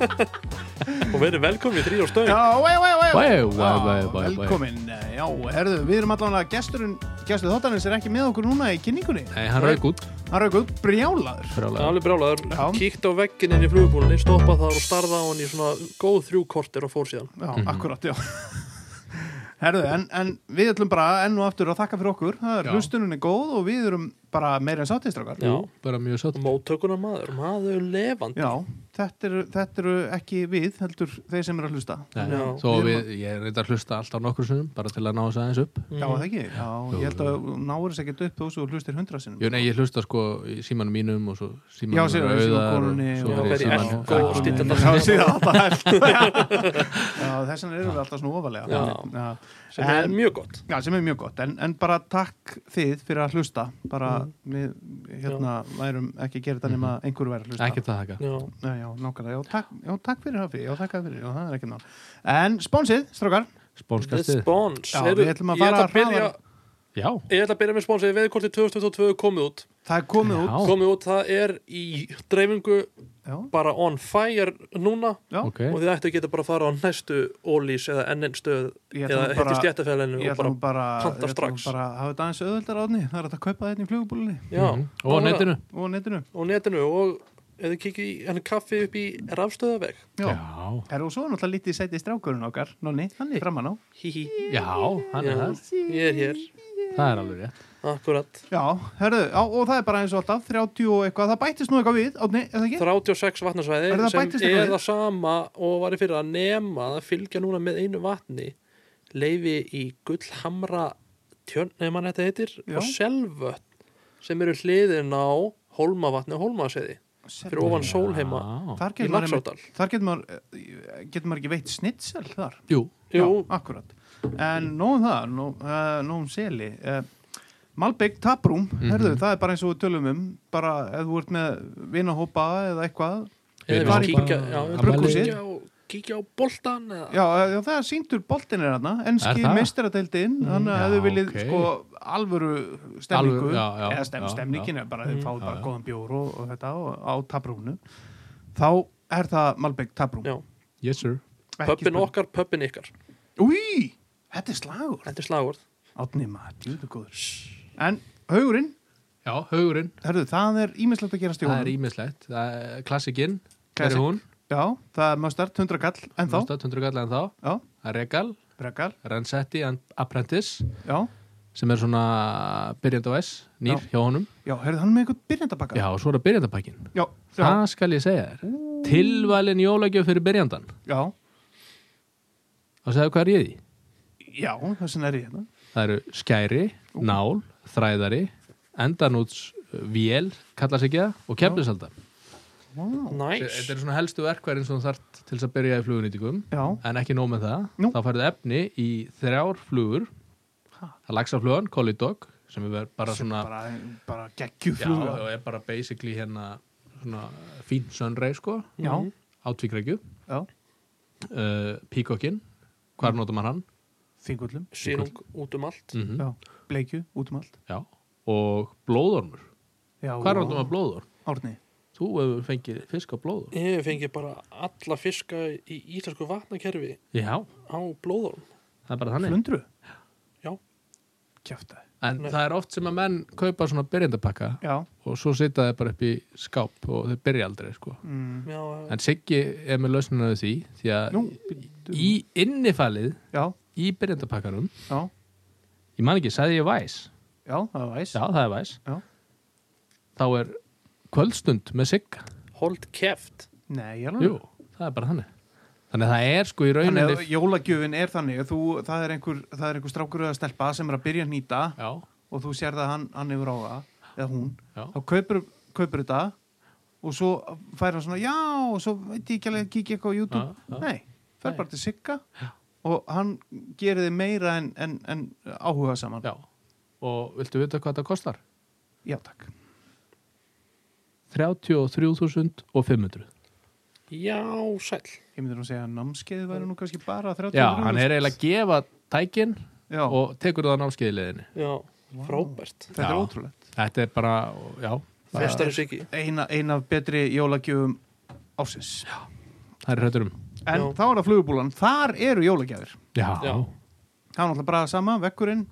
Og verið velkomin í þrý og stöng. Velkomin, já, herðu, við erum allavega gesturinn, gestuð þáttanins er ekki með okkur núna í kynningunni. Nei, hann rauk út. Hann rauk út brjálaður. Brjálaður, Já. kíkt á veggin inn í flugbúlinni, stoppað þar og starða á hann í svona góð þrjú kortir og fór síðan. Já, akkurat, já. Herðu, en, en við ætlum bara enn og aftur að þakka fyrir okkur. Það er er góð og við erum bara meira en sáttistrákar Já. Bara mjög sátt Móttökunar maður, maður levandi. Já, þetta eru, þetta eru ekki við heldur þeir sem eru að hlusta. Nei, Já. Svo Við við, ég er reyndar að hlusta alltaf nokkur sinnum bara til að ná þess aðeins upp. Já, það ekki, já, ég held að þú náir þess ekki upp þú svo hlustir hundra sinnum. Jú, nei, ég hlusta sko í símanum mínum og svo Já, símanum er símanum auðar og svo og- er Já, ég símanum Echo og þetta Já, síðan alltaf Já, þess vegna erum við alltaf svona ofalega Já. Já. Sem er En- mjög gott. Já, sem er mjög gott, en, en bara takk þið fyrir að hlusta. Bara við hérna værum ekki að gera þetta nema einhverju væri að hlusta. Ekki það þakka. Já, Já, já, nákvæmlega, já, takk, já, takk fyrir Hafi, já, takk fyrir, já, það er ekki ná En spónsið, strákar, The Spónskastið Já, Heyrðu, við ætlum að ég ætla fara að byrja, hraðar. Já, Ég ætla að byrja með sponsið Veðkortið 2022 komið út. Það er komið út. Já. Komið út, það er í dreifingu Já, bara on fire núna já, ok. og þið ættu að geta bara að fara á næstu ólís eða enn stöð Ég ætla eða hitti bara- stjættafélaginu ég og ætla bara bara panta strax. bara að hafa þetta aðeins auðvöldar átni það er að kaupa þetta í flugubúlinni já, Mhm. Og á nákvæmlega. netinu. Og á netinu. Og netinu og eða kikið í henni kaffi upp í rafstöðaveg. Já, Já, er og svo er náttúrulega lítið sætið strákurinn okkar, nonni, þannig framan á. Híhí, já, hann er það ég er hér. Það er alveg rétt akkurat, Já, herðu, já, og það er bara eins og alltaf 30 og eitthvað, það bætist nú eitthvað við átni, eða ekki? 36 vatnarsvæði Er það sem er við? það sama og var í fyrir að nema það fylgja núna með einu vatni leifi í gullhamra tjörn, nefnum hann þetta heitir Já. og selvvötn sem eru hliðin á hólmavatni og hólmaseði fyrir ofan sólheima. Þar í getur maður, einmitt- Laxárdal þar getur maður, eh, getur maður ekki veitt snitsel þar. Jú, Jú, Já, akkurat. En nóðum það, nó, uh, nóðum seli. Malbygg taprúm, Mhm. herðu, það er bara eins og við tölum um, bara ef þú ert með vinahópa eða eitthvað. eða kíkja, á, kíkja á boltan eða Já, já, það er síndur boltin er þarna, enski Er það? meistaradeildin, þannig að þið viljið ok. sko alvöru stemningu, já, eða stem, já, stemningin er bara, Mm. fáið Já, bara já. góðan bjór og, og þetta og, á taprúmnu, þá er það Malbygg taprúm. Já, yes pöppin okkar, pöppin ykkar Új, þetta er slagur. Þetta er slagvörð Átni maður, djúðu góður. En haugurinn, Já, haugurinn, herðu, það er ímislegt að gera það er stjóðan. ímislegt Það er klassikinn, er hún? Já, það er mustard, 100 kall, en þá. Mustard, 100 gall en þá Regal, brekal, Rensetti and Apprentice já. sem er svona byrjandi á S, nýr Já. hjá honum Já, herðu, hann með eitthvað byrjandabakka. Já, svo er það já. Það skal ég segja þér Tilvalin jólagjöf fyrir byrjandan já. Og segðu hvað er ég í? Já, þess vegna er ég hérna. Það eru skæri, nál, þræðari endanúts vél kalla sig ekki það, og kemlisalda Wow. Næs Þetta eru svona helstu verkværin sem þú þarft til þess að byrja í flugunýtingum Já, en ekki nóg með það. Nú. þá færðu efni í þrjár flugur. Ha? það lagsa flugan, Collidog sem er bara sem svona bara, bara geggjum já, fluga. og er bara basically hérna svona fín sunray sko. Já, á tvíkrækju já, uh, Peacockin, hvar notar maður hann þingullum, Sýrung út um allt mm já, bleikju, út um allt. já. og blóðormur Já, hvar notar maður blóðorm? Árni. þú hefur fengið fisk á blóðorm Ég fengi bara alla fiska í íslensku vatnakerfi já, á blóðorm það er bara þannig Flundru? Já. Kjaftaði. en Nei. það er oft sem að menn kaupa svona byrjandapakka og svo sita þeir bara upp í skáp og þeir byrja aldrei sko. Mm. Já, en Siggi er með lausninu því því að Nú, í innifælið já, í byrjandapakkanum já, ég man ekki, sagði ég væs já, það var væs. já, það er væs Já. þá er kvöldstund með Sigga. Hold keft Nei, ég alveg. jú, það er bara þannig. Þannig að það er sko í Þannig rauninni að jólagjöfin er þannig að þú, það er einhver, það er einhver strákur eða stelpa sem er að byrja að nýta já, og þú sér það hann, hann yfir á það eða hún, já, þá kaupir, kaupir þetta og svo fær hann svona já og svo veit ég ekki alveg að kíkja eitthvað á YouTube. Já, já. nei, fer Nei. bara til Sigga og hann gerir þið meira en, en, en áhuga saman. Já. Og viltu vita hvað það kostar? já takk. 33.500 Já, sæll. Ég myndir nú segja að námskeiði væri nú kannski bara 30 já, hann er eiginlega að gefa tækin já, og tekur það á námskeiðileðinni Já, Vá. frábært. Þetta er Já. ótrúlegt. Þetta er bara, já. Eina af betri jólagjöfum ásins Það er hrættur um en Já. þá er það flugubúlan, þar eru jólagjafir Já, Já. það er náttúrulega bara sama, vekkurinn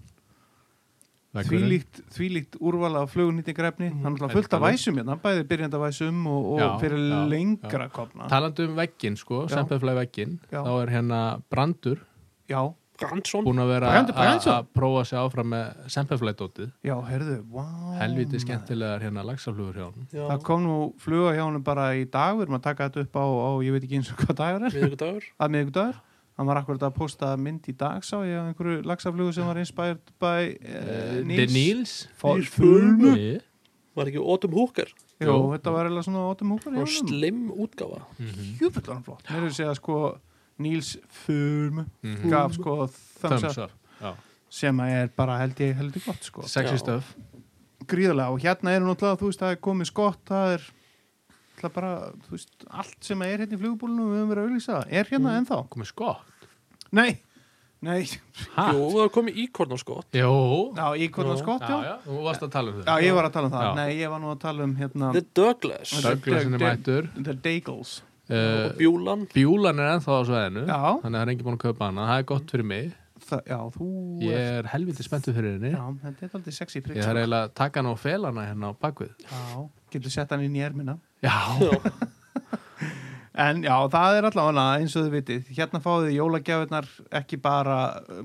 Veggurinn. þvílíkt, þvílíkt úrval af flugunýtingrefni það er náttúrulega fullt af væsum hérna, bæði byrjandavæsum og, og Já, fyrir já, lengra kofna Talandi um veggin sko, Já. sempeflæg veggin Já. þá er hérna Brandur já, Brandsson. Búin að vera að Brandsson? að prófa sig áfram með sempeflægdótið já, herðu, wow helviti skemmtilegar hérna lagsaflugur hjá hann Já, það kom nú fluga hjá honum bara í dag við erum að taka þetta upp á, á ég veit ekki eins og hvað dagur er. Miðvikudagur. Að miðvikudagur. Hann var akkurat að posta mynd í dag sá ég á einhverju lagsaflugu sem var inspired by uh, The Níls Nils? Fulmu. Jú. Var ekki Autumn Hooker? Jú, þetta var eða svona ótum húkar og slim útgáfa. Júfell var hann flott Níls Fulmu Mhm. gaf sko thumbs Thumbs up up Já. sem er bara held ég heldur gott sko Sexy Já. stuff gríðarlega og hérna er náttúrulega þú veist það er komið skott það er náttúrulega bara þú veist allt sem er hérna í flugbúlunum við höfum verið að auðlýsa er hérna Mm. ennþá komið skott nei, nei ha? Jú, það er komið íkorn á skott Jú já, í hvernig Já. skott, já, já já, þú varst að tala um já, það ég var að tala um það Já. nei, ég var nú að tala um hérna The Douglas Douglasin er The- mættur The Dagels uh, Bjúlan. Bjúlan er ennþá á sveðinu Já. þannig að það er engin búin að kaupa hana. Það er gott fyrir mig. Það, já, ég er helviti spenntu fyrir henni. Já, þetta er aldrei sexy ég prigg þarf eiginlega að taka hana og fela hana hérna á bakvið getur sett hann inn í ermina. Já, En já, það er allavega eins og þið vitið. Hérna fáið þið jólagjafirnar ekki bara,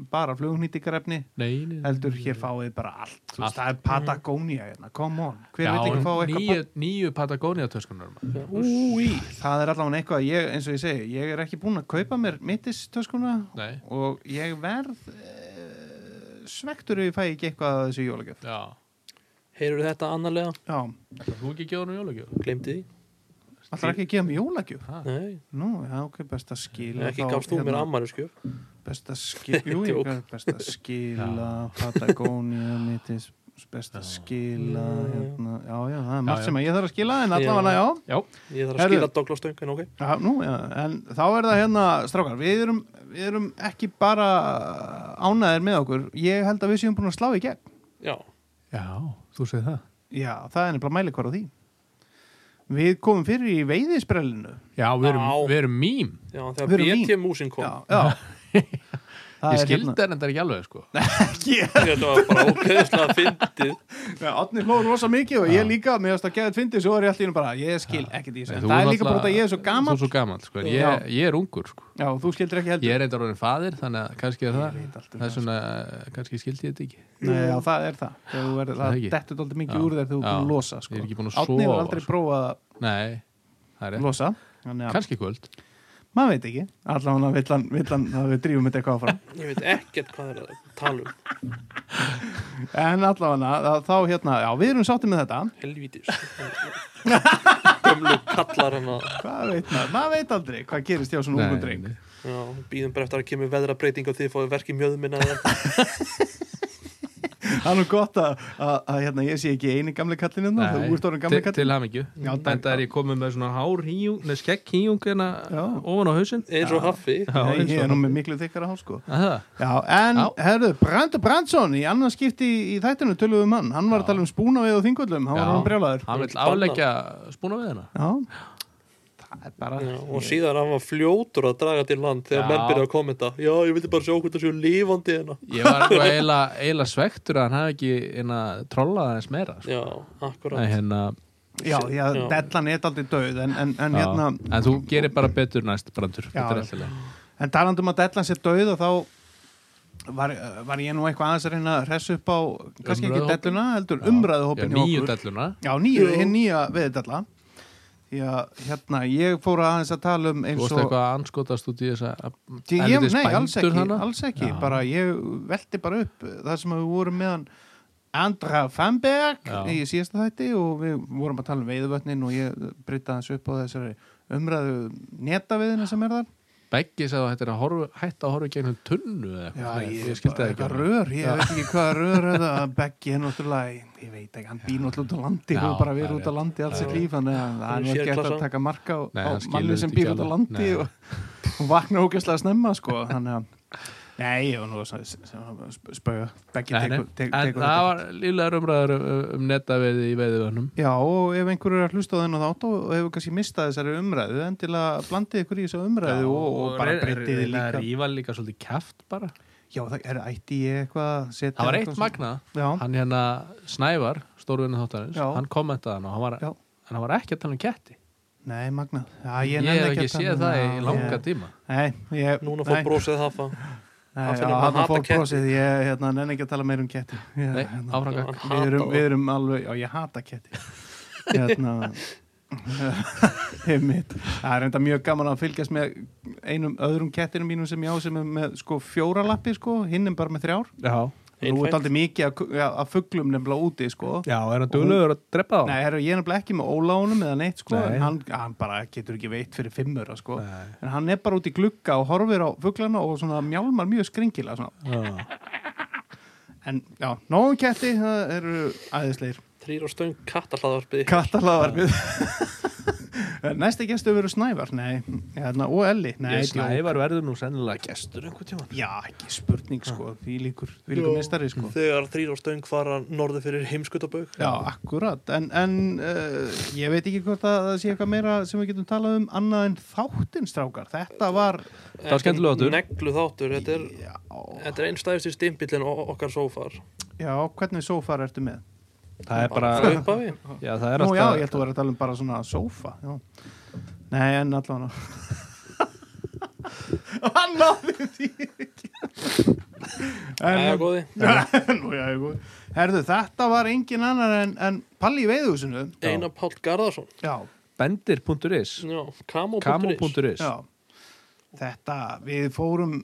bara flugnýtingarefni, nei, nei, nei. heldur hér fáið þið bara allt. Þú Allt. veist, það er Patagonia hérna, come on. Hver já, vil ekki fá eitthvað? nýju, nýju Patagonia töskunar Úi, það er allavega eitthvað, ég, eins og ég segi, ég er ekki búinn að kaupa mér mittis töskuna nei, og ég verð e, svektur ef ég fæ ekki eitthvað að þessu jólagjöf. já Heyrðu þetta annarlega? Já, þú ekki að gefa hann jólagjöf Glemdi því? alltaf ekki að gefa mér jólagjöf. Ha? Nei, Nú, já, ok, best að skila. ekki gafst þú mér hérna, ammæluskjöf best að skila jú, ég er best að skila Patagonia mitis best að skila hérna, já, já, það er margt sem að ég þarf að skila en allavega, já, já, Ég þarf að skila Douglas Stöng en ok. Já, nú, já en þá er það hérna, strákar, við erum við erum ekki bara ánæðir með okkur, ég held að við séum búin að slá í gegn, Já, já, þú segir það. Já, það er nefnilega mælikvar á því við komum fyrir í veiðisprellinu já, við erum, Já. við erum mím. Já þegar BT músin kom. Já, já Það ég skildi hérna. þetta ekki alveg sko. Ekki. Þetta var bara ógeðslega fyndið. Já, Átni hlóður rosa mikið og ég líka með að geða fyndið, svo er ég alltaf einu bara, ég skil ekkert í þessu, það er líka bara út að ég er svo er svo gamall. sko. ég, ég er ungur sko. Já, þú skildir ekki heldur. Ég er eitthvað orðin faðir þannig að kannski er það það er svona, kannski skildi ég þetta ekki. Nei, já, það er það, Þegar þú verður, Það það dettur dálítið mikið úr þegar þú er búin að losa það maður veit ekki. Allavega vill hann, vill hann að við drífum þetta eitthvað áfram. Ég veit ekkert hvað er að tala um. En allavega, þá hérna, já, við erum sáttið með þetta. Helvítis. Gömlu kallar hann að Hvað veit maður, maður veit aldrei hvað gerist hjá svona ungum dreng. Já, býðum bara eftir að kemur veðrabreiting og þið fóðu verki mjöðminna. Það er nú gott að, að, að hérna, ég sé ekki eini gamli kallin hérna, Nei, þú ert orðin gamli til, kallin til hamingju. Já, takk. en það er ég komið með svona hár híjung neð skegg híjung hérna ofan á hausinn. Eins og haffi. Já, Nei, eins ég er nú með miklu sko. Að það? Já, en, herru, Brandur Brandsson í annan skipti í, í þættinu töluðum mann hann. Var að tala um spúna við og þingvöllum. Hann var hann brjálaður. Hann vil Bannað. afleggja spúna við hérna Já, það er bara Já, og síðan hann var fljótur að draga til land þegar Já. menn byrjaði að kommenta. Já, ég vildi bara sjá hvort það séu lífandi hérna. Ég var eiginlega, eiginlega svektur að hann hefði ekki hérna, trollað aðeins meira sko. Já, akkurat. Hérna, Já, já, Já. dellan er aldrei döð en, en, en já. hérna, en þú gerir bara betur næst brandur. Er en talandum að dellan sé döð og þá var, var ég nú eitthvað aðeins að reyna að hressa upp á kannski ekki delluna, heldur umræðuhópin nýju delluna. Já, nýju, hinn nýja veðdella Því að hérna, ég fór aðeins að tala um Þú eins og eitthvað að anskotast út í þessa Ég, ég, nei, alls ekki, þarna? alls ekki Já. bara ég velti bara upp það sem við vorum meðan Andra Famberg Já. í síðasta þætti og við vorum að tala um veiðuvötnin og ég breyta þessu upp á þessari umræðu netaviðina sem er þar Beggi sagði að þetta er að horfa, hætta að horfa gegnum tunnu eða eitthvað. Já, Nei, ég, skildi það eitthvað ekki rör, ég veit ekki hvað rör er það. Beggi er náttúrulega, ég veit ekki hann býr náttúrulega út á landi, hefur bara verið er út á landi alls er líf, þannig að það er hægt Sérklassa. að taka marka á, á manni sem býr út á landi og, og vakna ógæslega snemma sko, þannig að Nei, ég var nú að tek, En það var lílegar umræður um, um netaveiði í veiðivönnum Já, og ef einhver er að hlusta á þennan þátt og hefur kannski mistað þessari umræðu endilega blandið ykkur í þessu umræðu og, og bara breytið þið líka. Rífa líka svolítið kæft bara. Já, það er ætti ég eitthvað að setja Það var eitt magna Já, Hann hérna Snævar, stórvinni þáttarins Já. Hann kommentaði hann og hann var, Já. en hann var ekki að tala um ketti. Nei, magnað. Já, Ég, nenni hef ekki að séð um það í Já, langa ég- tíma. Nei, ég Núna fór brosið hafa Hann fór brosið, ég hérna, nenni ekki að tala meir um ketti. Ég, Nei, hérna, áfram við, erum, við erum alveg, já ég hata ketti. Hérna það er enda mjög gaman að fylgjast með einum öðrum kettinum mínum sem ég á sem er með sko fjóra lappi sko, hinn er bara með þrjár. Já, nú er Einfætt. aldrei mikið af, ja, af fugglum nefnilega úti sko já er hann duglegur að drepa þá? Nei, herru, ég er nefnilega ekki með ólánum eða neitt sko, Nei. en hann, hann bara getur ekki veitt fyrir fimmur sko. En hann er bara út í glugga og horfir á fugglana og svona mjálmar mjög. Já. en já, nógum ketti, það eru æðisleir Þrýr og stöng kattahlaðvarpið Kattalaðarfið Næsti gestur verður Snævar. Nei, hérna, og Elli. Nei, Ég. Snævar verður nú sennilega gestur einhvern tíma Já, ekki spurning sko. Því líkur, því líkur Já. mestari sko. Þegar þrýr og stöng fara norðu fyrir heimskutabaug Já, akkurat. En, en uh, ég veit ekki hvort að það sé eitthvað meira sem við getum talað um annað en þáttinn strákar. Þetta var. Neglu þáttur. Þetta er, Já, þetta er einn stæðstu stimpillin okkar sófar. Já hvernig sófar ertu með? Það er bara, já það er Nú já, ég held að vera að tala um bara svona sófa já. Nei, en allavega Hann náði því ekki. En- Æja, góði. Nú, já, ég góð. Herðu, þetta var engin annar en, en Palli í veiðhúsinu. Einar Páll Garðarsson. Já, bendir.is Já, kamo.is kamo.is já. Þetta, við fórum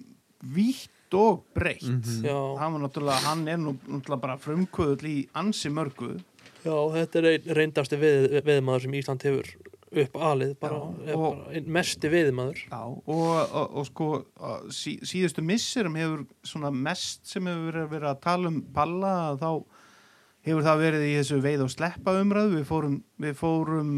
vítt og breytt. Mhm. Já, Hann var náttúrulega, hann er nú náttúrulega bara frumkvöðull í ansi mörgu. já, þetta er einn reyndasti veð, veðmaður sem Ísland hefur upp alið bara, bara einn mesti veðmaður Já, og, og, og sko sí, síðustu misserum hefur svona mest sem hefur verið, að tala um Palla þá hefur það verið í þessu veið og sleppa umræðu. Við fórum, við fórum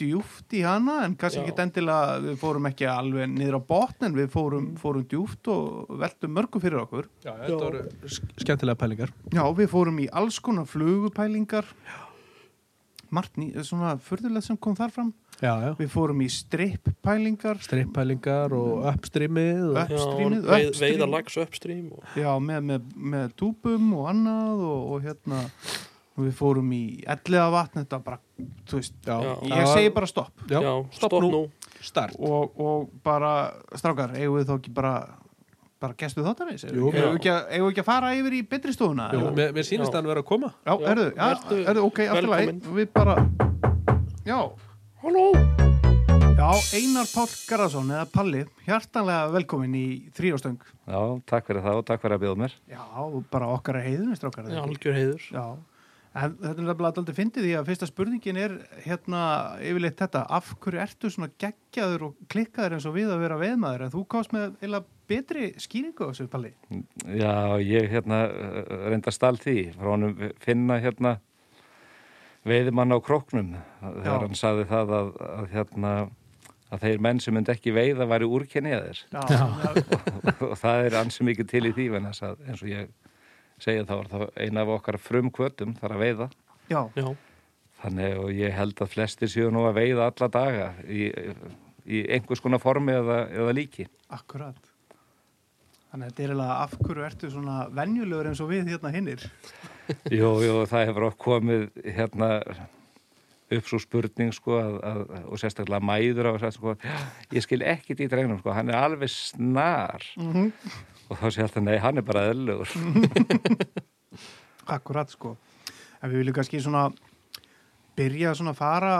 djúft í hana en kannski Já. ekki endilega, við fórum ekki alveg niður á botn en við fórum, fórum djúft og veltum mörgu fyrir okkur. Já, þetta voru sk- skemmtilega pælingar Já, við fórum í alls konar flugupælingar margt ný, svona furðulegt sem kom þar fram. Já, já, Við fórum í strippælingar strippælingar og uppstreamið og... Upp- Já, Upstreamið, veið, upstream. veiða lags uppstrím og, Já, með, með, með túbum og annað og, og hérna við fórum í elliða vatn þetta var bara, þú veist, Já, ég segi bara stopp. Já, já, stopp nú. Start. Og, og bara, strákar, eigum við þá ekki bara bara gestu þáttarins? Eigum við ekki, að- eigum við ekki að fara yfir í betri stofuna? Mér, mér sýnist Já. hann vera að koma. Já, erðu, erðu, ok, alltaf læg við bara, já. Halló. Já, Einar Páll Garðarsson eða Palli, hjartanlega velkomin í þrýjástöng Já, takk fyrir það og takk fyrir að bjóða mér. já, bara okkar að heiðunni, strákar Já, algjör heiður. Já, en þetta er nefnilega aldrei fyndið því að fyrsta spurningin er hérna yfirleitt þetta, af hverju ertu svona geggjaður og klikkaður eins og við að vera veðmaður en þú komst með eila betri skýringu á þessu palli. Já, ég hérna eh, reynda stál því frá honum finna hérna veiðimann á króknum Já. þegar hann saði það að, að hérna að þeir menn sem myndi ekki veiða væri úrkenniðir Já, já. og það er ansi mikið til í því en þess að eins og ég segja þá var það eina af okkar frumkvötum þar að veiða. Já, Já, þannig og ég held að flestir séu nú að veiða alla daga í, í einhvers konar formi eða, eða líki. Akkurat. Þannig að þetta er eiginlega af hverju ertu svona venjulegur eins og við hérna hinnir. Jú, jú, það hefur oft komið hérna upp svo spurning sko að, að, og sérstaklega mæður á þess sko, ég skil ekkit í drengnum sko, hann er alveg snar. Mm og þá sé alltaf nei, hann er bara eðlugur Akkurat sko. En við viljum kannski svona byrja svona að fara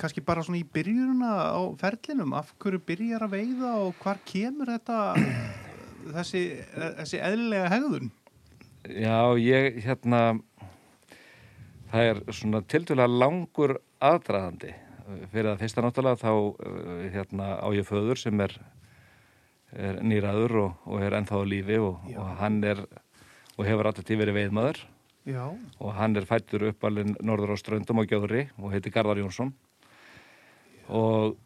kannski bara svona í byrjununa á ferlinum, af hverju byrjar að veiða og hvar kemur þetta þessi, þessi eðlilega hegðun? Já, ég hérna það er svona tildulega langur aðdraðandi fyrir að fyrsta náttúrulega þá uh, hérna á ég föður sem er, er nýraður og, og er ennþá á lífi og, Já. og hann er og hefur alltaf til verið veiðmaður Já, og hann er fættur upp alveg norður á ströndum á Gjóðri og heitir Garðar Jónsson og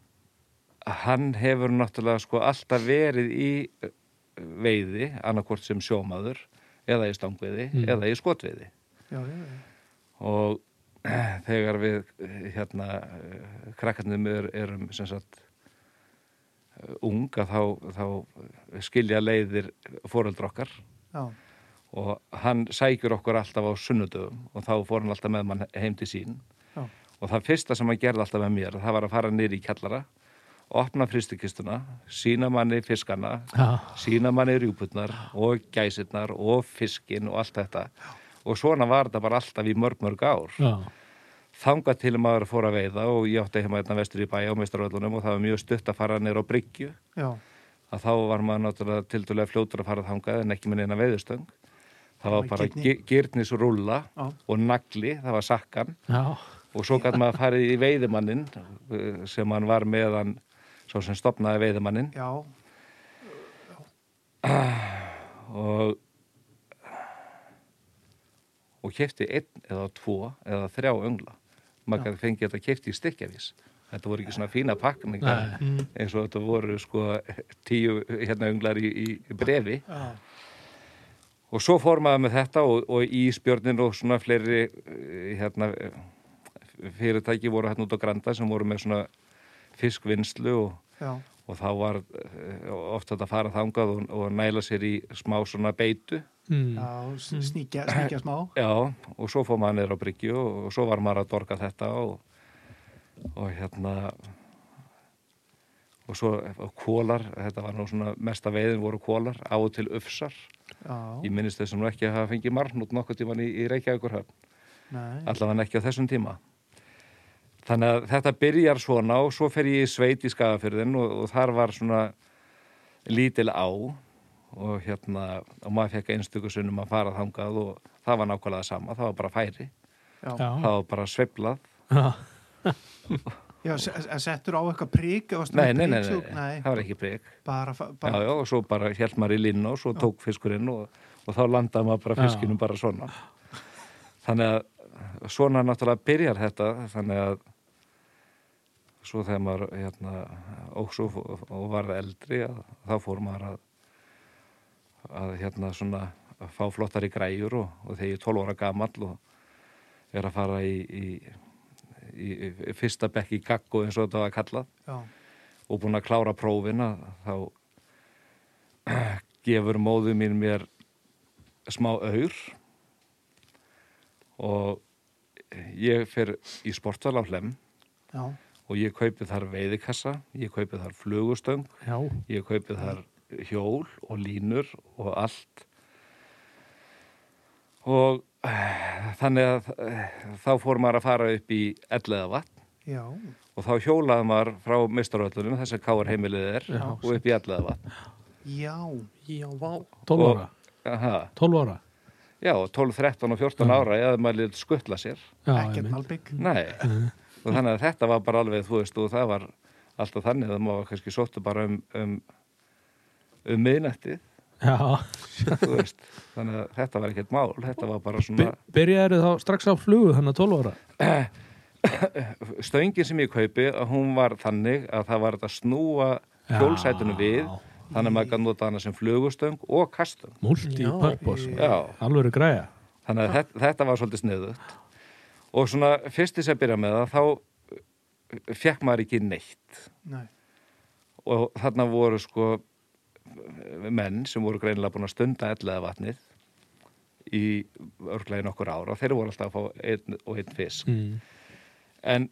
hann hefur náttúrulega sko alltaf verið í veiði, annarkvort sem sjómaður eða í stangveiði Mm. eða í skotveiði já, já, já. og þegar við eh, hérna eh, krakkarnir er, erum sem sagt eh, ung að þá, þá skilja leiðir foreldra okkar já. og hann sækjur okkur alltaf á sunnudöfum og þá fór hann alltaf með mann heim til sín Já. og það fyrsta sem hann gerði alltaf með mér það var að fara niður í kjallara opna fristikistuna, sína manni fiskana, Já. sína manni rjúputnar og gæsirnar og fiskin og allt þetta og svona var þetta bara alltaf í mörg mörg ár Já. Þangað til maður fór að veiða og ég átti heima hérna vestur í bæ á meistarvöldunum og það var mjög stutt að fara nýr á bryggju já. að þá var maður náttúrulega tildulega fljótur að fara þangað en ekki með neina veiðustöng það var bara gyrnisrúlla Já. og nagli, það var sakkan Já. og svo gæti maður farið í veiðimannin eh, sem hann var meðan svo sem stopnaði veiðimannin já. og og kefti einn eða tvo eða þrjá öngla maður gæti fengið þetta kefti í stykkjavís þetta voru ekki svona fína pakningar Nei. eins og þetta voru sko tíu hérna önglar í, í brefi Já. og svo fór maður með þetta og, og ísbjörnin og svona fleiri eh, hérna fyrirtæki voru hérna út á Granda sem voru með svona fiskvinnslu og, og þá var eh, oft þetta að fara þangað og, og næla sér í smá svona beitu Mm. já. s- Sníkja, sníkja smá. Já, og svo fór maður neyra á bryggju og, og svo var maður að dorga þetta og, og hérna og svo og kólar, þetta var nú svona mesta veiðin voru kólar, á og til ufsar Já. ég minnist þessum ekki að hafa fengið margnút nokkuð tíman í, í Reykjavíkurhöfn Nei. allavega ekki á þessum tíma þannig að þetta byrjar svona og svo fer ég í sveit í skagafyrðin og, og þar var svona lítil á og hérna og maður fekk einstöku sunnum að fara þangað og það var nákvæmlega sama, það var bara færi Já. Það var bara sveiflað Já. Já, se- se- settur á eitthvað prík? nei, nei, nei, það var ekki breyk Bara, fa- já, bara, já, og svo bara held maður í linn og svo tók fiskurinn og, og þá landaði maður bara Já. fiskinum bara svona þannig að svona náttúrulega byrjar þetta þannig að svo þegar maður hérna, og svo og varð eldri að, þá fór maður að að hérna svona að fá flottari græjur og, og þegar ég er 12 ára gamall og er að fara í, í, í, fyrsta bekk í kakko eins og þetta var kallað já. og búin að klára prófina þá gefur móðu mín mér smá auður og ég fer í sportval á hlem Já. og ég kaupi þar veiðikassa, ég kaupi þar flugustöng, Já. ég kaupi þar hjól og línur og allt og eh, þannig að eh, þá fór maður að fara upp í elleða vatn Já. og þá hjólaði maður frá mistaröllunum þess að káar heimilið er Já. og upp í elleða vatn Já. Já, vá 12 Og- ára. Aha. 12 ára. Já, 12, 13 og 14 Já. ára eða maður lítið skuttla sér Ekkert malbygg. Nei, og þannig að þetta var bara alveg, þú veist, og það var alltaf þannig að maður kannski sóttu bara um, um, um miðnættið, Já. þú veist, þannig að þetta var ekkert mál, þetta var bara svona, By- Byrjaðu þá strax á flugu þannig að 12 ára. stöngin sem ég kaupi, að hún var þannig að það var að snúa hjólsætunu við, þannig að maður kann nota hana sem flugustöng og kastöng, Multi-purpose. já, Alvöru græja. þannig að þetta, þetta var svolítið sniðugt og svona fyrst þess að byrja með það, þá fekk maður ekki neitt Nei. og þarna voru sko menn sem voru greinilega búin að stunda ellega vatnið í örglega í nokkur ára þeir voru alltaf að fá einn og einn fisk Mm. en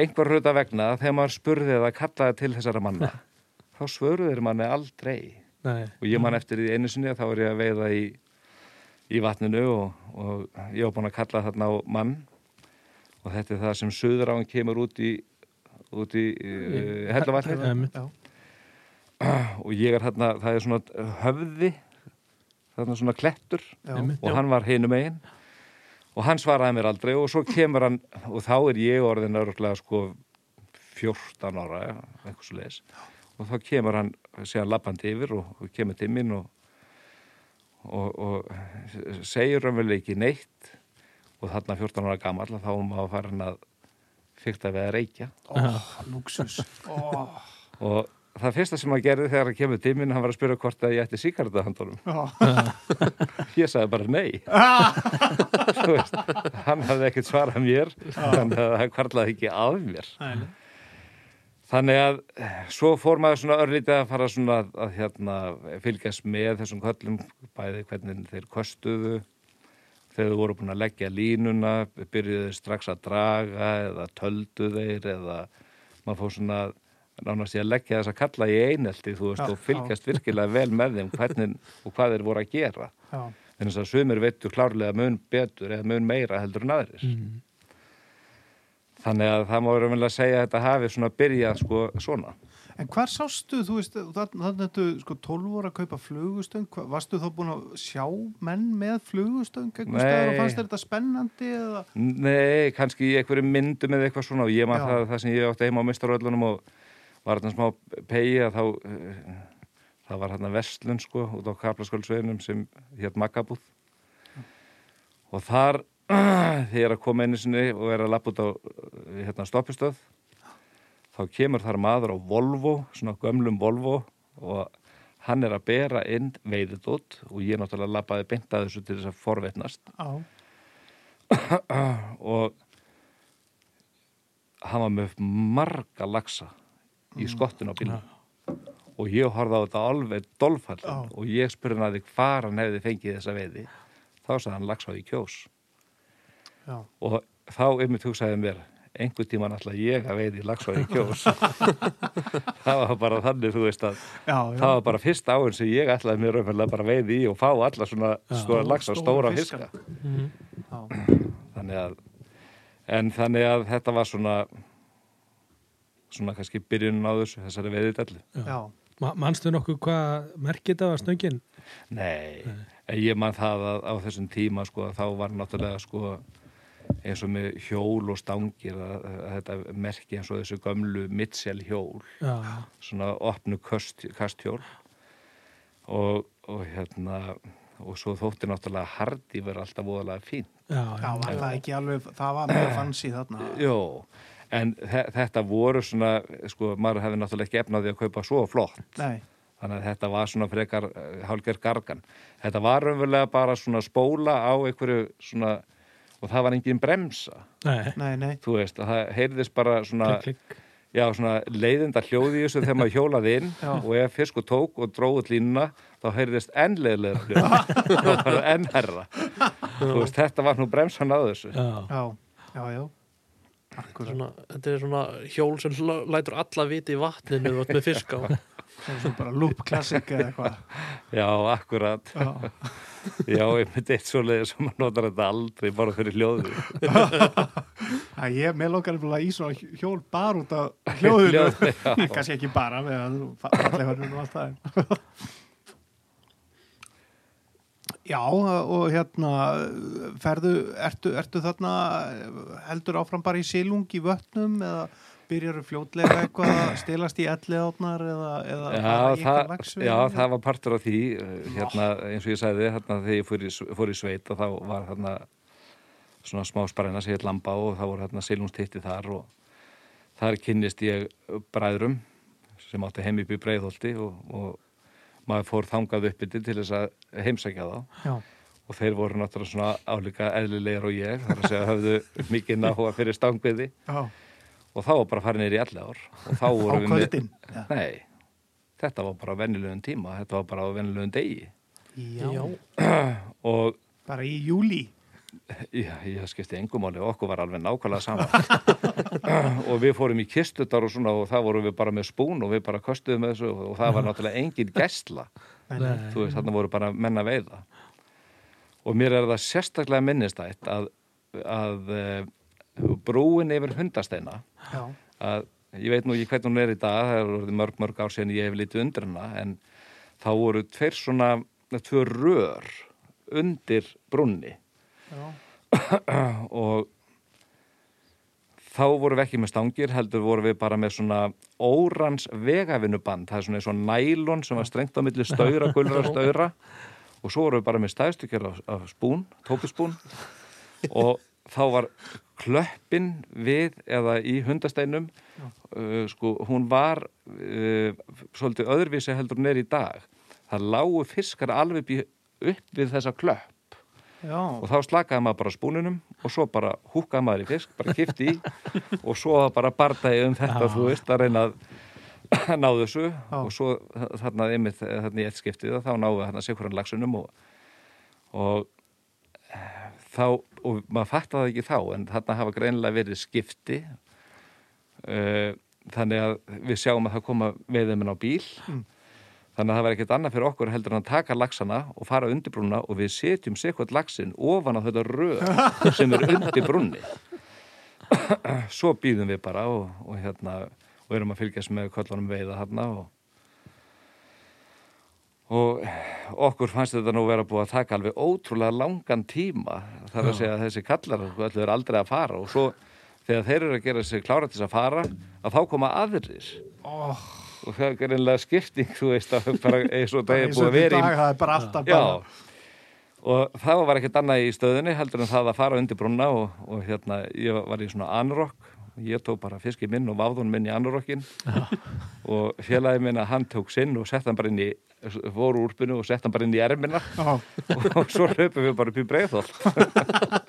einhver hluta vegna þegar maður spurði eða kallaði til þessara manna þá svöruður manni aldrei Nei. og ég man eftir því einu sinni að þá var ég að veiða í, í vatninu og, og ég var búin að kalla þarna á mann og þetta er það sem söður á hann kemur út í út í uh, Einmitt. Já. Og ég er þarna, það er svona höfði þarna svona klettur Já. Og hann var hinum megin og hann svaraði mér aldrei og svo kemur hann og þá er ég orðin örgulega sko 14 ára ja, eitthvað svo leis og þá kemur hann síðan lappandi yfir og, og kemur til mín og, og, og segir raunverulega ekki neitt og þarna 14 ára gamall þá má fara hann að fykta við að reykja Ó, luxus. Ó. og það fyrsta sem hann gerði þegar hann kemur tíminn, hann var að spyrja hvort að ég ætti síkarta handunum. Ég sagði bara nei. Þú veist, hann hafði ekkert svarað mér, að hann kvarlaði ekki að mér. Nei. Þannig að svo fór maður svona örlítið að fara svona að, að hérna, fylgjast með þessum köllum, bæði hvernig þeir kostuðu, þegar þú voru búin að leggja línuna, byrjuðu strax að draga eða töldu þeir eða maður fór svona nánast í að leggja þess að kalla í einelti, þú veist, Já, og fylgjast virkilega vel með þeim hvernig og hvað þeir voru að gera. Já. Þannig að sumir veitu klárlega mun betur eða mun meira heldur en aðrir. Mm. Þannig að það má vera vel að segja að þetta hafi svona byrjað sko svona. En hvar sástu, þú veist, þannig að þú sko 12 voru að kaupa flugustöng, varstu þá búin að sjá menn með flugustöng eitthvað staðar og fannst þetta spennandi eða? Nei, kannski einhverju myndu með eitthvað svona og ég maður Já. það, það sem ég átti heima á mistaröllunum og var þarna smá pegi að þá uh, það var hérna Vestlun sko út á Kaplaskóldsveginum sem hétt Maggabúð og þar þegar ég er að koma einu sinni og er að lappa út á uh, hérna stoppistöð þá kemur þar maður á Volvo, svona gömlum Volvo og hann er að bera inn veiðið út og ég náttúrulega lappaði að þessu til þess að forvetnast Já. og hann var með marga laxa í skottun á bílum og ég horfði á þetta alveg dolfall Já. og ég spurði hann að þig hvar hann hefði fengið þessa veiði þá sagði hann laxa í kjós Já. og þá yfir hugsaði mér einhvern tíman alltaf ég að veiði laxa í kjós það var bara þannig þú veist að Já, já. það var bara fyrst áinn sem ég ætlaði mér raunverulega bara veiði í og fá alla svona stóra laxa, Stóra fiska. fiska Já. þannig að en þannig að þetta var svona svona kannski byrjunin á þessu þessari. Ma manstu nokkuð hvað merkið það var stöngin? Nei, en ég man það að á þessum tíma sko að þá var náttúrulega sko eins og með hjól og stangir að, að þetta merki eins og þessu gömlu Mitchell hjól. Já, svona opnu kast, kasthjól. Og, og hérna og svo þótti náttúrulega hardi verið alltaf voðalega fín já, Já, var það ekki alveg, það var mjög fancy þarna. Jó, en þe- þetta voru svona, sko, maður hefði náttúrulega ekki efnaði að kaupa svo flott. Nei. Þannig að þetta var svona frekar uh, hálger gargan. Þetta var raunverulega bara svona spóla á einhverju svona, og það var engin bremsa. Nei, Nei, nei. Þú veist, að það heyrðist bara svona, klikk, já, svona leiðinda hljóði í þessu þegar maður hjólaði inn Já. og ef fiskur tók og dróði línuna, þá heyrðist enn leiðilega hljóði. enn herra. Þú veist, þetta var nú bremsan á þessu. Já, Já, já, já. Akkurat. Svona, þetta er svona hjól sem lætur alla viti í vatninu með fisk á er bara loop classic eða eitthvað. Já, akkurat. Já. Já, ég myndi eitt svo leiði sem maður notar þetta aldrei bara fyrir hljóðu. Æ, ég, mér lókar í svona hjól bara út af já. Kanski ekki bara með að hörnum og allt það. Já, og hérna, ferðu, ertu, ertu þarna, heldur áfram bara í silung í vötnum eða byrjar fljótlega eitthvað að stelast í elli átnar eða, eða í það, já, það var partur af því, hérna, eins og ég sagði, hérna, þegar ég fór í, fór í sveit og þá var hérna svona smá sparæna sem ég lamba og þá voru hérna silungstitti þar og þar kynnist ég bræðrum sem átti heim upp í breiðholti og, og maður fór þangað uppbytti til þess að heimsækja þá. Já, og þeir voru náttúrulega svona álíka eðlilegir og ég, þar að segja höfðu mikið náhuga fyrir stangviði. Og þá var bara farin neyri í allir ár. Og þá á vorum við. Já. Nei, þetta var bara á venjulegum tíma, þetta var bara á venjulegum degi. Já, og bara í júli. Ég skipti engumáli og okkur var alveg nákvæmlega saman og við fórum í kistutar og svona og það vorum við bara með spún og við bara köstuðum með þessu og það var náttúrulega engin gæsla. Þú veist, þarna voru bara menn að veiða. Og mér er það sérstaklega minnistætt að, að uh, brúin yfir hundasteina að ég veit nú ekki hvernig hún er í dag það er orðið mörg mörg ár síðan ég hef litið undir hana en þá voru tveir svona tvö rör undir brunni og þá vorum við ekki með stangir heldur vorum við bara með svona órans vegavinnuband. Það er svona eins og nælon sem var strengt á milli staura, gulra staura. Og svo vorum við bara með stæðstykjar af, af spún, tópispún og þá var klöppin við eða í hundasteinum uh, sko, hún var uh, svolítið öðruvísi heldur hún er í dag. Það lágu fiskar alveg upp við þessa klöpp Já, og þá slakaði maður bara spúnunum og svo bara húkaði maður í fisk, bara kipti í og svo bara bardaði um þetta þú veist að reyna að ná þessu. Og svo þarna einmitt þarna í eitt skiptið þá náðu við þarna sikkurann lagsunum og, og eh, þá, og maður fattaði það ekki þá en þarna hafa greinilega verið skipti uh, þannig að við sjáum að það koma veiðuminn á bíl þannig að það var ekkert annað fyrir okkur heldur en að taka lagsana og fara undir brúna og við setjum sekvöld lagsin ofan á þetta röð sem er undir brúnni. Svo býðum við bara og, og hérna og erum að fylgjast með köllunum veiða hérna og og okkur fannst þetta nú vera búið að taka alveg ótrúlega langan tíma. Þar að segja að þessi kallar öllu er aldrei að fara og svo þegar þeir eru að gera sig klára til þess að fara að þá koma aðrir. Oh, og það er einlega skipting þú veist að bara eins og það er búið og að í vera dag, í það er bara alltaf já. bara og það var ekkert annað í stöðunni heldur en það að fara undir brunna og, og hérna ég var í svona anrokk ég tók bara fiski minn og váðun minn í anrokkin og félagi minn að hann tók sinn og sett hann bara inn í fóru úrpunu og sett hann bara inn í ermina. Já, og svo hlöpum við bara upp í breiðhól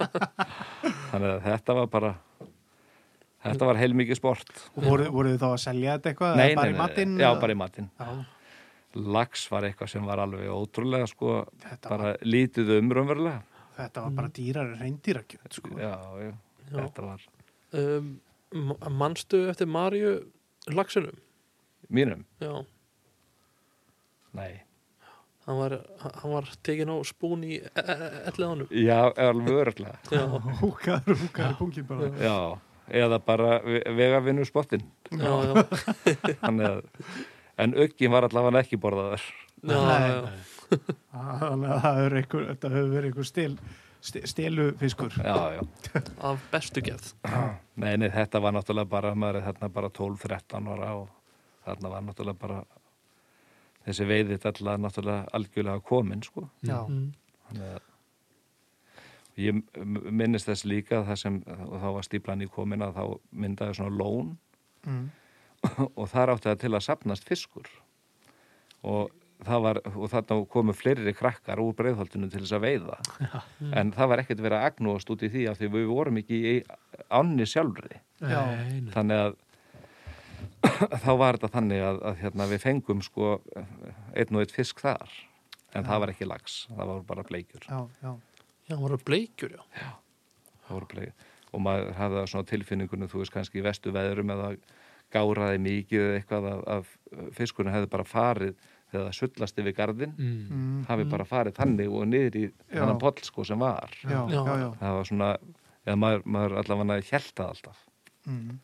þannig að þetta var bara þetta var heilmikið sport. Og voru, voru þið þá að selja þetta eitthvað? nei, eða bara nei, í nei, matinn? já, bara í matinn. Já, lags var eitthvað sem var alveg ótrúlega sko, Þetta bara lítið um raunverulega. Þetta var bara dýrari reyndýrakjöt, sko. já, já, Já. þetta var um, Manstu eftir Marju lagsunum? mínum, Já, nei. Hann var, hann var tekin á spún í e- elliðanum. Já, alveg öruglega Já, Húkaður, húkaður punkin bara. já, eða bara vegavinnu spottin já, já, þannig að en aukkin var allavega ekki borðaður já, Nei. já. Þannig að það er einhver, þetta hefur verið einhver stil, stil, stilu fiskur. já, já, af bestu geð nei, nei, þetta var náttúrulega bara maður er þarna bara 12-13 ára og þarna var náttúrulega bara þessi veiðið alltaf náttúrulega algjörlega komin, sko Já, mm. Þannig að ég minnist þess líka að það sem, og þá var stíplan í komin að þá myndaði svona lón. Mm. og þar átti það til að sapnast fiskur. Og það var, og þarna komu fleiri krakkar úr breiðholtinu til þess að veiða. En það var ekkert verið að agnúast út í því af því við vorum ekki í ánni sjálfri. Já. Þannig að þá var þetta þannig að, að hérna, við fengum sko einn og einn fisk þar. En það var ekki lags, það var bara bleikjur. Já, já. Já, hann var bleikjur, já það voru bleikjur og maður hafði það svona tilfinningunum þú veist kannski í vestu veðrum eða gáraði mikið eða eitthvað að, að fiskurinn hefði bara farið þegar það sullast yfir gardinn Mm. Mm. hafi bara farið þannig og niður í Já. þannig poll sko sem var Já, já, Já. já. það var svona, eða maður, maður allavega hjæltað alltaf Mm.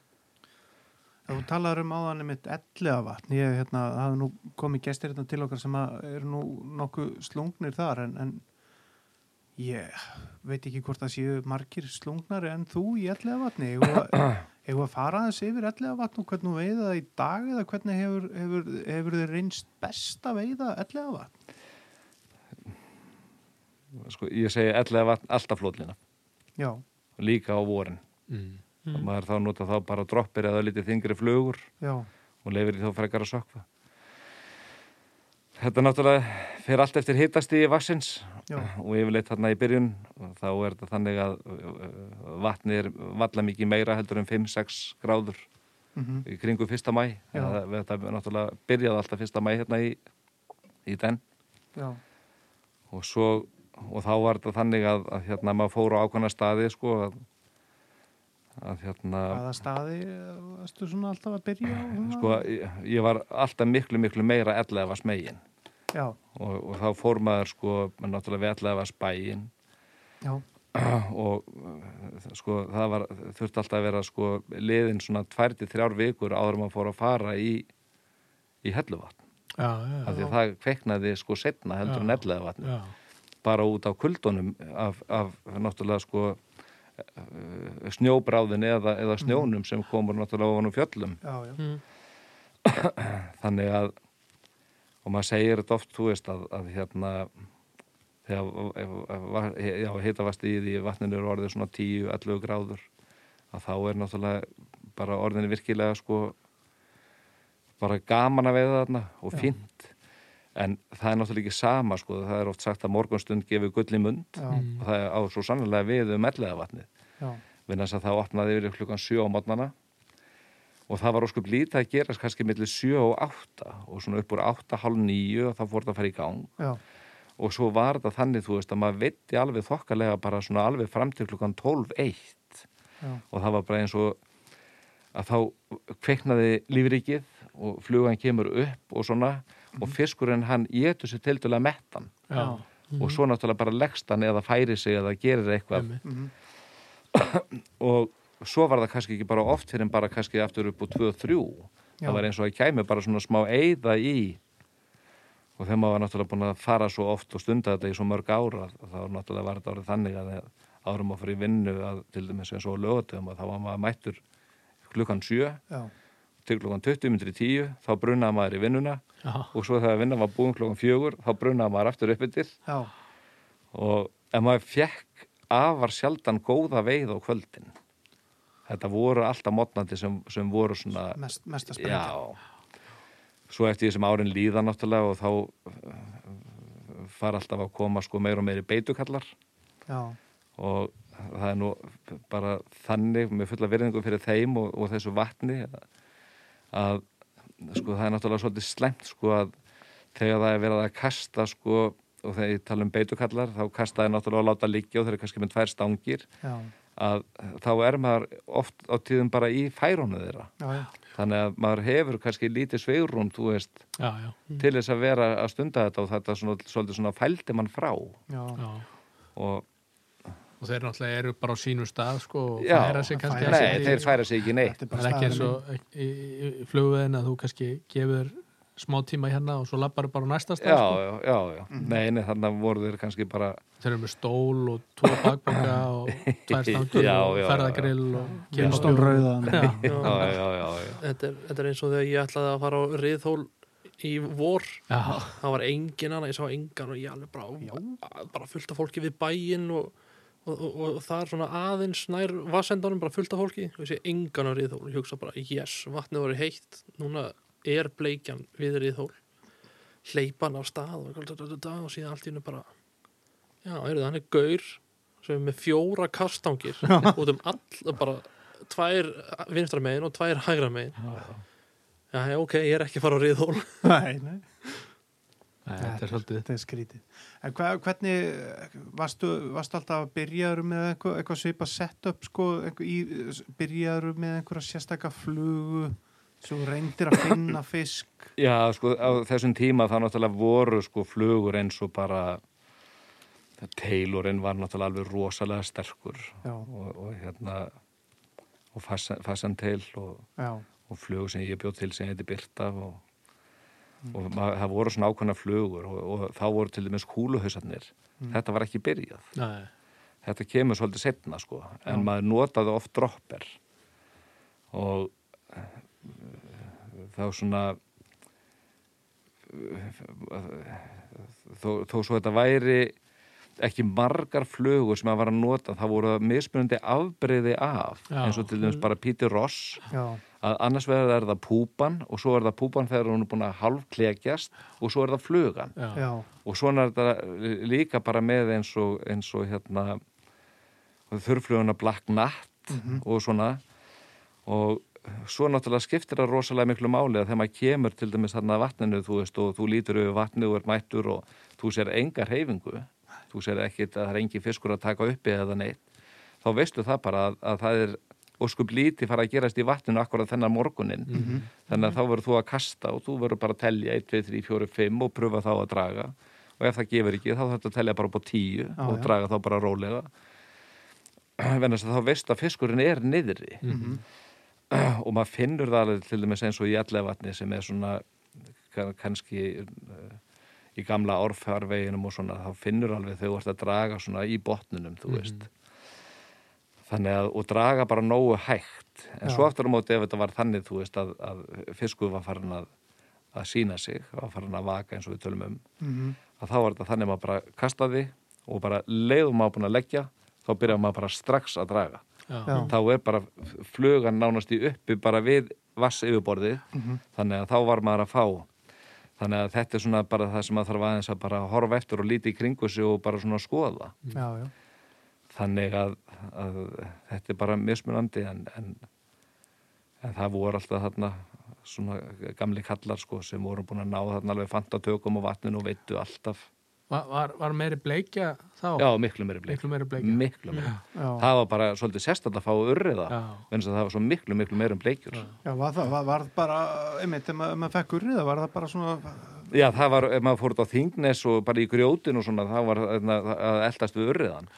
Ef Þú talar um áðan mitt ellega vatn. Ég hérna, það hafði nú komið gestir hérna til okkar sem að eru nú nokkuð slungnir þar en, en ég veit ekki hvort það séu margir slungnari en þú í ellega vatni. Hefur að fara aðeins yfir ellega vatn og hvernig veiða það í dag eða hvernig hefur, hefur, hefur þið reynst best að veiða ellega vatn? sko, ég segi ellega vatn alltaf flótlina Já, líka á vorin Mm. og maður þá nota þá bara droppir eða lítið þingri flugur já, og leifir í þá frekar að sökva Þetta náttúrulega fer allt eftir hitasti í vaksins já, og yfirleitt þarna í byrjun og þá er þetta þannig að uh, vatni er valla mikið meira heldur en 5-6 gráður mm í kringu fyrsta mæ það, þetta náttúrulega byrjaði alltaf fyrsta mæ hérna í, í den. Já, og svo og þá var þetta þannig að, að hérna maður fór á ákvæmna staði sko að, að hérna hvaða staði varstu svona alltaf að byrja svona? sko ég, var alltaf miklu miklu meira ellega smegin. Já, og, og þá fór maður sko náttúrulega við ellega spægin já, og uh, sko það var þurfti alltaf að vera sko liðin svona tvær til þrjár vikur áður en maður fór að fara í í helluvatn. Af því að það kveiknaði sko setna heldur en ellega vatn já. bara út á kuldunum af, af náttúrulega sko uh, snjóbráðin eða, eða snjónum sem komur náttúrulega ofan úr fjöllum. Já, já. mm. þannig að og maður segir þetta oft, þú veist að, að hérna þegar já, hitavast í því vatninu er orðið svona 10-11 gráður að þá er náttúrulega bara orðinni virkilega sko bara gaman að veiða þarna og fínt. En það er náttúrulega ekki sama sko það er oft sagt að morgunstund gefur gull í mund Já, og það er á svo sannlega við um ellega vatnið. Já, vinna þess að það opnaði yfir klukkan 7 á mótnana og það var óskup lítið að gerast kannski millir 7 og 8 og svona upp úr 8, halv 9 og þá fór það að fara í gang. Já, og svo var þetta þannig þú veist að maður veitti alveg þokkalega bara svona alveg fram til klukkan 12, 1 já, og það var bara eins og að þá kveiknaði lífrikið og flugan kemur upp og svona. Og fiskurinn hann getur sér til dæla mettan. Já, og svo náttúrulega bara leggst hann eða færi sig eða gerir eitthvað. Einmitt. mhm, og svo var það kannski ekki bara oft fyrir en bara kannski aftur upp úr 2-3 Já. það var eins og að kæmi bara svona smá eyða í. Og maður var náttúrulega búin að fara svo oft og stunda þetta í svo mörg ára þá var náttúrulega var þetta árið þannig að árum að í vinnu að til dæmis eins og á lögatöfum að þá var maður mættur klukkan 7 já, til klukkan 20 myndir í 10 þá brunaði maður í vinnuna. Já, og svo þegar vinnan var búin klukkan 4 þá brunaði maður aftur upp yfir já, og ef maður fekk afar sjaldan góða veið á kvöldin þetta voru alltaf mótnandi sem, sem voru svona mest, mest að sprengja. já svo eftir því sem árin líða náttúrulega og þá uh, fara alltaf að koma sko meir og meiri beitukallar Já, og það er nú bara þannig með fulla virðingu fyrir þeim og, og þessu vatni að sko það er náttúrulega svolítið slemt sko að þegar það er verið að kasta sko og þegar ég tala um beitukallar þá kasta það náttúrulega að láta liggja og þeir eru kannski með tvær stangir. Já, að þá er maður oft á tíðum bara í færónu þeirra. Já, já, þannig að maður hefur kannski lítið sveigrún þú veist já, já, til þess að vera að stunda þetta og þetta svona, svolítið svona fældi mann frá. Já, já. og Og þeir náttúrulega eru bara á sínu stað sko og Já, færa sig kannski færa sig. nei, þeir færa sig ekki neitt. Þetta er Það bara er ekki eins og í, í, í flugveðin að þú kannski gefur smá tíma hérna og svo lappar bara á næsta stað já, sko. já, já, já. nei, nei, þannig að voru þeir kannski bara Þeir eru með stól og tvo bakbaka og tvær stangur og ferðagrill og Gilstón rauðan. Já, já, já, já, já, já. þetta er, þetta er eins og þegar ég ætlaði að fara á riðhól í vor. Já, það var engin annað, ég sá engan og ég alveg bara, bara fullt af fólki við bæinn og, og, og, og það er svona aðeins nær vassendanum bara fullt af fólki. Og ég sé engan á riðhól og ég hugsa bara, yes, vatnið voru heitt. Núna er bleikjan við riðhól. Hleypan af stað og, og síðan allt í hennu bara já, er hann er gaur sem er með fjóra kastangir út um all, bara tvær vinstra megin og tvær hægra megin. Já, já, ok, ég er ekki að fara á riðhól. Nei, nei, Nei, þetta er þetta er skrítið. En hva, hvernig, varstu, varstu alltaf að byrjaður með eitthvað, eitthvað svipa setup, sko, eitthvað í, byrjaður með einhverja sérstaka flugu, svo reyndir að finna fisk? já, sko, á þessum tíma þá náttúrulega voru sko flugur eins og bara Taylorinn var náttúrulega alveg rosalega sterkur Já, og, og hérna og fassan til og, já, og flugur sem ég bjóð til sem heiti Birta og, og mað, það voru svona ákveðna flugur og, og þá voru til dæmis kúluhausarnir. Þetta var ekki byrjað. Nei, þetta kemur svolítið setna sko en maður notaði oft dropper. Og þá svona þó, þó svo þetta væri ekki margar flugur sem að var að nota það voru mismunandi afbreyði af. Já. eins og til dæmis bara Peter Ross. Já, að annars vegar er það púpan og svo er það púpan þegar hún er búin að halvklekjast og svo er það flugan. Já, og svona er þetta líka bara með eins og, eins og hérna þurrfluguna Black Nut og svona. Og svo náttúrulega skiptir það rosalega miklu máli að þegar maður kemur til dæmis þarna vatninu þú veist og þú lítur yfir vatnið og er mættur og þú sér enga hreyfingu þú sér ekkit að það er engi fiskur að taka uppi eða neitt þá veistu það bara að, að það er óskup lítið fara að gerast í vatninu akkurat þennan morgunin þannig að þá verður þú að kasta og þú verður bara að telja 1, 2, 3, 4, 5 og pröfa þá að draga. Og ef það gefur ekki þá þarf þetta að telja bara upp á 10 og að að maður finnur það alveg til dæmis eins og í allevatni sem er svona kann- kannski uh, í gamla orðfærveginum og svona þá finnur alveg þú ert að draga svona í botnunum þú veist. Þannig að og draga bara nógu hægt. En Já. svo aftur á móti ef þetta var þannig þú veist að, að fiskur var farin að að sína sig, var farin að vaka eins og við tölum um mhm, að þá var þetta þannig að maður bara kastaði og bara leiðum maður búin að leggja þá byrjaði maður bara strax að draga Já. Þá er bara flugan nánast í uppi bara við vass yfirborðið Mhm. þannig að þá var maður að fá. Þannig að þetta er svona bara það sem maður þarf aðeins að bara horfa eftir og líti í kringu sig og bara svona skoða. Já, já, þannig að, að þetta er bara mismunandi en, en, en það voru alltaf þarna svona gamli kallar sko sem voru búin að ná þarna alveg fantatökum og vatninu og veittu alltaf Var, var, var meiri bleikja þá? já, miklu meiri bleik Miklu meiri bleikja miklu meiri já. það var bara svolítið sérstætt að fá urriða Já. en það var svo miklu, miklu meiri um bleikjur já. Já, var það, var, bara, einmitt, ef maður, maður fekk urriða, var það bara svona, það var, ef maður fór út á þingnes og bara í grjótin og svona, það var þarna að eldast við urriðan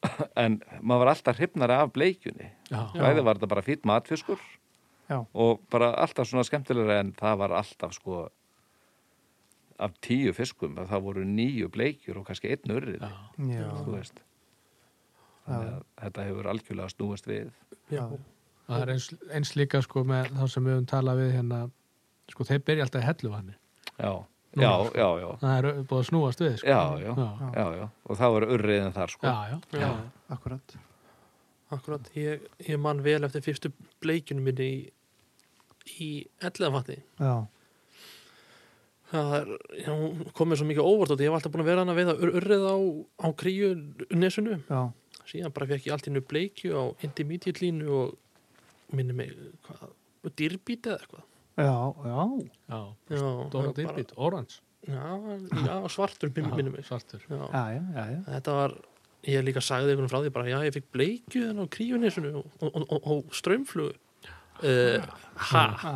en maður var alltaf hrifnari af bleikjunni Já. bæði var þetta bara fýtt matfiskur já, og bara alltaf svona skemmtilega en það var alltaf sko af tíu fiskum að það voru nýju bleikjur og kannski einn að þetta hefur algjörlega snúist við. Já, Það er eins, eins líka sko með þá sem við höfum talað við hérna sko þeir byrja alltaf hellu hann já, já, sko. já, já. Það er búið að snúast við sko. já, já, já, já, já. Og það voru urriðin þar sko. Já, já. Já, akkurat, akkurat. Ég, ég man vel eftir fyrstu bleikjunum minni í, í elleðafatni. já, Það er, já, komið svo mikið óvart og ég var alltaf búin að vera hann að veiða ur urrið á, á kríu nesunu. já, Síðan bara fekk ég allt innu bleikju á intermediate línu og minni mig, hvað, dýrbít eða eitthvað. já, já, já. Já, Dóra bara- dýrbít, orange Já, já, svartur minni, minni mig. svartur Já. já, já, já, já. Þetta var, ég líka sagði einhvern frá því bara, já, ég fikk bleikju þennan á kríunisunu og, og, og, og strömmflugu. Ha, Já,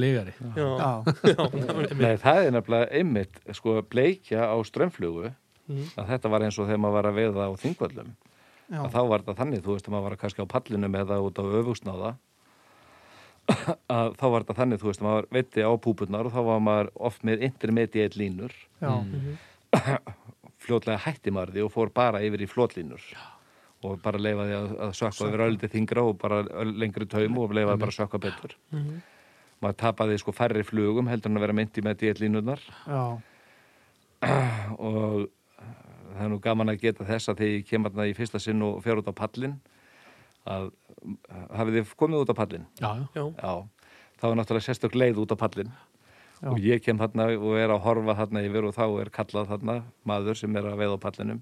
Ligari. Já, já, já, já, Nei, það er nefnilega einmitt sko bleikja á strömmflugu Mm. að þetta var eins og þegar maður var að veiða á þingvöllum. Já, að þá var þetta þannig, þú veist, að maður var kannski á pallinum eða út á öfugsnáða. Að þá var þetta þannig, þú veist, að maður veitti á púpunar og þá var maður oft með intermediate línur. Já, fljótlega hætti maður því og fór bara yfir í flótlínur og bara leifaði að, að sökka yfir ölliti þingra og bara lengri taum og leifaði bara að sökka betur. Mhm. maður tapaði sko færri flugum heldur en að vera myndi með já, og það er nú gaman að geta þess að þegar ég kem þarna í fyrsta sinn og fer út á pallin að hafið þið komið út á pallin já, já, já, já, þá er náttúrulega sérstök leið út á pallin Já. og ég kem þarna og er að horfa þarna yfir og þá er kallað þarna maður sem er að veið á pallinum.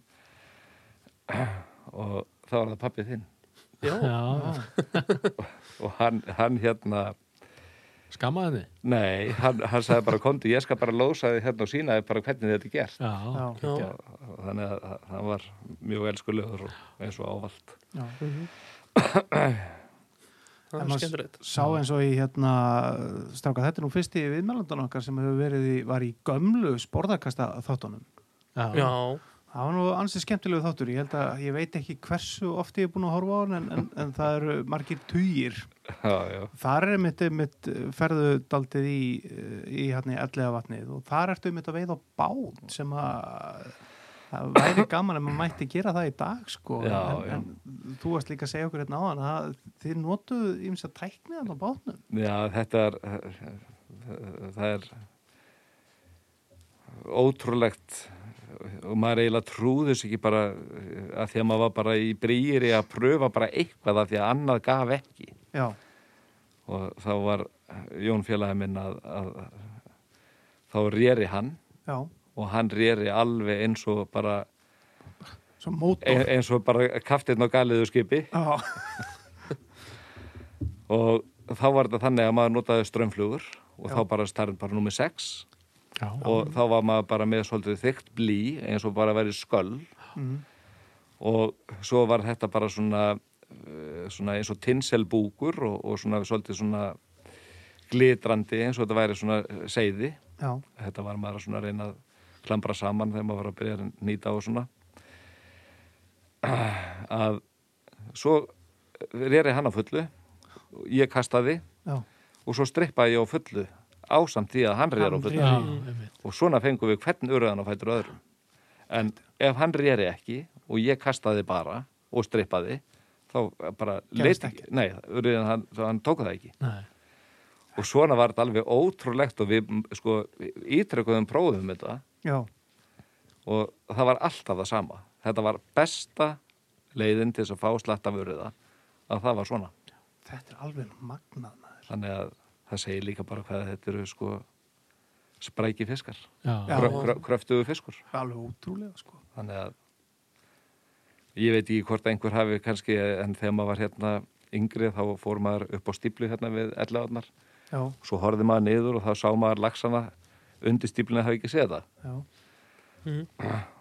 og þá er það pappið þinn. Já, já. og hann, hann hérna skammaði þið nei, hann, hann sagði bara kondi, ég skal bara lósa þið hérna og sína þið bara hvernig þetta er gert. Já, já, já, þannig að hann var mjög elskulegur og eins og ávalt já. það En er skemmtilegt. Sá eins og í hérna, stráka, þetta er nú fyrsti viðmælandan okkar sem hefur verið í, var í gömlu sporðarkasta þáttunum. já, Já, Það var nú ansið skemmtilegu þáttur. Ég held að ég veit ekki hversu oft ég er búin að horfa á hann en, en, en það eru margir já, Þar er mitt, mitt ferðu daldið í, í hérna ellega vatnið og þar ertu mitt að veiða á bát sem að það væri gaman ef maður mætti gera það í dag sko. Já, en, en þú varst líka að segja okkur hérna á hann að þið notuðu ímins að tækni þannig á bátnum. já, þetta er það er ótrúlegt og maður eiginlega trúðis ekki bara að því að maður var bara í brýri að pröfa bara eitthvað að því að annað gaf ekki. Já, og þá var Jón félagi minn að, að þá rýri hann. Já, og hann rýri alveg eins og bara ein- eins og bara kaftirn á galiðu skipi. Og þá var þetta þannig að maður notaði strömmflugur og Já. þá bara starfinn bara nummer 6 já, og þá var maður bara með svolítið þygt blí eins og bara verið sköll. Mm, og svo var þetta bara svona, eh, svona eins og tinselbúkur og, og svona svolítið svona glitrandi eins og þetta væri svona seiði já, þetta var maður að svona reyna að klambra saman þegar maður var að byrja að nýta og svona. Að svo reri hann á fullu. Ég kastaði. Já, og svo strippaði ég á fullu ásamt því að hann reri á réri. einmitt. og svona fengum við hvern urðan á fætur öðrum. En ef hann reri ekki og ég kastaði bara og strippaði þá bara Gerðist leit ekki nei, urðan hann, hann tók það ekki. Nei. og svona var þetta alveg ótrúlegt og við sko ítrekuðum prófum þetta. Já, og það var alltaf það sama. Þetta var besta leiðin til þess að fá slatta vöruða að það var svona. Þetta er alveg magnað þannig að það segir líka bara hvað þetta eru sko spræki fiskar. Kröftuðu fiskur. Alveg ótrúlega sko. þannig að ég veit ekki hvort einhver hafi kannski en þegar maður var hérna yngri þá fór maður upp á stíplu hérna við ellaðarnar Já, svo horfði maður niður og þá sá maður laxana undir stípluna hafi ekki séð það. Já, Mhm.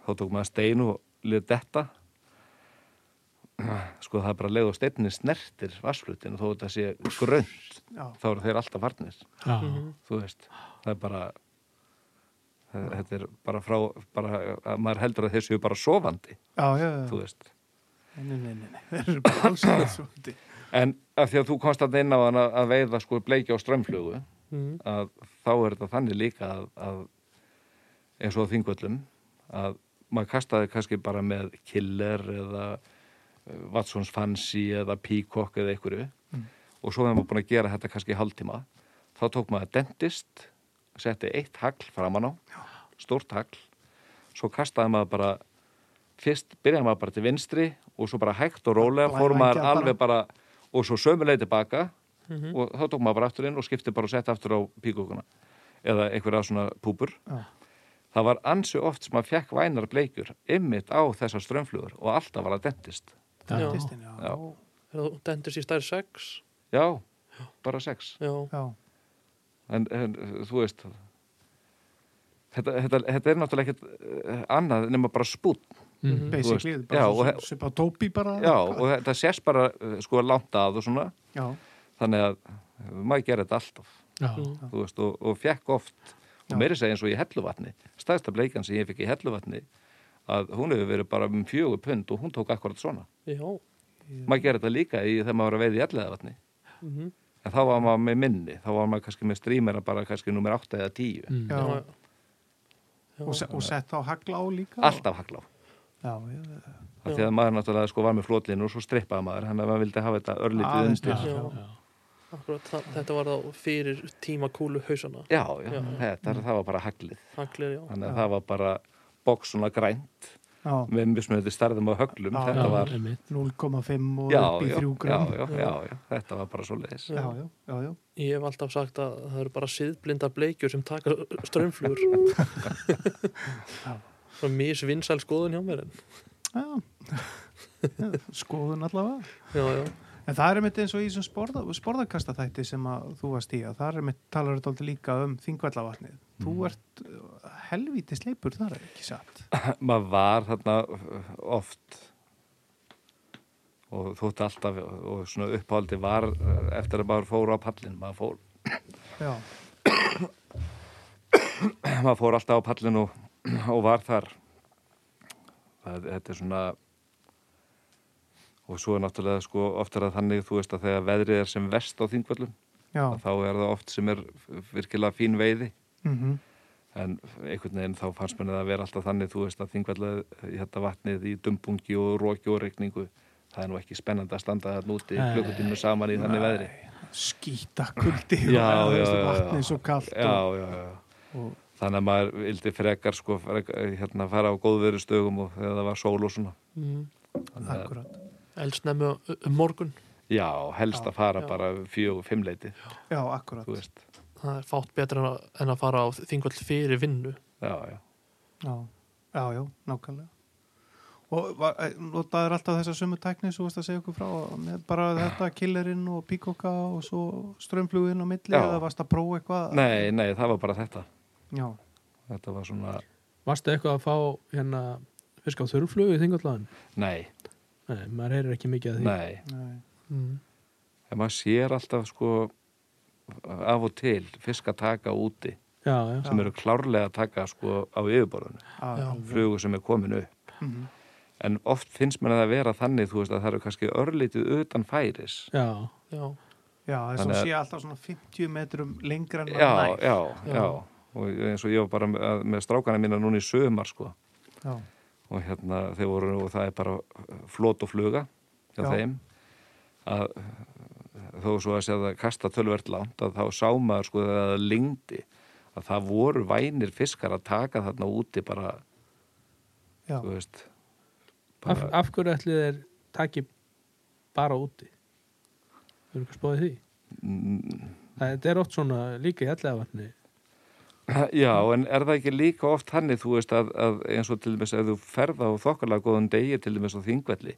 þá tók maður stein og liði detta sko það er bara leið og steinni snertir vassflutin og þó þetta sé grönt já. þá eru þeir alltaf farnir já, þú veist, það er bara það- þetta er bara frá bara, að maður heldur að þeir séu bara sofandi, Já, já, já. þú veist Nei, nei, nei, nei. Þeir eru bara alls ekki svo. en af því að þú komst að inn á hann að, að veiða sko bleiki á strömmflugu Mhm. að þá er þetta þannig líka að, að eins og þingvöllum að maður kastaði kannski bara með killer eða Watsons Fancy eða Peacock eða einhverju Mm. og svo hefur maður búin að gera þetta kannski í hálftíma þá tók maður dentist setti eitt hagl framan á stórt hagl svo kastaði maður bara fyrst byrjaði maður bara til vinstri og svo bara hægt og rólega fór maður alveg bara og svo sömuleið tilbaka Mhm. og þá tók maður bara aftur inn og skipti bara og setti aftur á píkókuna eða einhverja svona púpur Já. það var ansi oft sem maður fekk vænar bleikjur ymmit á þessar strömmflugur og alltaf var það dentist. Dentistinn, já. Já. Er það dentist í stær 6? já, bara sex Já. Já, en, en þú veist þetta, þetta, þetta er náttúrulega ekkert eh, annað nema bara spút Mhm. basically, veist, bara já, svipa tópi bara. já, og þetta sést bara eh, sko langt að og svona Já, þannig að maður gerir þetta alltaf já, Mhm. þú veist, og, og fekk oft Já. og meiri segja eins og í helluvatni stæðsta bleikan sem ég fikk í helluvatni að hún hefur verið bara um fjögur pund og hún tók akkurat svona Já. maður gerir þetta líka í þegar maður var að veið í elleðavatni Mhm. en þá var maður með minni þá var maður kannski með strímera bara kannski nummer 8 eða 10 Mm. Já. Já. Og, se og sett á hagla á líka. alltaf haglá að maður náttúrulega sko var með flotlinu og svo strippaði maður hann að maður vildi hafa þetta örlítið Aðeins undir til. Já. já. Akkurat, þetta var þá fyrir tíma kúlu hausana. já, já, Já. Þetta, það var bara haglið Haglir, já. þannig að það var bara boks svona grænt Já, með mismunandi starðum á höglum Já, þetta Já, var, einmitt. 0,5 og já, upp í já, 3 já, gram. já, já, já, þetta var bara svo leiðis Já, já, já, já. Ég hef alltaf sagt að það eru bara siðblinda bleikjur sem taka strömmflugur. Já. Það er misvinnsæl skoðun hjá mér en. já. Já, Skoðun allavega. Já, já. En það er einmitt eins og í þessum sporða, sporðarkasta þætti sem að þú varst í að það er einmitt talar þetta aldrei líka um þingvallavatnið. Þú Mhm. ert uh, helvíti sleipur þar ekki satt. maður var þarna uh, oft og þótti alltaf og svona uppáldi var uh, eftir að maður fór á pallin maður fór, maður fór alltaf á pallin og, og var þar það, þetta er svona og svo er náttúrulega sko oft er það þannig þú veist að þegar veðrið er sem vest á þingvöllum já. þá er það oft sem er virkilega fín veiði Mm en einhvern veginn þá fannst mér að vera alltaf þannig þú veist að þingvallið hérna vatnið í dumbungi og róki og regningu það er nú ekki spennandi að standa þarna úti Nei. klukkutímu saman í þannig veðri Skýta kuldi Já, og já, já, já. vatnið svo kallt já, og, já, já. og, þannig að maður vildi frekar sko frekar, hérna fara á góðveru stögum og þegar það var sól og svona Mm. Þannig Eldsnemmu um morgun. já, helst Já, að fara já. bara fjög og fimmleiti Já, akkurat. þú veist, Það er fátt betra en að, en að fara á þingvall fyrir vinnu. já, já Já, já, já, nákvæmlega. Og var- eh, notaðir alltaf þessa sömu tækni svo varst að segja okkur frá með bara þetta killerinn og píkoka og svo strömmfluginn á milli Já. eða varst að prófa eitthvað? nei, nei, það var bara þetta Já, þetta var svona, Varstu eitthvað að fá hérna fisk á þurrflugu í þingvallaðin? nei, Nei, maður heyrir ekki mikið að því. nei nei. Mm. en maður sér alltaf sko af og til fisk að taka úti Já, já. sem eru klárlega að taka sko á yfirborðinu Já. alveg. flugu sem er komin upp Mhm. en oft finnst mér að það vera þannig þú veist að það eru kannski örlítið utan færis Já, Já. Já, þess að að- sé alltaf svona 50 metrum lengra en maður nær. já, já, Já. og eins og ég var bara með, með strákana mína núna í sömar sko Já, og hérna þeir voru og það er bara flót og fluga hjá Já. þeim að þó svo að segja það kasta tölvert langt að þá sá maður sko að það lingdi að það voru vænir fiskar að taka þarna úti bara, já. þú veist af, bara, af hverju ætli þeir taki bara úti? Þú eru ekki spáðið því Mm, Þetta er oft svona líka í ellegavatni Já, en er það ekki líka oft hannig, þú veist, að, að eins og til dæmis ef þú ferða á þokkarlega góðan degi til dæmis á þingvelli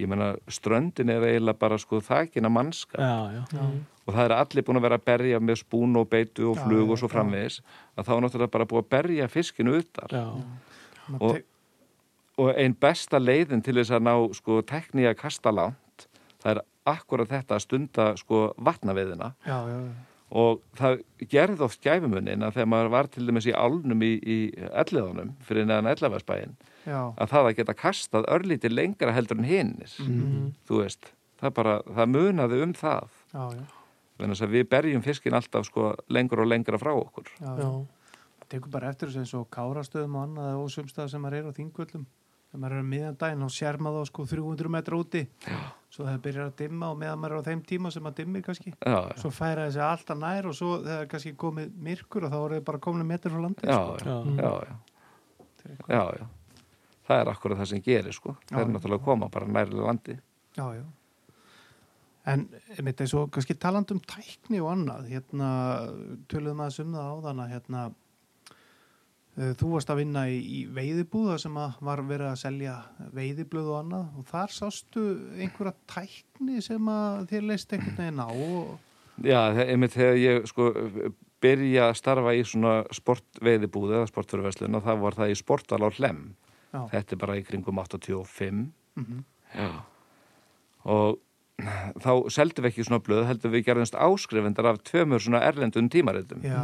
ég meina, ströndin er eiginlega bara sko þakina mannska Já, já, og það er allir búin að vera að berja með spún og beitu og Já, flug já, og svo já. framvegis að þá er náttúrulega bara búið að berja fiskinu utar. Já, Og- og einn besta leiðin til þess að ná sko tekní að kasta langt það er akkurat þetta að stunda sko vatnaveðina já, já, já. Og það gerði oft gæfumunin að þegar maður var til dæmis í álnum í, í elliðunum fyrir neðan ellafæsbæin já. að það að geta kastað örlítið lengra heldur en hinnir Mhm. þú veist, það bara, það munaði um það. Já, já, þannig að við berjum fiskin alltaf sko lengur og lengra frá okkur. Já, já. Já, tekur bara eftir þessu eins og kárastöðum og annað og sumstað sem maður er á þingvöllum þegar maður er á miðjan daginn og sér maður þá sko 300 metra úti já. svo það byrjar að dimma og meðan maður er á þeim tíma sem maður dimmir kannski já, já, svo færa þessi alltaf nær og svo þegar kannski komið myrkur og þá er það bara komin metri frá landi já, sko. já, já. já, er það er akkurat það sem gerir sko, það er náttúrulega að koma bara nærlega landi já, já. en einmitt eins og kannski taland um tækni og annað hérna töluðum aðeins um það áðan að hérna þú varst að vinna í, í veiðibúða sem var verið að selja veiðiblöð og annað og þar sástu einhverja tækni sem þér leist einhvern veginn á og Já, einmitt þegar ég sko byrja að starfa í svona sportveiðibúð eða sportfyrirverslun og það var það í sportal á hlem já, þetta er bara í kringum 85 mm Já. og þá seldum við ekki svona blöð heldur við gerðumst áskrifendar af tveimur svona erlendum tímaritum. Já,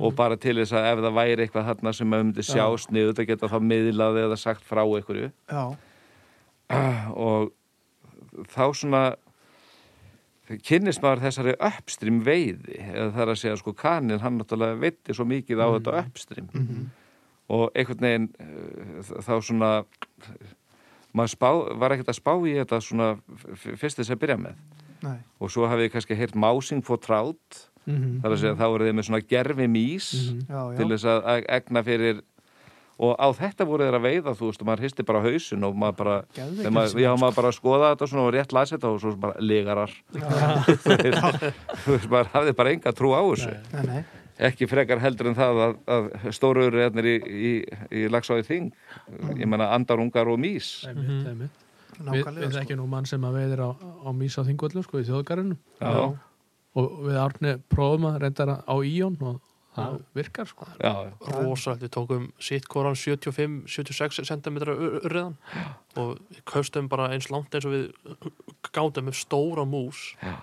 og bara til þess að ef það væri eitthvað þarna sem maður myndi sjá sniðu þetta geta þá miðlað eða sagt frá einhverju. Já, og þá svona kynnist maður þessari uppstrím veiði eða það er að segja sko kanin hann náttúrulega veitti svo mikið á þetta uppstrím og einhvern veginn eh, þá svona maður spá, var ekkert að spá í þetta svona fyrst þess að byrja með. Nei, og svo hafið þið kannski heyrt másing fór trátt. Mhm. það er að segja þá eru þið með svona gerfi mís já, já, til þess að að egna fyrir og á þetta voru þeir að veiða þú veist og maður hristi bara hausin og maður bara sem já, maður bara skoða þetta svona og rétt lasi þetta og svo bara ligarar þú veist, maður hafði bara enga trú á þessu. Nei, nei, ekki frekar heldur en það að, að stóru öruðarnir í, í, í lagsáði þing. Ég menna andarungar og mís Einmitt, einmitt. Við, við sko. þekkjum nú mann sem að veiðir á, á mís á þingvöldu sko í þjóðgarinu já, og við árni prófum að reynda á íjón og það virkar sko. Já, já, rosalegt, við tókum sitt koran 75-76 cm urriðan. Og við kaustum bara eins langt eins og við gátum með stóra mús. Já,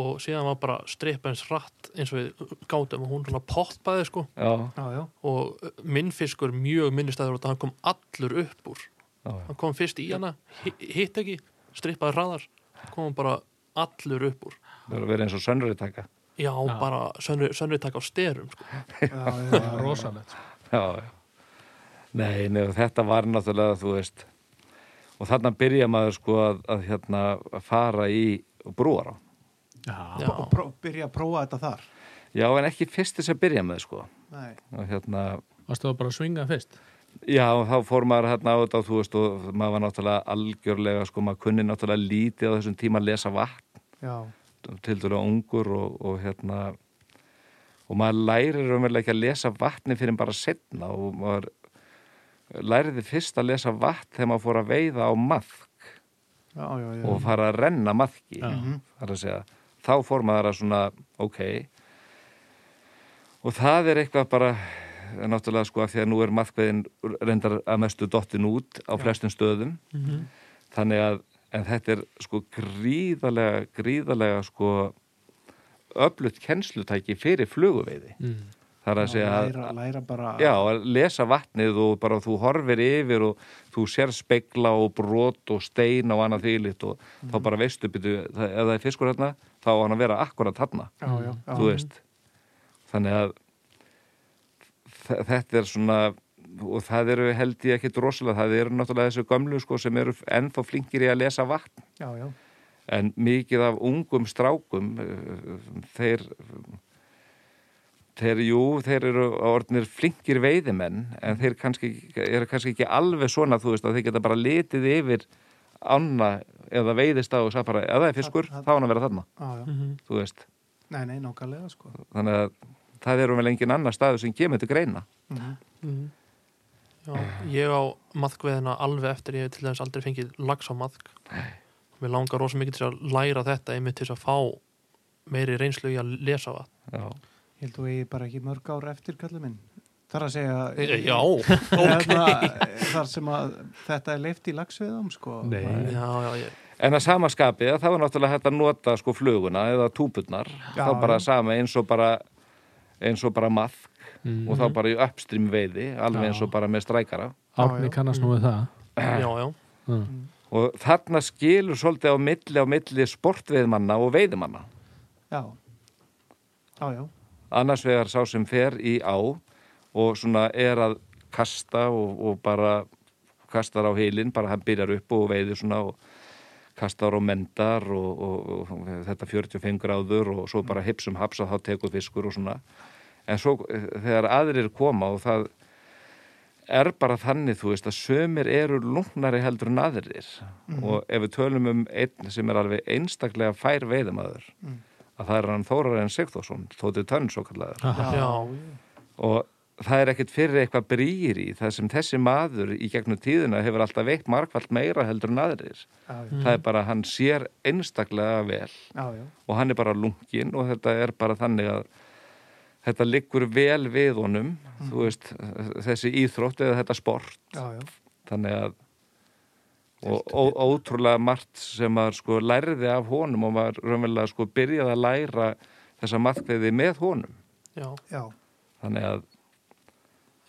og síðan var bara stripp eins rætt eins og við gátum og hún svona poppaði sko. Já, já, já, og minn fiskur mjög minnistæður og hann kom allur upp úr. Já, hann kom fyrst í hana, hi- hitt ekki strippaði hraðar, kom hann bara allur upp úr. Það er að vera eins og sönnurítaka já, Já. bara sönnriðtak á styrum sko. rosalegt já, já. Nei, nei, og þetta var náttúrulega, þú veist, og þarna byrja maður sko að, að hérna að fara í brúar á. Já, og pró, byrja að prófa þetta þar. Já, en ekki fyrst þess að byrja með, sko. nei, Og hérna, varstu það bara að svinga fyrst? Já, og þá fór maður hérna á þetta og þú veist, og maður var náttúrulega algjörlega, sko, maður kunni náttúrulega lítið á þessum tíma að lesa vatn, já, til dærulega ungur og, og hérna, og maður lærir raunverulega ekki að lesa vatni fyrir bara setna og maður læriði fyrst að lesa vatn þegar maður fór að veiða á maðk. já, já, já. og fara að renna maðki er að segja, þá fór maður að svona ok. Og það er eitthvað bara náttúrulega sko að því að nú er maðkveðin reyndar að mestu dottin út á flestum stöðum. Þannig að en þetta er sko gríðarlega gríðarlega sko öflutt kennslutæki fyrir fluguveiði. Mm. Það er að segja að læra, læra bara Já, að lesa vatnið og bara þú horfir yfir og þú sér spegla og brot og stein og annað þýlitt og þá bara veistu byrju, ef það er fiskur hérna, þá á hann að vera akkurat já, þú veist. Þannig að þetta er svona, og það eru held ég ekkit rosalega, það eru náttúrulega þessu gömlu sko sem eru ennþá flinkir í að lesa vatn, já, já, en mikið af ungum strákum, eh, þeir Þeir, jú, þeir eru orðnir flinkir veiðimenn en þeir kannski, eru kannski ekki alveg svona, þú veist, að þeir geta bara litið yfir ána eða veiðist á og sagði bara, ef það er fiskur, Það- það- þá er hann að vera þarna Já, já. Mhm. þú veist, Nei, nei, sko. þannig að það eru vel engin annar staðu sem kemur til greina Mhm. Mhm. Já, ég á maðkveðina alveg eftir ég hef til dæmis aldrei fengið lags á maðk mér langar rosa mikið til að læra þetta einmitt til að fá meiri reynslu í að lesa já, Ég held þú eigi bara ekki mörg ár eftir, kallið minn. Þar að segja... Já, Hérna, þar sem að þetta er leift í lagsveðum, sko. Nei. já, já, ég, En að sama skapi, að það var náttúrulega hægt að nota sko fluguna eða túpurnar Já, þá bara já. sama eins og bara eins og bara maðk Mm. og þá bara í upstream veiði alveg Já. eins og bara með strækara Árni Já, já. kannast nú við það já, já Mm. og þarna skilur svolítið á milli á milli sportveiðmanna og veiðimanna Já. Já, já. Annars vegar sá sem fer í á og svona er að kasta og, og bara kastar á heilin, bara hann byrjar upp og veiðir svona og kastar og mendar og, og, og þetta 45 gráður og svo bara hipsum haps og þá tekur fiskur og svona. En svo eh, þegar aðrir koma og það er bara þannig þú veist að sömur eru lungnari heldur en aðrir. Og ef við tölum um einn sem er alveg einstaklega fær veiðamaður Mm. Að það er hann Þórarinn Sigþórsson Tóti Tönn svo kallaður Já, og það er ekkit fyrir eitthvað brýr í það sem þessi maður í gegnum tíðina hefur alltaf veikt markvallt meira heldur en aðrir. Já, já. það er bara, hann sér einstaklega vel. Já, já. og hann er bara lungin og þetta er bara þannig að þetta liggur vel við honum. Þú veist, þessi íþrótt eða þetta sport. Já, já. þannig að og ó, ótrúlega margt sem maður sko lærði af honum og maður raunverulega sko byrjaði að læra þessa matkveði með honum já, Já. þannig að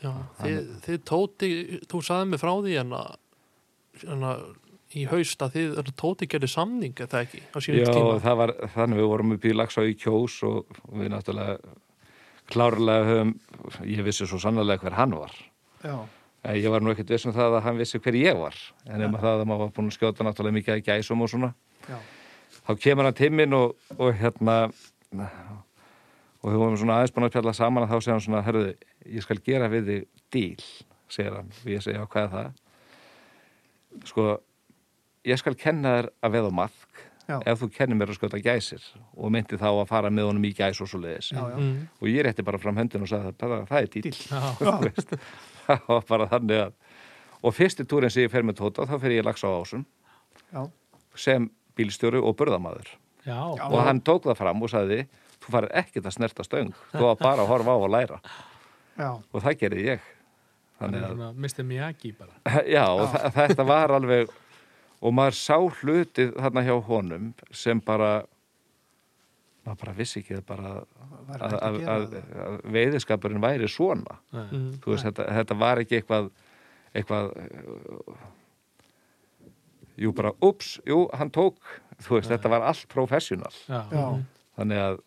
já Þið, þið tóti, þú sagði mig frá því en að, en að í haust að þið, tóti gerði samning eða ekki á sínum Já, tíma það var þannig við vorum upp í Lagsá í Kjós og við náttúrulega klárlega höfum, ég vissi svo sannlega hver hann var. Já. Eh, Ég var nú ekkert viss um það að hann vissi hver ég var, en maður það að maður var búin að skjóta náttúrulega mikið að gæsum og svona. Já. Þá kemur hann til minn og, og hérna, og við vorum svona aðeins búin að pjalla saman að þá segja hann svona, herruðu, ég skal gera við þig díl, segir hann, og ég segja, hvað er það? Sko, ég skal kenna þér að veða maðk Já. ef þú kennir mér að skjóta gæsir og myndi þá að fara með honum í gæs og svo leiðis Já, já. mm, og ég rétti bara fram höndin og sagði það, það er dýl það var bara þannig að og fyrsti túrin sem ég fer með tóta þá fer ég lags á ásum Já. sem bílstjóri og burðamaður Já, Já. og hann tók það fram og sagði þú farir ekkert að snerta stöng þú var bara að horfa á og læra Já. og það gerði ég þannig að, Mr. Miyagi bara já, og þetta var alveg og maður sá hlutið þarna hjá honum sem bara maður bara vissi ekki að bara að, að að, að, veiðiskapurinn væri svona. Nei. mm, þú veist, þetta, þetta var ekki eitthvað eitthvað jú bara, ups, jú, hann tók. Þú veist, þetta var allt professional. Já, Já. þannig að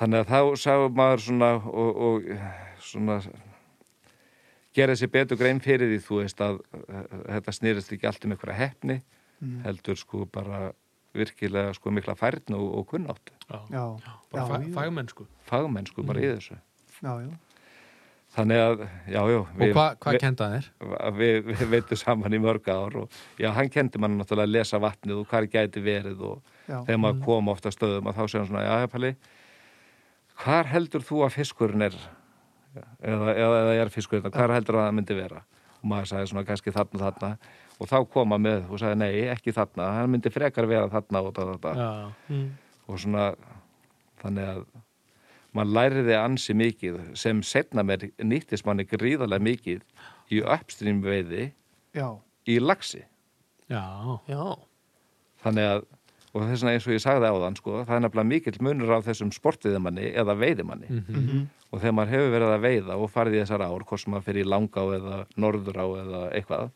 þannig að þá sá maður svona og, og svona gera sér betur grein fyrir því þú veist að þetta snýrist ekki allt um einhverja hefni Mm. heldur sko bara virkilega sko mikla færn og, og kunnátt já. Já. bara Já, fa já. fagmennsku fagmennsku bara í þessu Já, já. þannig að, já, já Og hvað hva kenda þér? við, við veitum saman í mörg ár og já, hann kendi mann náttúrulega að lesa vatnið og hvað gæti verið og Já. þegar maður kom ofta stöðum að þá segja hann svona, já, Palli hvar heldur þú að fiskurinn er eða, eða, eða er fiskurinn, hvar heldur að það myndi vera? Og maður sagði svona kannski þarna þarna. Og þá koma með og sagði nei, ekki þarna hann myndi frekar vera þarna og, það, það, Já, mm, og svona þannig að maður læriði ansi mikið sem setna mér nýttist manni gríðarlega mikið í uppstrým veiði Já. í lagsi já, já, þannig að og þess vegna eins og ég sagði á þann sko, það er nefnilega mikill munur á þessum sportviðimanni eða veiðimanni. Mhm, Mhm. og þegar maður hefur verið að veiða og farið í þessar ár, hvort sem maður fyrir í langá eða norður á eða eitthvað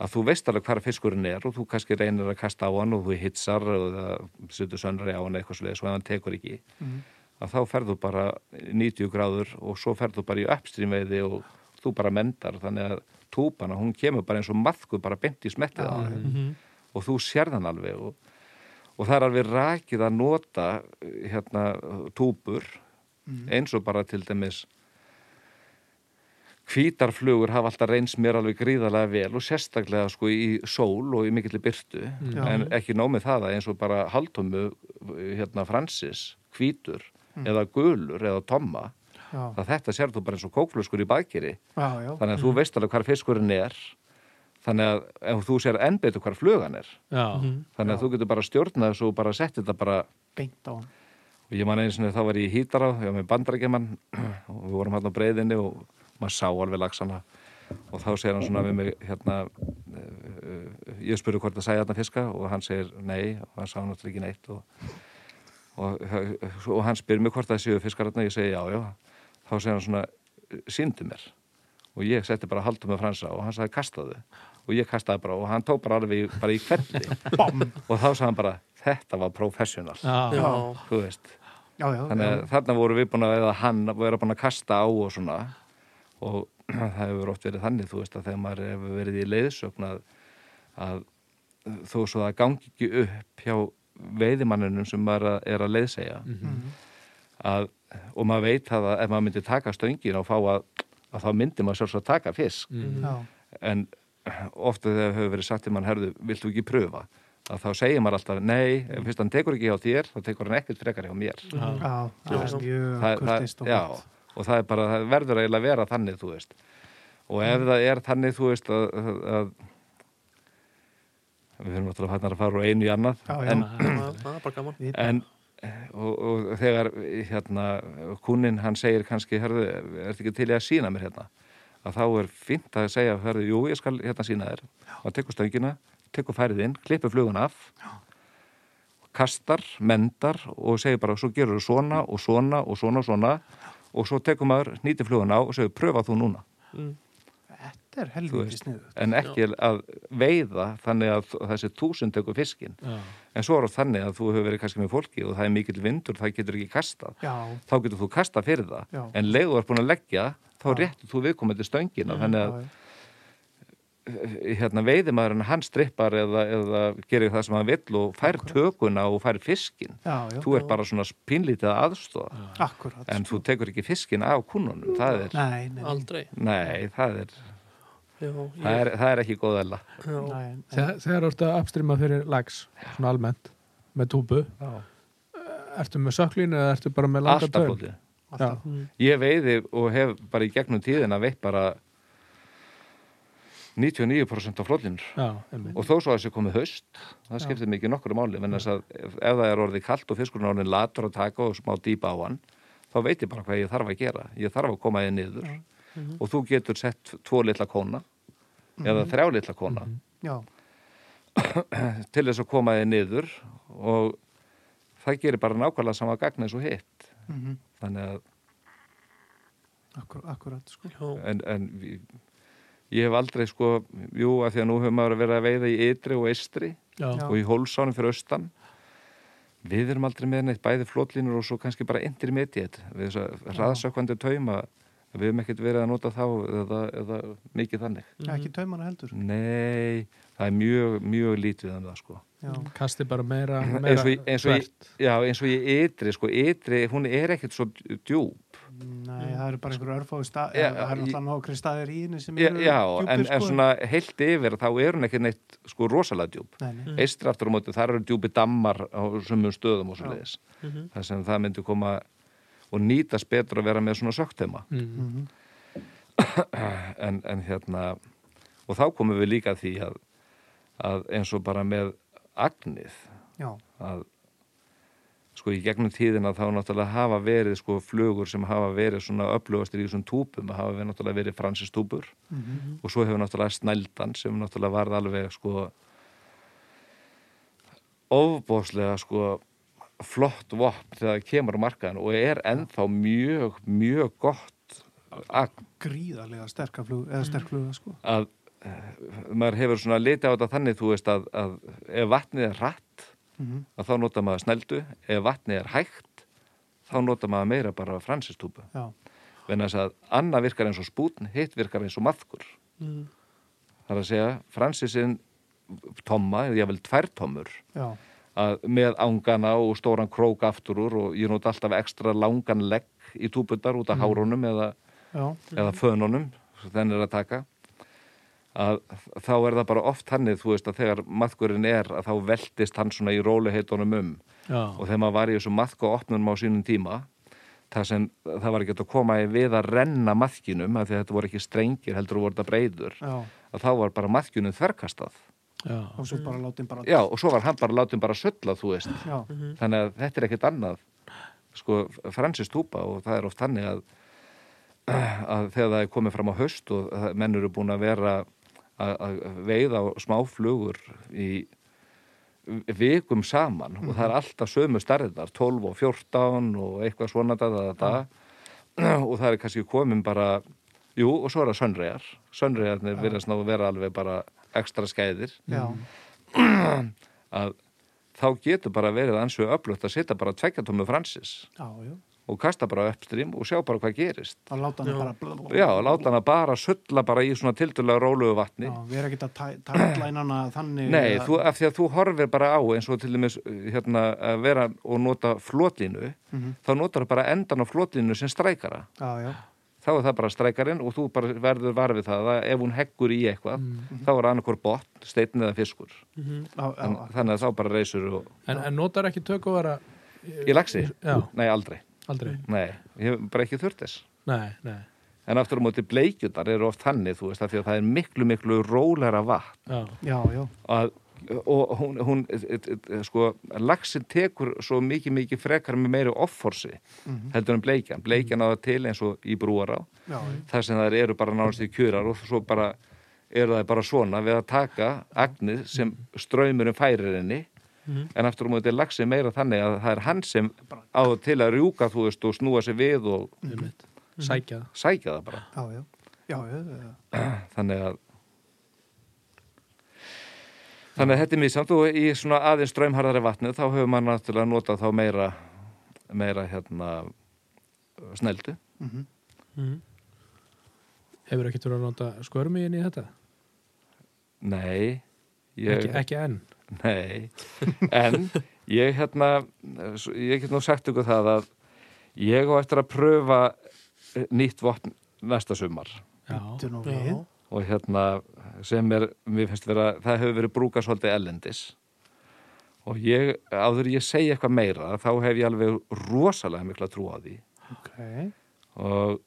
að þú veist alveg hvar fiskurinn er og þú kannski reynir að kasta á hann og þú hitsar og það setur sönnri á hann eitthvað svolítið svo ef hann tekur ekki Mhm. að þá ferðu bara 90 gráður og svo ferðu bara í uppstrímveiði og þú bara mendar. Þannig að túpana, hún kemur bara eins og maðku bara beint í smettið á Já, hann mm, og þú sér þann alveg og, og það er alveg rakið að nota hérna túpur Mhm. eins og bara til dæmis hvítarflugur hafa alltaf reyns mér alveg gríðarlega vel og sérstaklega sko í sól og í mikilli byrtu Já. en ekki nómið það að eins og bara haldtómu hérna Francis, hvítur eða gulur eða tomma þetta sér þú bara eins og kókfluskur í já, þannig að þú veist alveg hvar fiskurinn er þannig að ef þú sér enn betur hvar flugan er Já, þannig að Já. þú getur bara stjórnað þessu og bara sett þetta bara beint á hann. Og ég man eins og þá var ég í hítará ég var með bandrækjumann og við vorum hann á breyðinni og maður sá alveg lagsana og þá segir hann svona við mig hérna uh, ég spurði hvort það sæði þarna fiska og hann segir nei og hann sá náttúrulega ekki neitt og, og, og hann spyr mig hvort það séu fiskar þarna ég segi já já. Þá segir hann svona síndu mér. Og ég setti bara haldum með fransa og hann sagði kastaðu og ég kastaði bara og hann tók bara alveg bara í Bam! og þá sagði hann bara þetta var professional. Já, Já, þú veist. Já, já, þannig að þarna voru við búin að eða hann vera búin að kasta á og svona. Og það hefur oft verið þannig þú veist að þegar maður hefur verið í leiðsögn að, að þó svo það gangi ekki upp hjá veiðimannunum sem maður er að- er að leiðsegja Mhm. að, og maður veit það að ef maður myndi taka stöngin og fá að, að þá myndi maður sjálfsög að taka fisk. Mm. já, en ofta þegar hefur verið sagt til mann herðu, viltu ekki pröfa? Að þá segir maður alltaf, nei, ef fyrst hann tekur ekki hjá þér þá tekur hann ekkert frekar hjá mér. Já, það er Já. mjög kurtist og já, gott. og það er bara, það verður eiginlega að vera þannig, þú veist. Og ef það er þannig, þú veist að, að, að við höfum náttúrulega fannar að fara úr einu í annað Já, já. en, það er bara gaman. En og, og þegar hérna, kúnin hann segir kannski, herðu, er ekki til í að sína mér hérna að þá er fínt að segja, herðu, jú, ég skal hérna sína þér. Og tekur stöngina, tekur færið inn klippir flugun af kastar, mendar og segir bara, svo gerur þú svona og svona og svona og svona. Og svo tekur maður, nýtir flugun á og segir, pröfa þú núna. Mm. Þetta er helviti sniðu en ekki að veiða þannig að þessi túsund tekur fiskinn. Já, en svo er það þannig að þú hefur verið kannski með fólki og það er mikill vindur, það getur ekki kastað. Já, þá getur þú kastað fyrir það. Já. en leiðu er búin að leggja þá Já. réttur þú viðkomandi stöngina þannig já, að já. hérna, veiðimæðurinn hann strippar eða, eða gerir það sem hann vill og fær tökuna og fær fiskin já, já. þú er bara svona pínlítið aðstóða Akkurat en þú tekur ekki fiskin af kúnunum það er, Nei, nei, Aldrei nei, það er, Já, það ég, er, það er ekki já, nei, nei. Þegar, ertu að upstreama fyrir lags svona almennt, með túbu ertu með söklínu eða ertu bara með langa alltaf taum? Mm. ég veiði og hef bara í gegnum tíðina veitt bara 99% af einmitt. og þó svo að þessi komið haust það skiptir mikið nokkru máli. Menn þess að ef, það er orðið kalt og fiskurinn orðin latur að taka og smá dýpa á hann þá veit ég bara hvað ég þarf að gera. Ég þarf að koma þið niður. Og þú getur sett tvo litla kóna eða þrjá litla kóna Já, til þess að koma þið niður. Og það gerir bara nákvæmlega sama gagn eins og hitt mhm, þannig að akkur, akkurat sko. en, en við- ég hef aldrei sko jú að því að nú hefur maður verið að veiða í ytri og eistri Já, og í hólsánum fyrir austan. Við erum aldrei með neitt bæði flotlínur og svo kannski bara intermediate. Við þess að hraðsökkvandi tauma við hefum ekkert verið að nota þá eða, eða mikið þannig. Já, ekki taumana heldur. Nei, það er mjög, mjög lítið um það sko. Já, kasti bara meira, eins meira eins, og og í ytri sko, ytri, hún er ekkert svo djúp. Nei, það eru bara einhver örfáðu stað það eru náttúrulega nokkri staðir í henni sem eru já djúpir, en, en sko. svona heilt yfir þá er hún ekki neitt sko rosalega djúp. Nei, nei, eistri aftur á móti, þar eru djúpi dammar á sumum stöðum og svo leiðis Mhm. þar sem það myndi koma og nýtast betur að vera með svona söktema Mm. mhm, en, en hérna og þá komum við líka að því að, að eins og bara með agnið já, að sko í gegnum tíðina þá náttúrulega hafa verið sko flugur sem hafa verið svona upplögastir í þessum túpum hafa verið náttúrulega verið fransistúpur mhm, og svo hefur náttúrulega snældan sem náttúrulega varð alveg sko ofbóðslega sko flott vopn þegar það kemur á markaðin og er ennþá mjög, mjög gott agn. Gríðarlega sterka flug eða sterk fluga sko. Að maður hefur svona litið á þetta þannig þú veist að, að ef vatnið er hratt mhm, að þá nota maður snældu. Ef vatnið er hægt þá nota maður meira bara fransistúpu. Venna þess að annað virkar eins og spútn hitt virkar eins og maðkur. Mm. það er að segja fransisinn tomma, eða ég vil tværtommur með ángana og stóran krók aftur úr og ég nota alltaf ekstra langan legg í túbundar út af hárunum eða, eða fönunum þenn er að taka að þá er það bara oft hannið þú veist að þegar maðkurinn er að þá veltist hann svona í róliheitunum um. Já, og þegar maður var í þessu maðku opnunum á sínum tíma það sem það var ekki að koma í við að renna maðkinum af því að þetta voru ekki strengir heldur voru þetta breyður Já, að þá var bara maðkinum þverkastað. Já, og svo bara látum bara já og svo var hann bara látum bara sölla þú veist. Já, þannig að þetta er ekkert annað. Sko Francis Túpa og það er oft þannig að, að þegar það er komið fram á höst og menn eru búin að vera að, veiða smáflugur í vikum saman. Og það er alltaf sömu starðar 12 og 14 og eitthvað svona da, da, da, da. og það er kannski komin bara jú og svo er það sönnregar sönnregarnir virðast ná að vera alveg bara ekstra skæðir. Já, að þá getur bara verið ansveg öflugt að setja bara tveggjatómu Francis. Já, já og kasta bara uppstrím og sjá bara hvað gerist að láta hann Já. bara blablabla. já, láta hana bara sulla bara í svona tildulega rólugu vatni Já, við erum ekki að tæ- tætla inn hana þannig Nei, að- þú, af því að þú horfir bara á eins og til dæmis hérna, að vera og nota flotlínu Mhm. þá notar bara endan á flotlínu sem strækara Já, já, þá er það bara strækarinn og þú bara verður varfið það að ef hún heggur í eitthvað þá er annarkor botn, steinn eða fiskur Mhm. já, já, en, þannig að þá bara reysur og, En, en notar ekki tökuvara í lagsi? Já. Nei, aldrei aldrei? Nei, ég hef bara ekki þurft þess. Nei, nei, En aftur á móti bleikjundar eru oft þannig, þú veist, af því að það er miklu, miklu rólega vatn. já, já, já, Að, og hún, hún et, et, et, sko, laxin tekur svo mikið, mikið frekar með meiri offorsi Mhm. heldur en bleikjan. Bleikjan á það til eins og í brúará, já, þar sem það eru bara nánast í kjörar og svo bara eru það bara svona við að taka agnið sem ströymurinn færir henni Mhm. en aftur á móti er laxin meira þannig að það er hann sem á til að rjúka, þú veist, og snúa sig við og einmitt Sækja það sækja það bara. já, já, já, já, já. þannig að þannig að þetta er mísamt og í svona aðeins ströymharðari vatni þá hefur maður náttúrulega notað þá meira meira hérna sneldu Mhm. Mhm. Hefur ekki verið að nota skörmi inn í þetta? nei ég, Ekki, ekki enn nei. En ég hérna ég get nú sagt ykkur það að ég á eftir að pröfa nýtt vopn næsta sumar. Já, Já. og hérna sem er, mér finnst vera, það hefur verið brúkað svolítið ellendis og ég, áður en ég segi eitthvað meira þá hef ég alveg rosalega mikla trú á því. Ok, og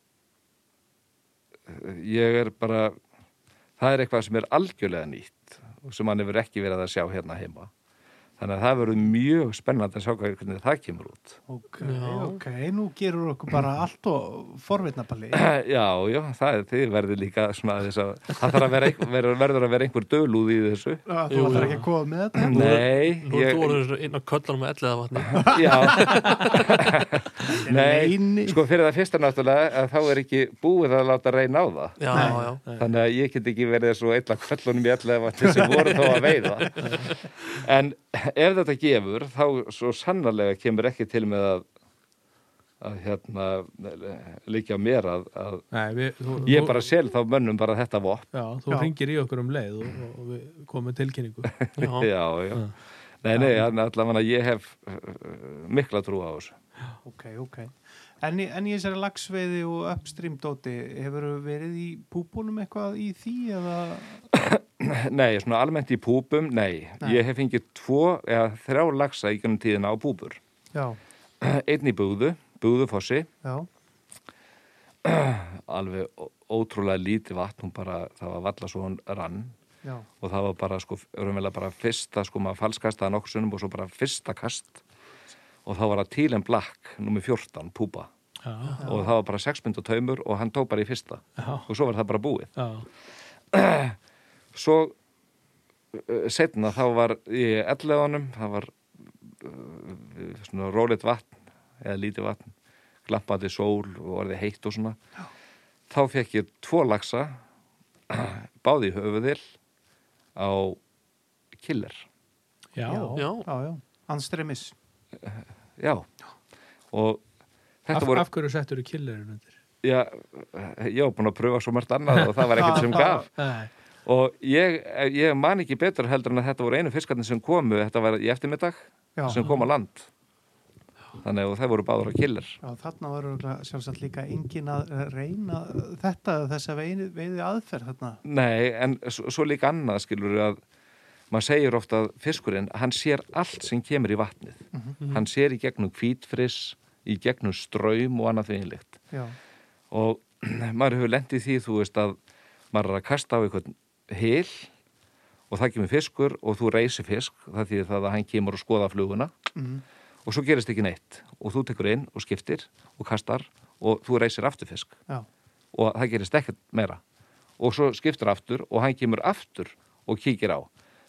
ég er bara það er eitthvað sem er algjörlega nýtt sem hann hefur ekki verið að sjá hérna heima þannig að það verður mjög spennandi að sjá hvað- hvernig það kemur út. Ok, Já. ok, nú gerur okkur bara allt og forvitnapalli. Já, já, það er verður líka svona þess að það þarf að vera, einhver, verður, verður að vera einhver dölúð í þessu. Þú Jú, ætlar ekki að koma með þetta? Nei, Nú er þú orðin inn á köllanum með elliða vatni Já. Nei, sko fyrir það fyrsta náttúrulega að þá er ekki búið að láta reyna á það. Já, Nei. já, þannig að ég get ekki verið svo illa kvöllunum í allega vatni sem voru þá að veiða. En ef þetta gefur þá svo sannarlega kemur ekki til með að að hérna líka mér að, að Nei, við, þú, ég bara sel þá mönnum bara þetta vopn Já, þú Já. ringir í okkur um leið og, og við komum tilkynningu já. já, já. Nei, nei, allavega ég hef uh, mikla trú á þessu Ok, ok. En, en í þessari lagsveiði og upstream dóti, hefur verið í púbunum eitthvað í því eða? Nei, svona almennt í púpum, nei. Nei. Ég hef fengið tvo eða þrjá lagsa í gennum tíðina á púpur. Já, Einn í búðu, búðufossi, já, alveg ótrúlega lítið vatn, hún bara, það var valla svo hún rann já, og það var bara, sko, raunverulega bara fyrsta, sko, maður falskastaði nokkuð sunnum og svo bara fyrsta kast og þá var það Tílen Black, nummer 14, púpa Já, og það var bara 6 mynd og taumur og hann tók bara í fyrsta já, og svo var það bara búið. já, Svo uh, setna þá var í elleðanum, það var uh, svona rólit vatn eða lítið vatn, glampandi sól og orðið heitt og svona. Þá fekk ég tvo lagsa, báði höfuðil á killer. já, já, Já. já, já. Anstremis. Já, og þetta Af, voru, af hverju settur þú killerinn undir? já, ég var búin að pröfa svo margt annað og það var ekkert sem gaf. Nei, Og ég, ég man ekki betur heldur en að þetta voru einu fiskarnir sem komu, þetta var í eftirmiddag, Já, sem kom á land þannig að það voru báður að killir Já, þarna örugglega sjálfsagt líka engin að reyna þetta, þessa veiði, veiði aðferð þarna. Nei, en svo, svo líka annað skilur að maður segir ofta að fiskurinn, hann sér allt sem kemur í vatnið. Hann sér í gegnum hvítfriss, í gegnum ströym og annað þvinlíkt. Já, Og maður hefur lendið því, þú veist, að maður er að kasta á einhvern hil og það kemur fiskur og þú reysir fisk, það þýðir það að hann kemur og skoða fluguna Mhm. og svo gerist ekki neitt og þú tekur inn og skiptir og kastar og þú reysir aftur fisk. já, og það gerist ekkert meira og svo skiptur aftur og hann kemur aftur og kíkir á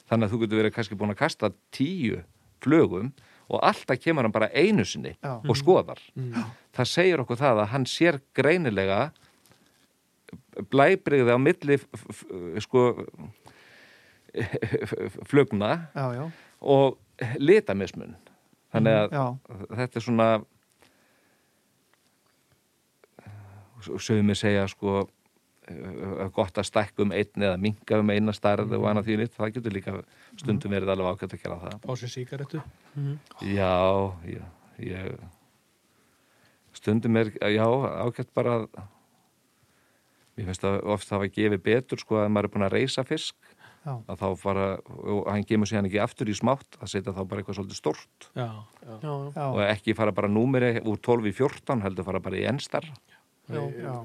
þannig að þú getur verið kannski búin að kasta tíu flögum og alltaf kemur hann bara einu sinni Já. og skoðar. Mm. það segir okkur það að hann sér greinilega blæbriði á milli sko flugna já, já, og litamismun þannig að já, þetta er svona sögum við segja sko eh, gott að stækka um einn eða minka um eina starð og annað því nýtt, það getur líka stundum verið alveg ákvæmt að gera það sér síkaretu. já, já ég, stundum er já, ákvæmt bara að mér finnst að oft hafa gefið betur sko að maður er búin að reysa fisk já, að þá fara, og hann gemur sér hann ekki aftur í smátt, að setja þá bara eitthvað svolítið stort Já, já. Og ekki fara bara númeri úr 12 í 14 heldur fara bara í ennstar já, já.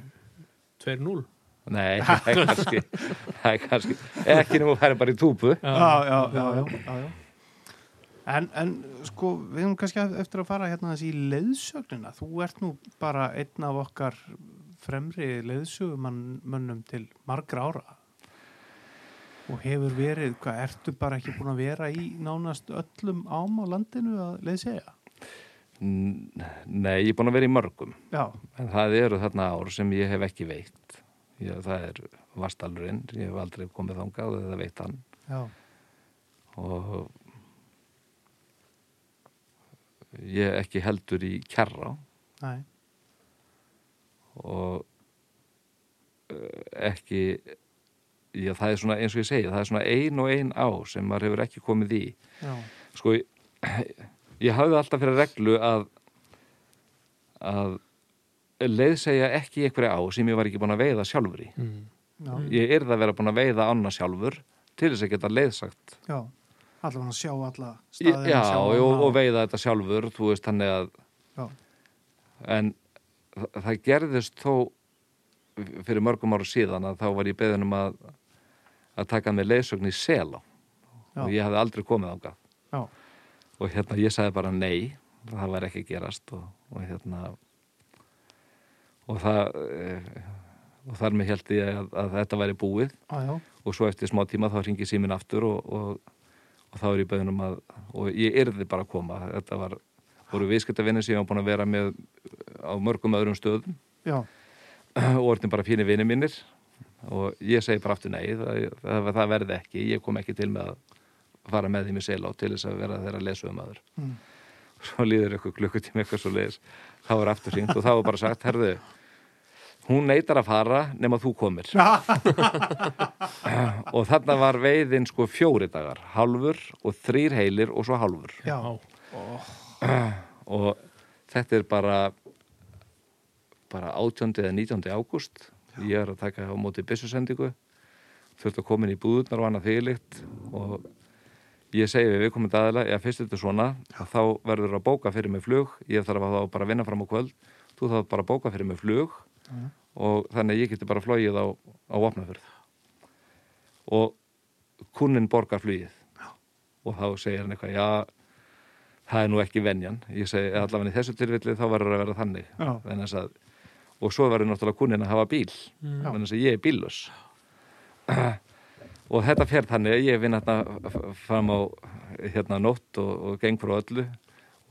2-0. Nei, það er kannski það er kannski, ekki nefnum að fara bara í túpu Já, já, já, já, já, já. En, en sko, við höfum kannski eftir að fara hérna þessi í leiðsögnina. Þú ert nú bara einn af okkar fremri leiðsögumönnum til margra ára. Og hefur verið, hvað, ertu bara ekki búin að vera í nánast öllum ám á landinu að leiðsegja? N- nei, ég er búin að vera í mörgum Já, en það eru þarna ár sem ég hef ekki veitt ég, það er vastalurinn ég hef aldrei komið þangað eða veit hann. Já, og ég ekki heldur í kjarra næ, og eh, ekki já, það er svona eins og ég segi það er svona ein og ein á sem maður hefur ekki komið í. Já, sko ég, ég hafði alltaf fyrir reglu að að leiðsegja ekki einhverja á sem ég var ekki búin að veiða sjálfur í. Mm. ég yrði að vera búin að veiða ána sjálfur til þess að geta leiðsagt. Já. Allavega að sjá alla staðina. já, og, og veiða þetta sjálfur þú veist að Já, en það, það gerðist þó fyrir mörgum ára síðan að þá var ég beðin um að að taka með leiðsögn í Selá já, og ég hafði aldrei komið ángað og hérna ég sagði bara nei það var ekki gerast og, og hérna og það e, og þar með held ég að, að þetta væri búið. Já, og svo eftir smá tíma þá ringi síminn aftur og, og, og þá er ég beðin um að og ég yrði bara að koma. Þetta var, voru viðskiptavinni sem ég var búin að vera með á mörgum öðrum stöðum. Já, og orðin bara fínir vinni mínir. Og ég segi bara aftur nei það, það, það verði ekki, ég kom ekki til með að fara með því með selá til þess að vera þeirra lesuðum aður Mm. svo líður eitthvað klukkutíma eitthvað svo leiðis þá er aftur hringt og þá er bara sagt herðu, hún neytar að fara nema þú komir. Og þarna var veiðin sko fjóri dagar, halfur og þrýr heilir og svo halfur já, og þetta er bara bara 18. eða 19. ágúst. Ég er að taka á móti byssusendingu. Þurft að koma inn í búðurnar og annað þýlikt og ég segi við viðkomandi aðila, já fyrst þetta svona þá verður að bóka fyrir mig flug. Ég þarf að þá bara vinna fram á kvöld. Þú þarf bara að bóka fyrir mig flug. Mhm. og þannig ég geti bara flogið á, á opnafjörð og kunnin borgar flugið. Og þá segir hann eitthvað, já það er nú ekki venjan. Ég segi allavega í þessu tilfelli þá verður að vera þannig. Já. Að, og svo verður náttúrulega kunnin að hafa bíl. Mm. þannig að ég er bíllus og þetta fer þannig að ég vinn hérna fram á hérna nótt og, og geng frá öllu.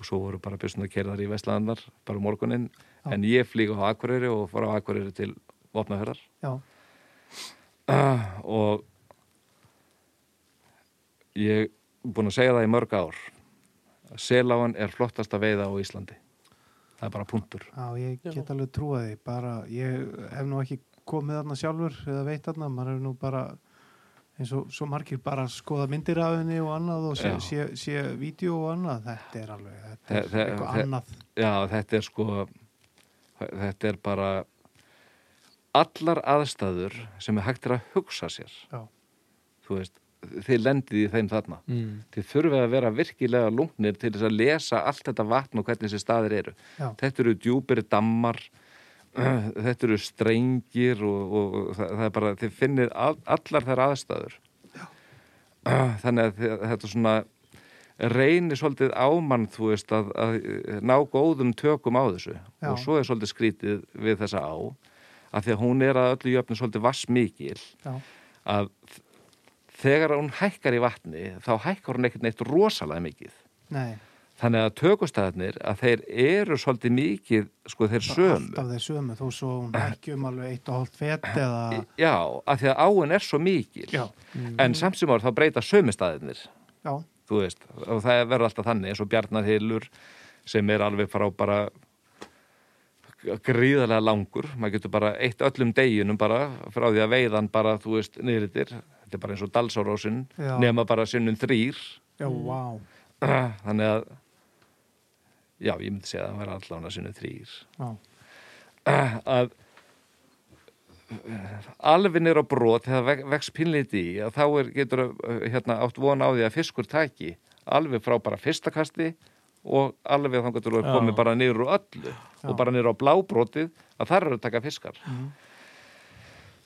Og svo voru bara að kerðar í Vestlandar bara morgunin, Já. en ég flýg á Akureyri og fór á Akureyri til Vopnafjörðar já, og ég er búin að segja það í mörg ár. Að seláan er flottasta veiða á Íslandi. Það er bara punktur. Já, ég get alveg trúað því, bara, ég hef nú ekki komið þarna sjálfur eða veit þarna, maður hefur nú bara eins og svo margir bara skoða myndir af henni og annað og sé, sé, sé vídeo og annað þetta er alveg, þetta Þe- er þe- eitthvað annað Já, þetta er sko þetta er bara allar aðstæður sem er hægt er að hugsa sér Já. þú veist, þið lendið í þeim þarna mm. þið þurfið að vera virkilega lungnir til þess að lesa allt þetta vatn og hvernig þessi staðir eru Já. þetta eru djúpir dammar þetta eru strengir og, og, og það, það er bara þið finnir all, allar þær aðstæður. Þannig að þið, þetta svona reynir svolítið ámann þú veist að, að ná góðum tökum á þessu. Já. og svo er svolítið skrítið við þessa á að því að hún er að öllu jöfnum svolítið vassmikil Já. að þegar hún hækkar í vatni þá hækkar hún ekkert neitt rosalega mikið. Nei, þannig að tökustæðarnir að þeir eru svolítið mikið sko þeir sömu. alltaf þeir sömu þó svo hún ekki um alveg eitt og hálft fett eða já, að því að áin er svo mikil. Já. en samt sem ára þá breyta sömustæðirnir Já, þú veist, og það verður alltaf þannig eins og Bjarnarhylur sem er alveg frá bara gríðarlega langur. Maður getur bara eitt öllum deginum bara frá því að veiðan bara, þú veist, niðritir. Þetta er bara eins og dalsárósin Já. nema bara sinnum þrýr já, vá. Þannig að já, ég myndi segja að það væri allan sinnum þrýr Já, að alveg nýr á brot þegar vex pinliti í að þá er, getur uh, hérna, átt von á því að fiskur taki alveg frá bara fyrsta kasti og alveg þannig að þú er Já. komið bara niður úr öllu og bara niður á blábrotið að þar eru að taka fiskar.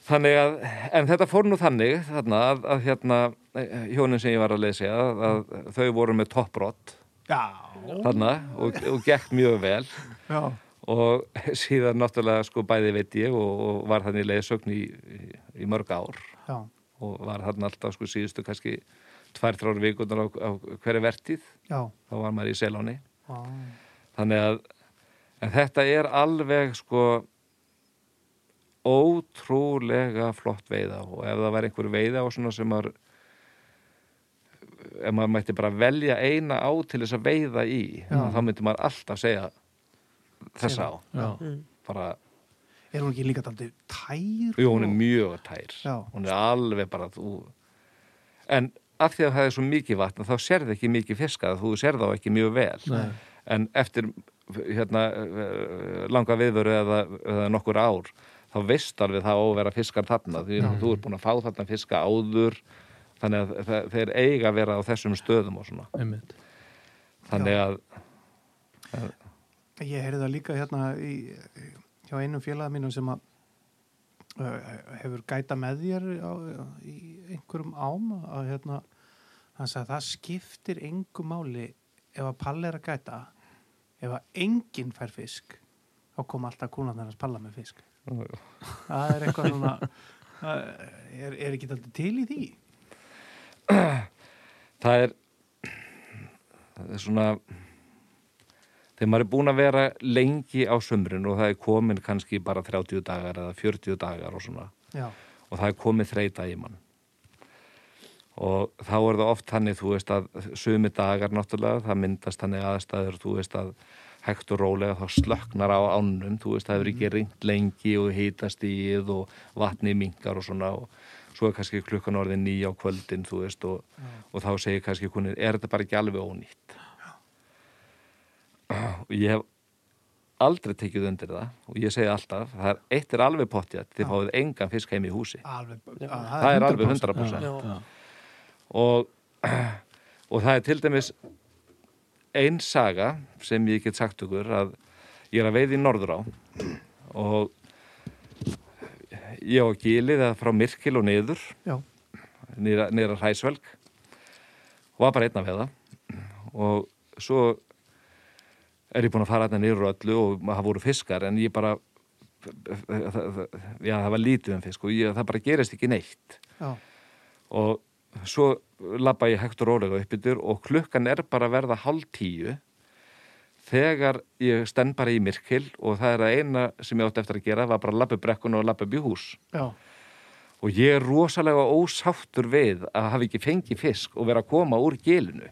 Þannig að en þetta fór nú þannig þarna, að, að hérna eh, hjónin sem ég var að leysa að, að þau voru með toppbrott já, þarna og, og gekk mjög vel já. og síðan náttúrulega sko bæði veit ég og, og var þannig leiðsögn í, í, í mörg ár já. og var þarna alltaf sko síðustu kannski tvær, þrjár vikunar á, á hverju vertíð já. þá var maður í seláni Vá. þannig að en þetta er alveg sko ótrúlega flott veiða og ef það væri einhver veiða og svona sem maður ef maður mætti bara velja eina á til þess að veiða í Já. þá myndi maður alltaf segja þessa á Já. bara Er hún ekki líka daldið tær? Jú, hún er mjög tær. Já. Hún er alveg bara, þú... En af því að það er svo mikið vatn, þá sérði ekki mikið fiskað, þú sérði þá ekki mjög vel. Nei. En eftir hérna, langa viðveru eða, eða nokkur ár, þá veist alveg það á að vera fiskar þarna. Því þú er búin að fá þarna fiska áður, þannig að það, þeir eiga að vera á þessum stöðum og svona. einmitt. Þannig að, Ég heyrði það líka hérna í, hjá einum félaga mínum sem að hefur gæta með þér á, í einhverjum ám að hérna, hann sagði að það skiptir engu máli ef að palla er að gæta ef að enginn fær fisk þá kom alltaf kúnan að palla með fisk. Það er eitthvað svona það er, er ekki alltaf til í því það er það er svona þegar maður er búin að vera lengi á sömrun og það er komin kannski bara 30 dagar eða 40 dagar og svona já, og það er komið þreita í mann og þá er það oft þannig þú veist að sumi dagar náttúrulega það myndast þannig aðstæður þú veist að hægt og rólega þá slöknar á ánum þú veist það hefur ekki ringt lengi og hýtast íð og vatni mingar og svona og svo er kannski klukkan orðin nýja á kvöldin þú veist og, og þá segir kannski kunin er þetta bara ekki alveg ónýtt? Og ég hef aldrei tekið undir það og ég segi alltaf, það er eitt er alveg pottjætt, þið fáið engan fisk heim í húsi. Alveg, Já. að, það er alveg 100% Já. Já. og, og það er til dæmis ein saga sem ég get sagt okkur að ég er að veiða í norður á og ég á gilið eða frá Myrkil og niður. Já, niður að hræsvelg. Og var bara einn að veiða og svo er ég búin að fara hérna niður á öllu og það voru fiskar en ég bara já það var lítið um fisk og ég, það bara gerist ekki neitt. Já, og svo labba ég hægt og rólega upp yfir og klukkan er bara að verða hálf tíu þegar ég stend bara í myrkil og það er að eina sem ég átti eftir að gera var bara að upp brekkun og labba upp í hús. Já, og ég er rosalega ósáttur við að hafa ekki fengið fisk og vera að koma úr gilinu.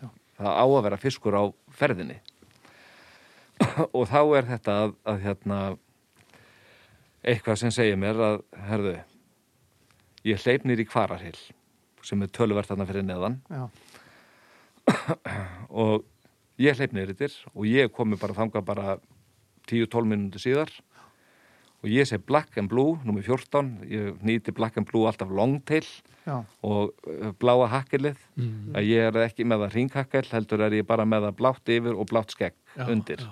Já. það á að vera fiskur á ferðinni. Og þá er þetta að, að hérna eitthvað sem segir mér að herðu, ég hleyp nýr í Kvararhill sem er töluvert þarna fyrir neðan. Og ég hleyp neyrir yfir og ég komi bara þangað bara 10-12 minúti síðar og ég sé Black and Blue, nummer 14 ég nýti Black and Blue alltaf longtail já, og uh, bláa hakkilið Mm. að ég er ekki með það ringhakkel heldur er ég bara með það blátt yfir og blátt skegg Já, undir. já.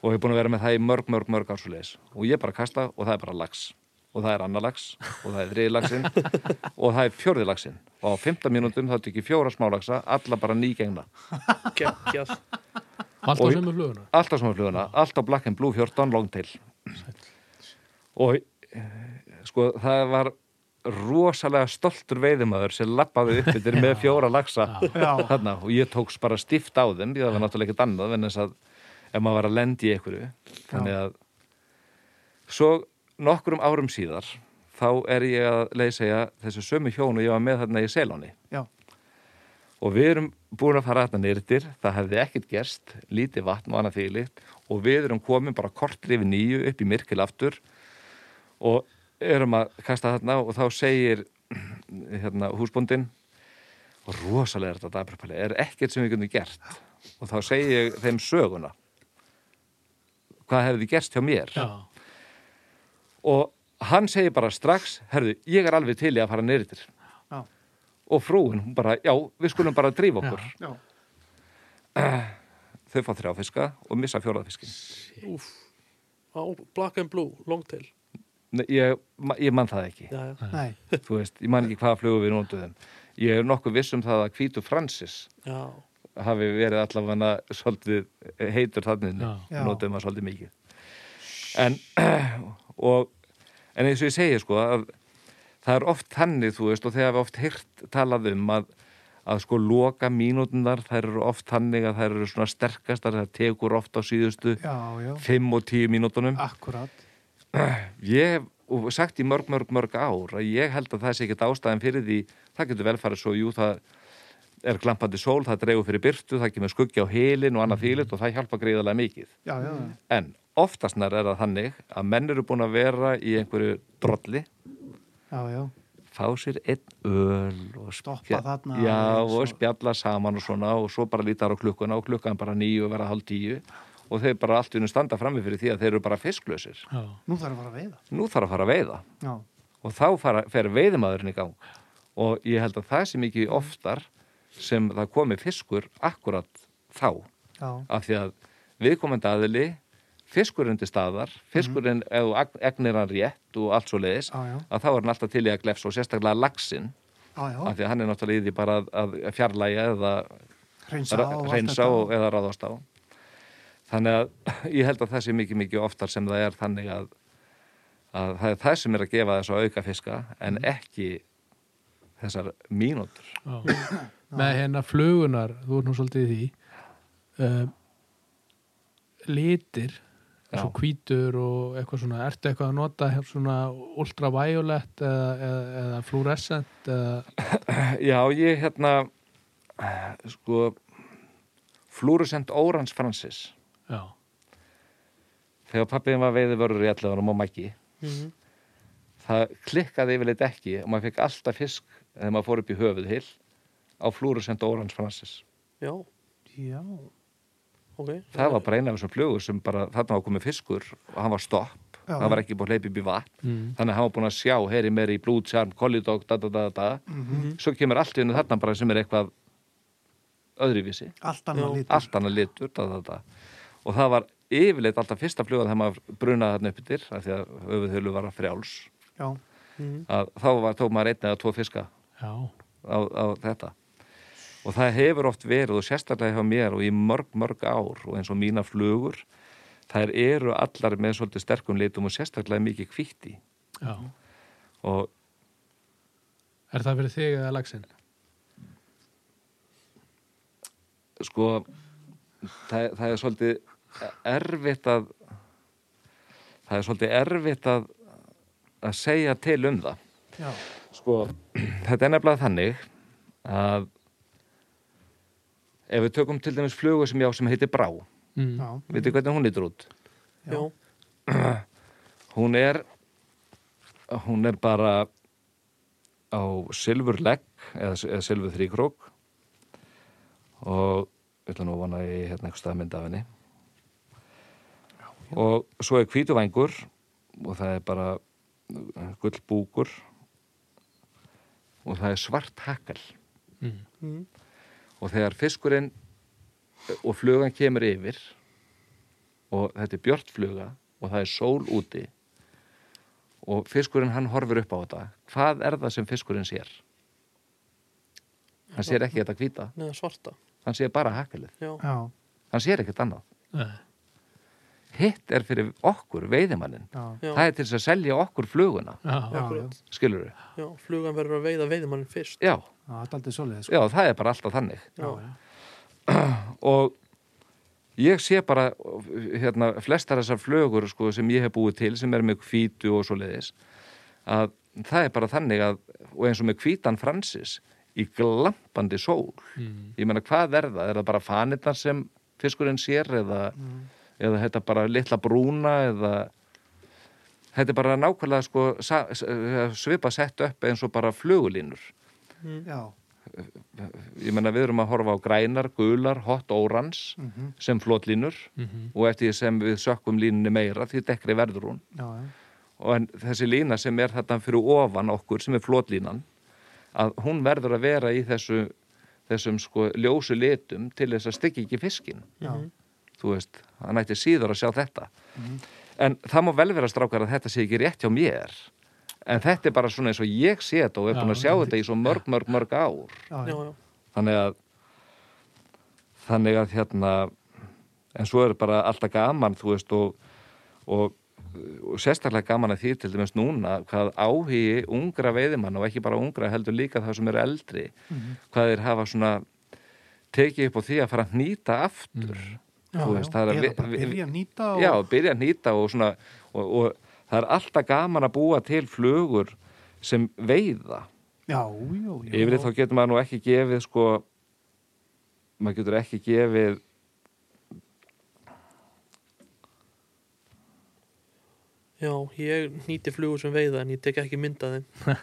og ég er búin að vera með það í mörg, mörg, mörg ársulegis og ég bara kasta og það er bara lax og það er annar lax og það er þriði laxinn og það er fjórði laxinn. Og á 15 mínútum þá tekið fjóra smálaksa alla bara nýgengna. Geggjað. Alltaf sem er fluguna? Alltaf svona fluguna, alltaf Black and Blue 14 longtail og eh, sko það var rosalega stoltur veiðumæður sem lappaði upp yfir með fjóra laxa já, þarna. Og ég tóks bara stift á þeim því það var náttúrulega ekkert annað en þess að ef maður var að lendi í einhverju. Þannig að svo nokkrum árum síðar þá er ég að leiðsegja þessu sömu hjónu ég var með þarna í Selóni. Já, og við erum búin að fara þarna nýrtir það hefði ekkert gerst, lítið vatn og annað þýlitt og við erum komin bara kortri yfir nýju upp í myrkil aftur og erum að kasta þarna og þá segir hérna, húsbóndin og rosalega er þetta dabrapæli, er ekkert sem við getum gert. Og þá segir ég þeim söguna. Hvað hefði gerst hjá mér? Já, og hann segir bara strax, herðu, ég er alveg til í að fara Já. og frúin, hún bara, já, við skulum bara drífa okkur. Já, þau fá þrjá fiska og missa fjóraðfiskin Úf. Black and Blue, Longtail ég, ég man það ekki. Já, já, nei, þú veist, ég man ekki hvaða flugu við nótuðum ég er nokkuð viss um það að Hvítu Francis já. hafi verið allavega svolítið heitur þannig Já. Já. nótuðum að svolítið mikið. En og en eins og ég segi sko að það er oft þannig þú veist og þegar við oft heyrt talað um að að sko loka mínútunar þær eru oft þannig að þær eru svona sterkastar það tekur oft á síðustu já, já, 5 og 10 mínútunum. Akkurat ég hef og sagt í mörg, mörg, mörg ár að ég held að það sé ekkert ástæðan fyrir því það getur vel farið svo, jú, það er glampandi sól, það dregur fyrir byrtu það kemur skuggi á helin og annað þýlit og það hjálpa greiðalega mikið. já, En oftastnar er það þannig að menn eru búin að vera í einhverju drolli. Fá sér einn öl og Stoppa þarna já, og spjalla saman og svona og svo bara lítar á klukkuna og klukkan bara nýju og vera hálf tíu. Og þeir bara allt unni standa frammi fyrir því að þeir eru bara fisklausir. nú þarf að fara að veiða. Nú þarf að fara að veiða. Já, og þá fara, fer veiðimaðurinn í gang. Og ég held að það sé mikið oftar sem það komi fiskur akkurat þá. Já, af því að viðkomandi aðili fiskurinn til staðar fiskurinn, ef þú ag- egnir hann rétt og allt svo leiðis, já, að þá er hann alltaf til í að glefsa og sérstaklega laxinn. Já, já, af því að hann er náttúrulega í því bara að, að fjarlæga eða hreinsa ra- og eða ráðast á. Þannig að ég held að það sé mikið mikið oftar sem það er þannig að, að það er það sem er að gefa þessu auka fiska en ekki þessar mínútur. Já. Með hérna flugunar, þú ert nú svolítið í því um, litir. Svo hvítur og eitthvað svona. Ertu eitthvað að nota svona ultraviolet eða, eða, eða fluorescent eða, Já, ég hérna sko Fluorescent Orange Francis. Já, þegar pappiðin var veiði vörður í allavega og mæki Mhm. það klikkaði yfirleitt ekki og maður fekk alltaf fisk þegar maður fór upp í höfuð hill á Fluorescent Orange Francis. Já, já, ok. Það var bara eina af þessum flugur sem bara þarna var komið fiskur og hann var stopp. Já. það var ekki búin að hleypa upp í vatn. Mm. þannig að hann var búin að sjá heyri meiri í blúd, sjarm, kollidók, da da da da. Mhm. svo kemur allt í hennu þarna bara sem er eitthvað öðruvísi. Allt annað litur. Da, da, da. og það var yfirleitt alltaf fyrsta fluga þegar maður brunaði þarna upp yfir af því að öfuðhölu var að frjáls. Já, Mhm. að þá var, tók maður einn eða tvo fiska já, á, á þetta og það hefur oft verið og sérstaklega hjá mér og í mörg mörg ár og eins og mína flugur þær eru allar með svolítið sterkum litum og sérstaklega mikið kvítti já. Og Er það fyrir þig eða lagsin? sko það, það er svolítið erfitt að það er svolítið erfitt að að segja til um það. Já, sko, þetta er nefnilega þannig að ef við tökum til dæmis flugu sem já sem heitir Brá. Mm. já, veitir hvernig hún lítur út? Já, hún er hún er bara á silfurlegg eða, eða silfur þrýkrók og ég ætla nú að vona að ég hérna eitthvað stað mynd af henni. Og svo er hvítuvængur og það er bara gullbúkur. Og það er svart hakal. Mm. Og þegar fiskurinn og flugan kemur yfir og þetta er björtfluga og það er sól úti og fiskurinn hann horfir upp á þetta hvað er það sem fiskurinn sér? hann sér ekki þetta hvíta. Neða svarta. Hann sér bara já, hann sér ekkert annað. Nei. hitt er fyrir okkur, veiðimannin já, það er til þess að selja okkur fluguna. Já, já, skilur við, já, flugan verður að veiða veiðimannin fyrst. Já, það er svoleiðis sko. já, það er bara alltaf þannig. Já, og ég sé bara hérna, flestar þessar flögur sko, sem ég hef búið til sem er með hvítu og svo leiðis að það er bara þannig að og eins og með hvítan Francis í glampandi sól. Mm. ég meina hvað er það, er það bara fanirnar sem fiskurinn sér eða, eða þetta bara litla brúna eða þetta er bara nákvæmlega sko, s- svipa sett upp eins og bara flugulínur já, ég meina við erum að horfa á grænar, gular, hot, órans mhm, sem flotlínur Mhm. og eftir því sem við sökkum línunni meira því dekkri verður hún. Já, já, og en þessi lína sem er þarna fyrir ofan okkur sem er flotlínan að hún verður að vera í þessu þessum sko ljósu litum til þess að stykki ekki fiskin já, þú veist, það nætti síður að sjá þetta. En það má vel vera strákar að þetta sé ekki rétt hjá mér en þetta er bara svona eins og ég sé þetta og er búin að Já, sjá þetta í svo mörg, mörg, mörg ár. Já, já, já, já, þannig að þannig að hérna en svo er bara alltaf gaman þú veist og, og, og sérstaklega gaman að því til dæmis núna hvað áhugi ungra veiðimann og ekki bara ungra heldur líka það sem eru eldri hvað þeir hafa svona tekið upp á því að fara að hnýta aftur. Já, þú veist, það er að eða bara byrja að nýta og, já, byrja að nýta og svona og, og það er alltaf gaman að búa til flugur sem veiða. Já, já, já, yfirleitt þá getur maður nú ekki gefið sko maður getur ekki gefið já, ég nýti flugur sem veiða en ég tek ekki mynda þeim.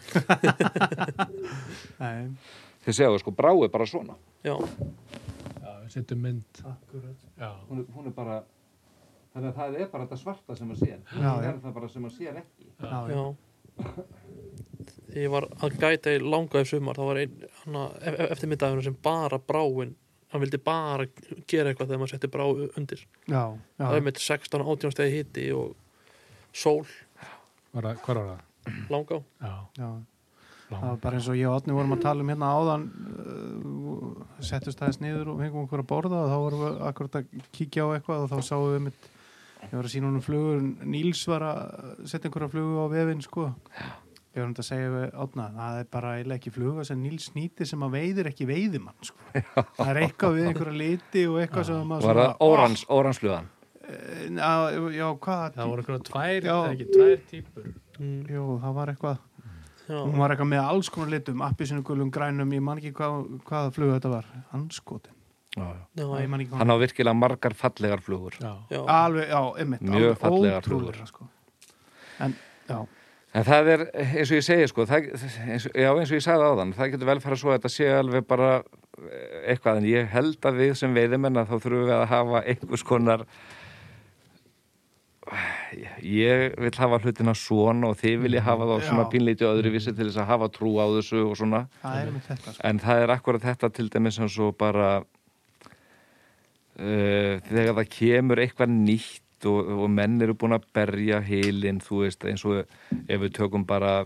Nei, þið segja sko, brá er bara svona. Já, Já, við setjum mynd. Akkurat Já, hún er, hún er bara þannig að það er bara þetta svarta sem maður sér. Já, já. er það bara sem maður sér ekki. Já, já, ég var að gæta í langa í sumar, það var einn hana, eftirmyndaðurinn sem bara bráin hann vildi bara gera eitthvað þegar maður setti brá undir. Já, já, það er með 16-18 stegi hitti og sól. Var það, hvað var það? langa á Já, já. lang. Það var bara eins og ég og Átni vorum að tala um hérna áðan uh, settust aðeins niður og fengum okkur að borða og þá vorum við akkurat að kíkja á eitthvað og þá sáum við mitt ég var að sína honum flugur Níls var að setja einhverja flugu á vefinn sko. Ég var um að segja við Átna það er bara ekki fluga sem Níls nýti sem að veiðir ekki veiðimann sko. það er eitthvað við einhverja liti og eitthvað sem maður var það órans, óransflugan? Eh, já, já, hvað? Það voru eitthvað tvær, Já. ekki tvær típur mm, Jú, það var eitthvað. Já, hún var eitthvað með alls konar litum appisinu gulum grænum, ég man ekki hvað, hvaða flugu þetta var, anskotin ég hann á virkilega margar fallegar flugur. Já, já, alveg, já, einmitt Mjög alveg fallegar ótrúlega, sko. en, já, En það er, eins og ég segi sko, það, eins, já eins og ég sagði áðan, það getur vel fara svo að þetta sé alveg bara eh, eitthvað, en ég held að við sem veiðimenn að þá þurfum við að hafa einhvers konar, ég vil hafa hlutina svona og þið vilja hafa þá svona Já. pínlítið öðruvísi til þess að hafa trú á þessu og svona, það er sko. en það er akkurat þetta til dæmis eins og bara uh, þegar það kemur eitthvað nýtt og, og menn eru búin að berja heilin, þú veist, eins og ef við tökum bara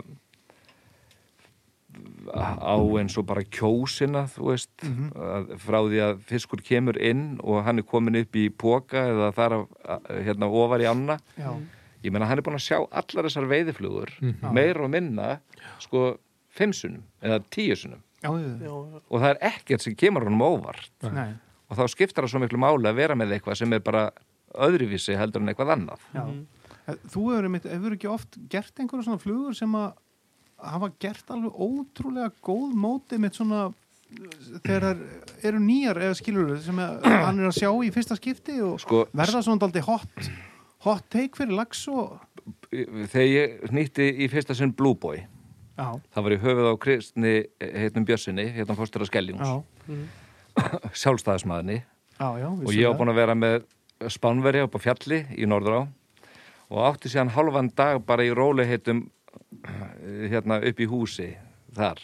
á eins og bara kjósina, þú veist Mhm. að, frá því að fiskur kemur inn og hann er komin upp í póka eða þar af, að- hérna ofar í ána já, ég meina hann er búin að sjá allar þessar veiðiflugur Mhm. meira og minna sko fimm sunum eða tíu sunum já, og það er ekkert sem kemur honum óvart. Nei, og þá skiptar það svo miklu máli að vera með eitthvað sem er bara öðruvísi heldur en eitthvað annað. Já. Mhm. Þú hefur, einmitt, hefur ekki oft gert einhverja svona flugur sem að hafa gert alveg ótrúlega góð móti með svona þegar þær eru nýjar eða skilur sem að, hann er að sjá í fyrsta skipti og sko, verða svona daldi hot hot take fyrir lags og þegar ég nýtti í fyrsta sinn Blue Boy Já, það var í höfuð á Kristni heitnum Bjössinni, hérna fórstur að Skelljungs já, sjálfstæðismæðinni já, já og ég var búin að vera með spánveri upp á fjalli í Norðrá og átti síðan halvan dag bara í róli heitum hérna upp í húsi þar.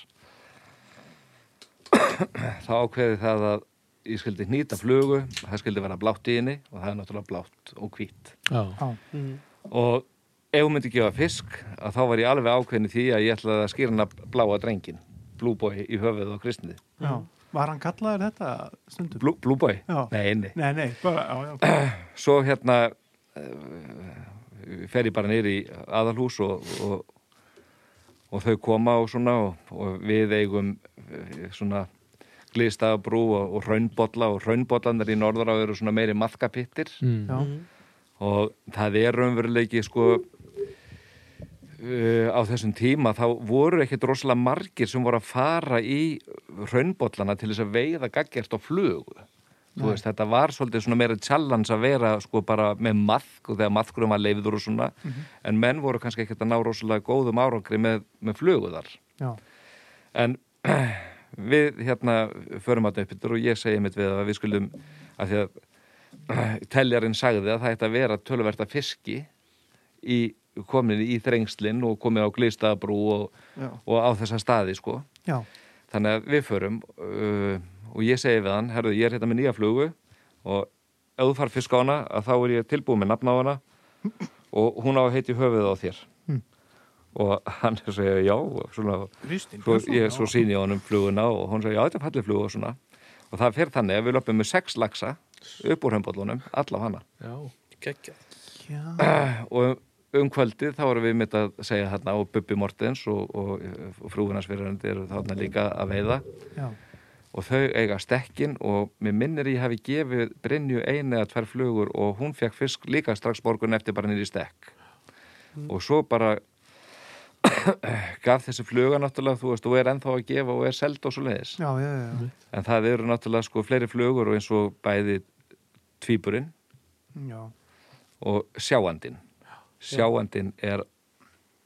Þá ákveði það að ég skildi hnýta flugu það skildi vera blátt í henni og það er náttúrulega blátt og hvít Já, Já, og ef hún myndi gefa fisk að þá var ég alveg ákveðin í því að ég ætlaði að skýra hana bláa drengin Blue Boy í höfuð á kristnið já Var hann kallaður þetta stundum? Blue, Blue Boy? Já. Nei, nei Nei, nei, bara, já, já svo hérna uh, fer ég bara nýr í aðalhús og, og, og þau koma og svona og, og við eigum uh, svona glýstaðabrú og, og raunbolla og raunbollanir í norðra eru svona meiri maðkapittir mm. Og það er raunveruleiki sko uh, á þessum tíma þá voru ekkit rosalega margir sem voru að fara í raunbollana til þess að veiða gaggjart á flugu. Þú veist, þetta var svolítið svona meira challenge að vera sko bara með maðk og þegar maðkurum var leiður og svona. En menn voru kannski ekkert að ná rosalega góðum árangri með, með fluguðar já, en við hérna förum að uppbyttur og ég segi mitt við að við skulum að því að teljarinn sagði að það ætti að vera tölverta fiski í komin í þrengslinn og komin á glistabrú og, og á þessa staði sko. Já, þannig að við förum uh, og ég segi við hann, herðu ég er hérna með nýja flugu og ef þú far fisk á hana að þá er ég tilbúið með nafn á hana og hún á að heiti höfuð á þér. Mm. og hann segja já og svona Kristinn svo, ég, svo síni ég honum fluguna og hún sagði, já, þetta er fallið flug og svona. Og það fer þannig að við löpum með sex laxa upp úr hömbóllunum, alla á hana. Já, geggjað. Já, og um kvöldið þá erum við mitt að segja þarna og Bubbi Mortens og, og, og frúinans fyrirhandi eru þarna líka að veiða. Já, og þau eiga stekkin og mér minnir ég hafi gefið Brynju einu eða tvær flugur og hún fekk fisk líka strax morgun eftir bara nýri stekk. Og svo bara gaf þessi fluga náttúrulega þú veist og er ennþá að gefa og er seld og svo leiðis já, já, já, en það eru náttúrulega sko fleiri flugur og eins og bæði tvíburinn já, og sjáandinn sjáandinn er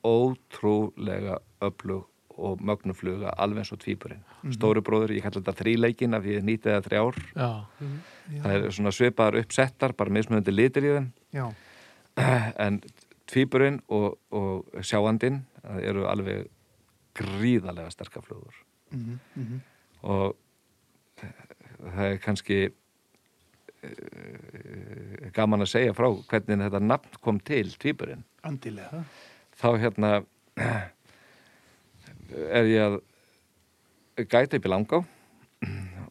ótrúlega öflug og mögnufluga alveg eins og tvíburinn. Stóri bróður, ég kallar þetta þríleikin af því ég nýti það þrjár. Já, það er svona svipaðar uppsettar bara mismunandi litir í þeim. Já, en tvíburinn og, og sjáandinn það eru alveg gríðarlega sterkar flugur. Mhm, mhm, og það er kannski gaman að segja frá hvernig þetta nafn kom til tvíburinn. Andilega þá hérna er ég að gæta upp í langá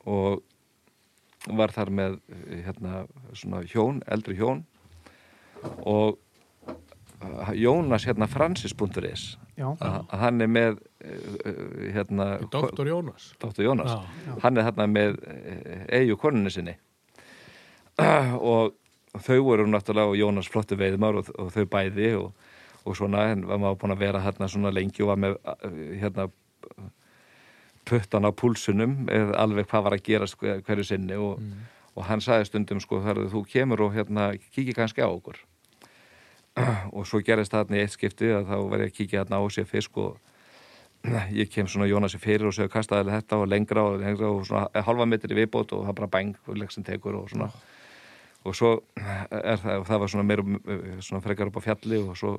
og var þar með hérna svona hjón, eldri hjón og Jónas hérna francis.is Já, hann er með hérna Doktor Jónas. Dr. Jónas. Já, hann er þarna með eigu konunni sinni og þau voru náttúrulega og Jónas flottu veiðmar og, og þau bæði og, og svona, en var maður búin að vera hérna svona lengi og var með uh, hérna puttan á púlsunum eða alveg hvað var að gerast hver- hverju sinni og, og hann sagði stundum sko, þegar þú kemur og hérna kíkir kannski á okkur. Og svo gerist það þarna í eitt skipti að þá var ég að kíkja þarna á sér fisk og ég kem svona Jónasi fyrir og segja kastaði þetta og lengra og lengra og svona halva metri viðbót og það bara bæng og leiksin tekur og svona og svo er það, það var svona meira svona frekar upp á fjalli og svo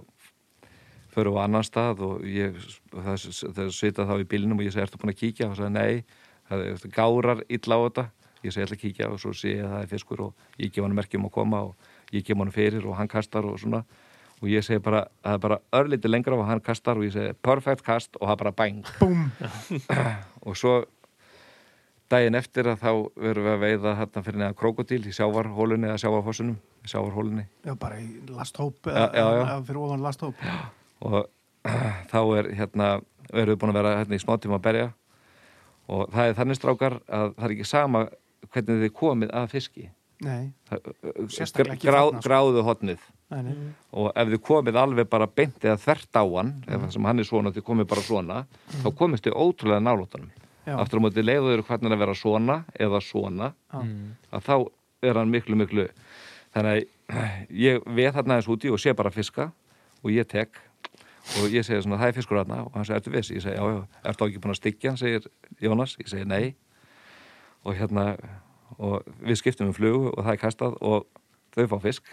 förum við á annan stað og ég, það, það svita þá í bílinum og ég segi, ertu búin að kíkja? og sagði, nei, það er gárar illa á þetta. Ég segi, ég ætla að kíkja? Og svo sé ég að það er fiskur og ég gef hann merkjum að koma og ég gef hann fyrir og hann kastar og svona. Og ég segi bara, það er bara örlítið lengra og hann kastar og ég segi, perfect kast og það bara bæng. Og svo daginn eftir að þá verum við að veiða hérna fyrir neðan krokodil í sjávarhólunni eða sjávarfossunum, sjávarhólunni Já, bara í lasthóp Já, já, já. eða fyrir ofan lasthóp. Og þá er hérna erum við búin að vera hérna í smá tíma að berja. Og það er þannig strákar að það er ekki sama hvernig þið komið að fiski. Nei, Það- Sérstaklega ekki grá, þarna, sko. gráðu hotnið nei, nei. Og ef þið komið alveg bara beint eða þvert á hann, ef það sem hann er svona þið komið bara svona, þá komist þið ótrúlega nálóttanum. Já, Aftur á móti leiður hvernig að vera svona eða svona já, að þá er hann miklu, miklu þannig að ég veð þarna eins úti og sé bara fiska og ég tek og ég segi svona, það er fiskur aðna og hann segi, ertu viss? Ég segi, já, já, ertu ekki búin að styggja hann, segir Jónas, ég segi, nei. Og hérna og við skiptum um flugu og það er kastað og þau fá fisk.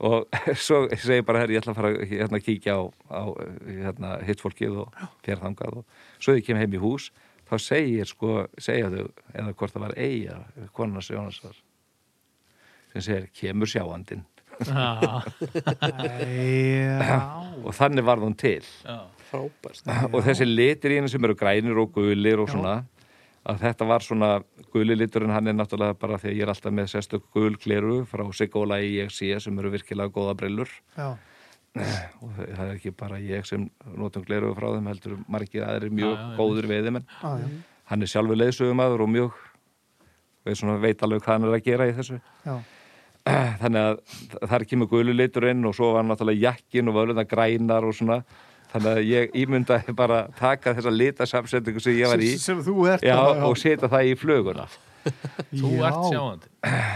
Og svo segi ég bara, herri, ég ætla að fara hérna að kíkja á, á hérna, hitt fólkið og fjárþangað og svo ég kem heim í hús þá segir sko, segja þau eða hvort það var eiga, konarnas Jónasar sem segir, kemur Já. og þannig var hún til. Já, frábært. Og þessi litir í henni sem eru grænir og gulir og svona að þetta var svona guli liturinn hann er náttúrulega bara því að ég er alltaf með sérstök gul kleru frá Sigóla í EXC sem eru virkilega góða brillur. Já. Og það er ekki bara ég sem notum kleru frá þeim heldur margir aðrir mjög Já, já, góður veiðimenn hann er sjálfur leiðsögumæður og mjög veit, svona, veit alveg hvað hann er að gera í þessu. Já. þannig að þar kemur gulu liturinn og svo var náttúrulega jakkin og völuðna grænar og svona. Þannig að ég ímyndaði bara taka þessa litasamsetningu sem ég var í sem þú ert já, og setja það í fluguna þú ert sjáandi.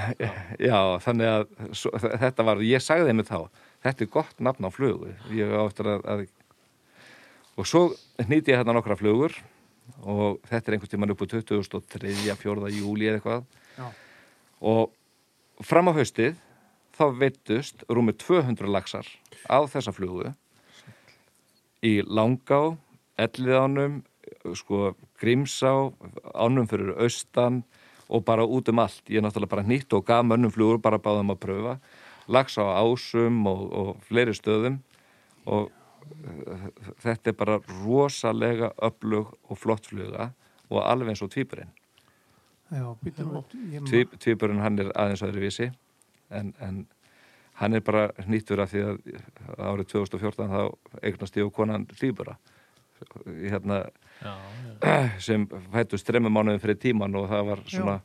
Já, þannig að svo, þetta var, ég sagði þeim þá þetta er gott nafn á flugu ég á eftir að, að og svo hnýti ég hérna nokkra flugur og þetta er einhvern tímann upp á 2003. 4. júli eða eitthvað Já. og fram á haustið þá veittust rúmið 200 laxar á þessa flugu í Langá, Elliðánum, sko Grímsá, ánum fyrir austan og bara út um allt. Ég er náttúrulega bara nýtt og gaf mönnum flugur bara báðum að pröfa. Lax á ásum og, og fleiri stöðum. Og eh, þetta er bara rosalega öflug og flott fluga og alveg eins og. Já, Tví, tvíburinn hann er aðeins öðru vísi en, en hann er bara nýttur af því að árið 2014 þá eignast ég og konan tvíbura. Hérna, já, já, sem fættust þremmu mánuðin fyrir tíman og það var svona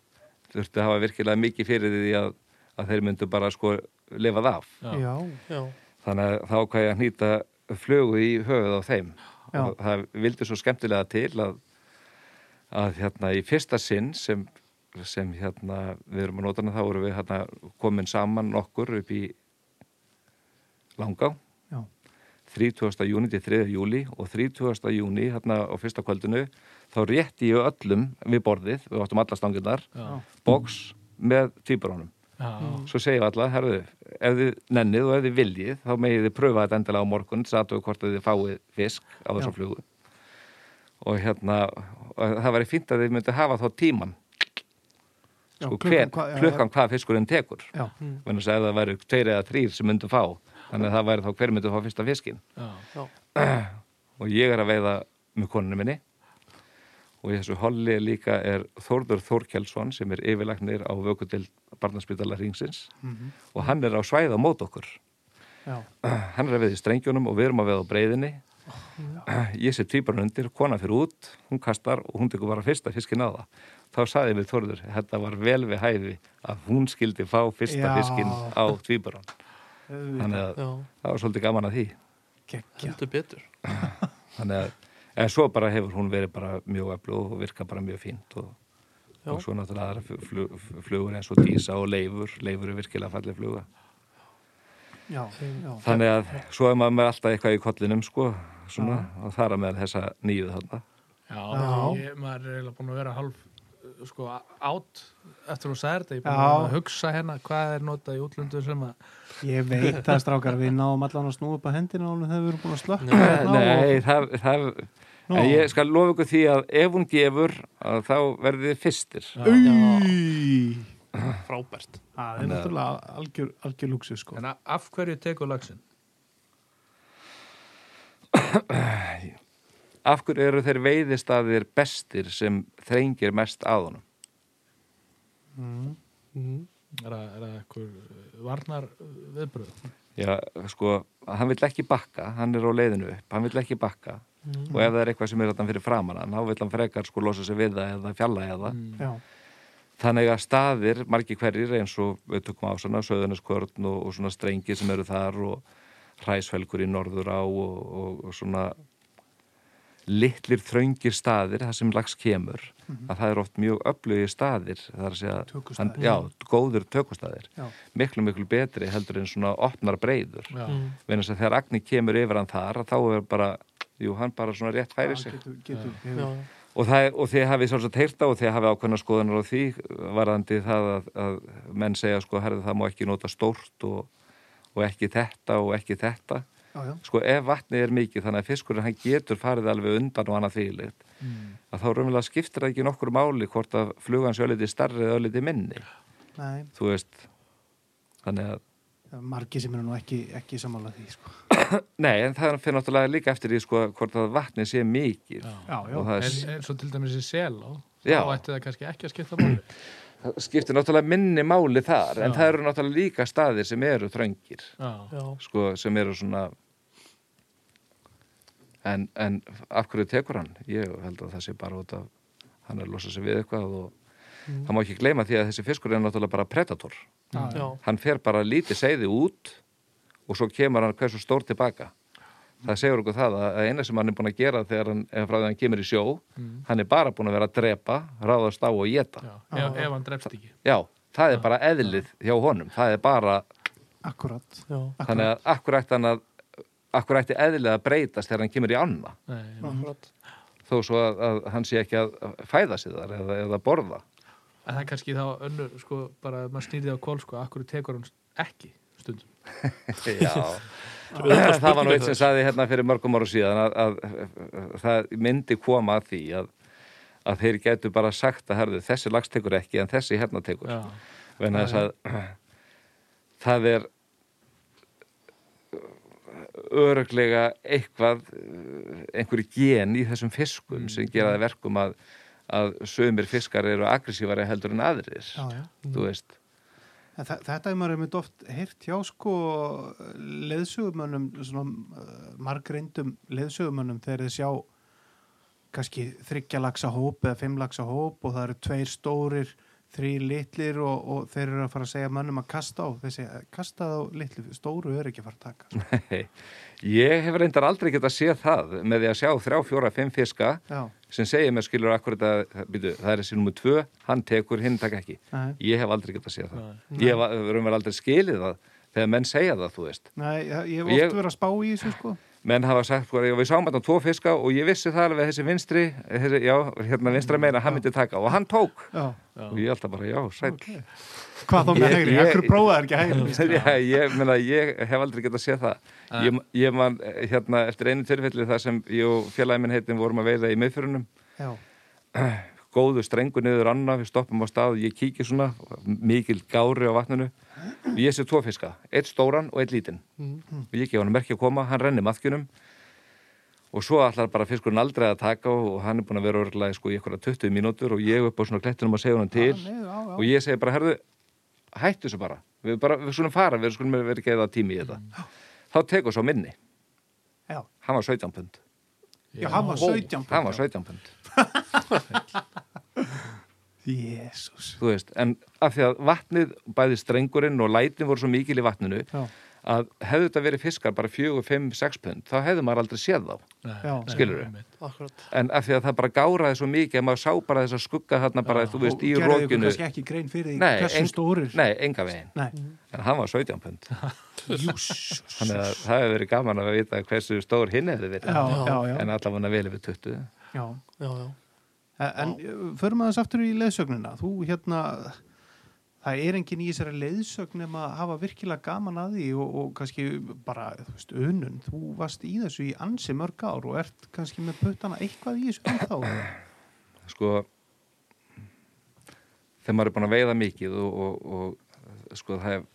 þurfti að hafa virkilega mikið fyrir því að, að þeir myndu bara sko lifað af já. Já, þannig að þá hvað ég að nýta flugu í höfuð á þeim Já. og það vildi svo skemmtilega til að, að hérna í fyrsta sinn sem, sem hérna við erum að nota hana þá erum við hérna komin saman nokkur upp í Langá já, 30. júni til 3. júli og 30. júni hérna á fyrsta kvöldinu þá rétti ég öllum við borðið, við áttum alla stanginnar já, boks með tvíburónum já, svo segjum alla, herðu, ef þið nennið og ef þið viljið, þá megið þið pröfa þetta endilega á morgun, satuðu hvort þið fáið fisk á þessum Já. flugu. Og hérna og það væri fínt að þið myndi hafa þá tíman Já, sko, klukkan hver, hvað- já, klukkan hvað fiskurinn tekur. Já, menn að segja að það væri tveir eða þrýr sem myndu fá. Þannig að það væri þá hver myndu fá fyrsta fiskin já, og ég er að veiða með konunni minni. Og í þessu holli líka er Þórður Þórkjálsson sem er yfirlagnir á vökutil barnaspítala ringsins Mhm. og hann er á svæða mót okkur. Já, hann er að veiða í strengjunum og við erum að veiða á breyðinni ég sé tvíbarn undir, kona fyrir út hún kastar og hún tekur bara fyrsta fiskin á það. Þá saði við Þórður, þetta var vel við hæfi að hún skildi fá fyrsta Já. fiskin á tvíbarn þannig að já, það var svolítið gaman að því. Geggja heldur betur. Þannig að en svo bara hefur hún verið bara mjög öflug og virka bara mjög fínt og, Já. og svo náttúrulega aðra flug, flugur eins og dísa og leifur. Leifur er virkilega fallið fluga. Já, já, þannig að svo er maður með alltaf eitthvað í kollinum sko, svona, og þar að með þessa nýju þarna. Já, Já. Ég, maður er eiginlega búin að vera hálf uh, sko átt eftir að sagði þetta, ég er Já. búin að hugsa hérna hvað er notað í útlöndu sem að Ég veit það strákar, við náum allan að snúa upp að hendina og þegar við erum búin að slökka Nei, hérna Nei, það, það Nú. en ég skal lofa ykkur því að ef hún gefur að þá verðið þið fyrstir frábært það er náttúrulega algjör, algjör lúksu sko en af hverju tekur lagsin? Af hverju eru þeir veiðistaðir bestir sem þrengir mest að honum? mm. mm. Er það, er það eitthvað varnar viðbröð? Já, sko, hann vill ekki bakka, hann er á leiðinu upp, hann vill ekki bakka og ef það er eitthvað sem er þarna fyrir framan hann, þá vill hann frekar sko losa sig við það eða fjalla eða. Já, Þannig að staðir, margir hverjir eins og við tökum á svona söðuniskvörn og, og svona strengi sem eru þar og hræsfelgur í norður á og, og, og svona litlir þröngir staðir þar sem lags kemur að það er oft mjög öflugir staðir það er að segja, hann, já, góður tökustaðir Já. miklu, miklu betri heldur en svona opnar breyður Já. Mm. vegna þess að þegar Agni kemur yfir hann þar þá er bara, jú, hann bara svona rétt færi sig getur, getur, já. og, það, og þið hafið svolítið heyrta og þið hafið ákveðna skoðunar á því varðandi það að, að menn segja sko, herði það má ekki nota stórt og, og ekki þetta og ekki þetta já, já, sko ef vatnið er mikið þannig að fiskurinn hann getur farið alveg undan og annað þvílið Mm. að þá raunverulega skiptir það ekki nokkur máli hvort að flugan sé ölliti starri eða ölliti minni nei, þú veist þannig að margir sem eru nú ekki, ekki sammála því, sko. nei en það fyrir náttúrulega líka eftir því sko hvort að vatnið sé mikið Já. Já, já, og En, er, en svo til dæmis í sel þá ætti það kannski ekki að skipta máli. það skiptir náttúrulega minni máli þar en Já. það eru náttúrulega líka staðir sem eru þröngir Já. sko sem eru svona en, en af hverju tekur hann? Ég held að það sé bara út af hann er að losa sig við eitthvað og það má ekki gleyma því að þessi fiskur er náttúrulega bara predator já, já. hann fer bara lítið seiði út og svo kemur hann hversu stór tilbaka það segur okkur það að eina sem hann er búin að gera þegar hann, frá því að hann kemur í sjó hann er bara búin að vera að drepa ráðast á og geta Já. Ef, ef hann drefst ekki. já, það er bara eðlið hjá honum það er bara, akkurat. já. þannig að akkur ætti hann að akkur ætti eðlið að breytast þegar hann kemur í anna Nei, Akkurat. þó svo að, að hann sé ekki að fæða sig þar eða, eða borða En það er kannski þá önnur, sko, bara að maður snýrið á kól, sko, akkur tekur hann ekki. Já, það var nú eitt sem saði hérna fyrir mörgum ára síðan að, að, að það myndi koma að því að, að þeir getur bara sagt að herðu, þessi lags tekur ekki en þessi hérna tekur. Já. Venna þess að það er öruglega eitthvað einhverju gen í þessum fiskum sem gera það verkum að, að sömur fiskar eru aggressívari heldur en aðrir. Já, já. þú veist En Þetta er maður einmitt oft heyrt hjá sko leðsögumönnum, svona uh, margreindum leðsögumönnum þegar þeir sjá kannski þryggja lagsa hóp eða fimm lagsa hóp og það eru tveir stórir, þrý litlir og, og þeir eru að fara að segja mönnum að kasta á. Segja, kasta á litlu, stóru er ekki að fara að taka. Nei, ég hef reyndar aldrei getað séð það með því að sjá þrjá, fjóra, fimm fiska Já, sem segir mér skilur akkur þetta, býtu, það er þessi nummer tvö, hann tekur, hinn taka ekki. nei, Ég hef aldrei getað séð það. Nei. Ég hef raunverið aldrei skilið það þegar menn segja það, þú veist. nei, ég hef oft verið að spá í þessu sko. Menn hafa sagt, við sáum þetta tvo fiska og ég vissi það alveg að þessi vinstri, þessi, já, hérna vinstra meina, hann myndi taka og hann tók. Já, Og ég alltaf bara, já, sæll. hvað þá með ég- Ekkur prófaði ekki hægri? sko. Já, ég, meina, ég hef aldrei getað séð það. Ég, ég man, eh, hérna, eftir einu tilfelli þar sem ég og félagi minn heitin vorum að veiða í miðfyrunum Já, góðu strengur niður anna, við stoppum á stað ég kíki svona, mikil gári á vatninu. Og ég sé tvo fiska eitt stóran og eitt lítinn. Og ég gef hann merki að koma, hann renni maðkunum og svo allar bara fiskurinn aldrei að taka og hann er búin að vera örgulega sko, í eitthvað 20 mínútur og ég upp á svona klettunum að segja hann til. Og ég segi bara, herðu hættu þessu bara, við, bara, við skulum fara við skulum vera ekki eða tími í þetta. Þá tekur svo minni, já. hann var 17 pund. Já, hann var 17. hann var 17 pund Jésús. þú veist, en af því að vatnið, bæði strengurinn og lætin voru svo mikil í vatninu Já, að hefðu þetta verið fiskar bara fjögur, fimm, sex pund, þá hefðu maður aldrei séð þá. Nei, Já. nei, Skilurðu? einmitt. Akkurat. En af því að það bara gáraði svo mikið að maður sá bara þess að skugga þarna bara, þú veist, í Og gerðu ykkur rókinu. kannski ekki grein fyrir því hversu ein- stórir. Nei, enga veginn. Nei. En hann var 17 pund. Jús. Þannig að það hefur verið gaman að vita hversu stór hinn hefði verið. Já, já, já. En allavega vel yfir 20. já. Já, já. En uh, förum aðeins aftur í leiðsögnina. Þú hérna, það er engin í þessari leiðsögn nema að hafa virkilega gaman að því og, og kannski bara, þú veist, önun. Þú varst í þessu í ansi mörg ár og ert kannski með puttana eitthvað í þessu ennþá. Sko, þegar maður er búin að veiða mikið og, og, og sko, það er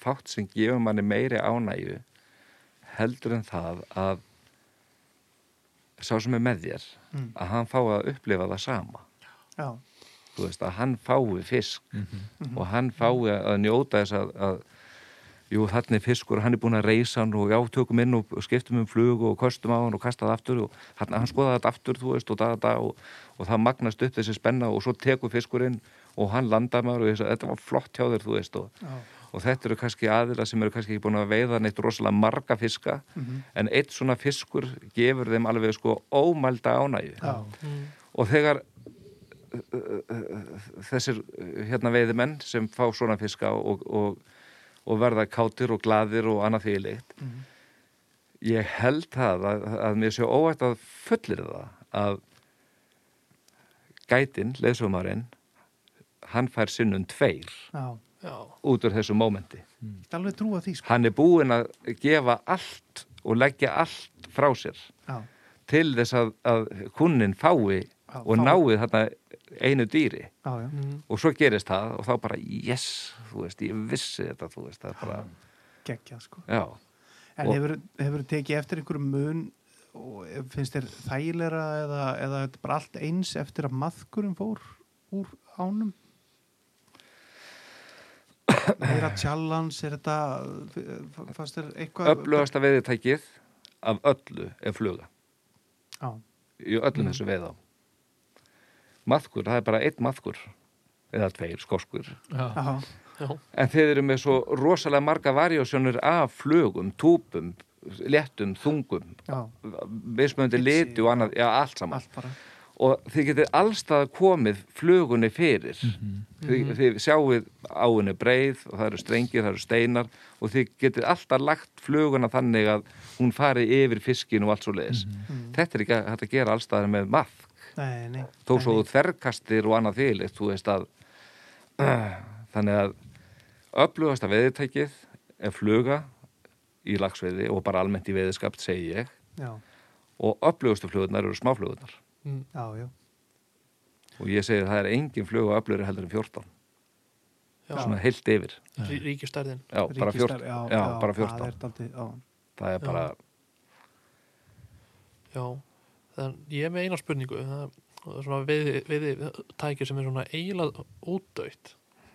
fátt sem gefur manni meiri ánægju heldur en það að sá sem er með þér Mm. að hann fái að upplifa það sama. Já, þú veist að hann fái fisk og hann fái að njóta þess að, að jú þannig fiskur hann er búin að reysa hann og já tökum inn og skiptum um flug og kostum á hann og kasta það aftur og hann, hann skoða þetta aftur þú veist og da, da, og, og það magnast upp þessi spenna og svo tekur fiskurinn og hann landar maður og þess að þetta var flott hjá þér þú veist og, já, og þetta eru kannski aðila sem eru kannski ekki búin að veiða neitt rosalega marga fiska en eitt svona fiskur gefur þeim alveg sko ómælda ánægju. Já. og þegar uh, uh, þessir hérna veiðimenn sem fá svona fiska og, og, og verða kátir og gladir og annað því leitt ég held það að, að mér sé óætt að fullir það að gætin, leðsumarinn hann fær sinnum tveir. Já. Já, út úr þessu mómenti því sko. hann er búinn að gefa allt og leggja allt frá sér Já. til þess að, að kunnin fái Já, og fái. náið þarna einu dýri mm, og svo gerist það og þá bara yes, þú veist, ég vissi þetta þú veist, það er bara, Gekkja sko. já En Og- hefur, hefur tekið eftir einhverjum mun og finnst þér þægilega eða, eða þetta er bara allt eins eftir að maðkurinn fór úr ánum? Meira challenge, er þetta, f- fannst þér eitthvað? öflugasta veiðitækið af öllu er fluga. Já, í öllum þessu veiða maðkur, það er bara einn maðkur eða tveir skoskur. Já. já, já, en þeir eru með svo rosalega marga varjósjónur af flugum, túpum léttum, þungum já, mismöndi liti og annað, já, allt saman. Allt bara. Og þið getið allstað komið flugunni fyrir. Þið, þið sjáuð áinni breið og það eru strengir, það eru steinar og þið getið alltaf lagt fluguna þannig að hún fari yfir fiskin og allt svo leiðis þetta er ekki hægt að gera allstaðar með nei. þó svo þverkastir og annað þýlitt þú veist að þannig að öflugasta veðitækið er fluga í lagsveiði og bara almennt í veðiskapt segi ég. Já, og öflugustu flugurnar eru smáflugurnar mm, já, já. og ég segi að það er engin flug og öflugri heldur en 14 já, svona heilt yfir. Rí, ríkistærðin já, bara 14, Ríkistar- já, bara 14. Það er daldið, já. það er Já. bara Já, þannig ég er með eina spurningu. Það er svona við, við tækir sem er svona eiginlega útdöytt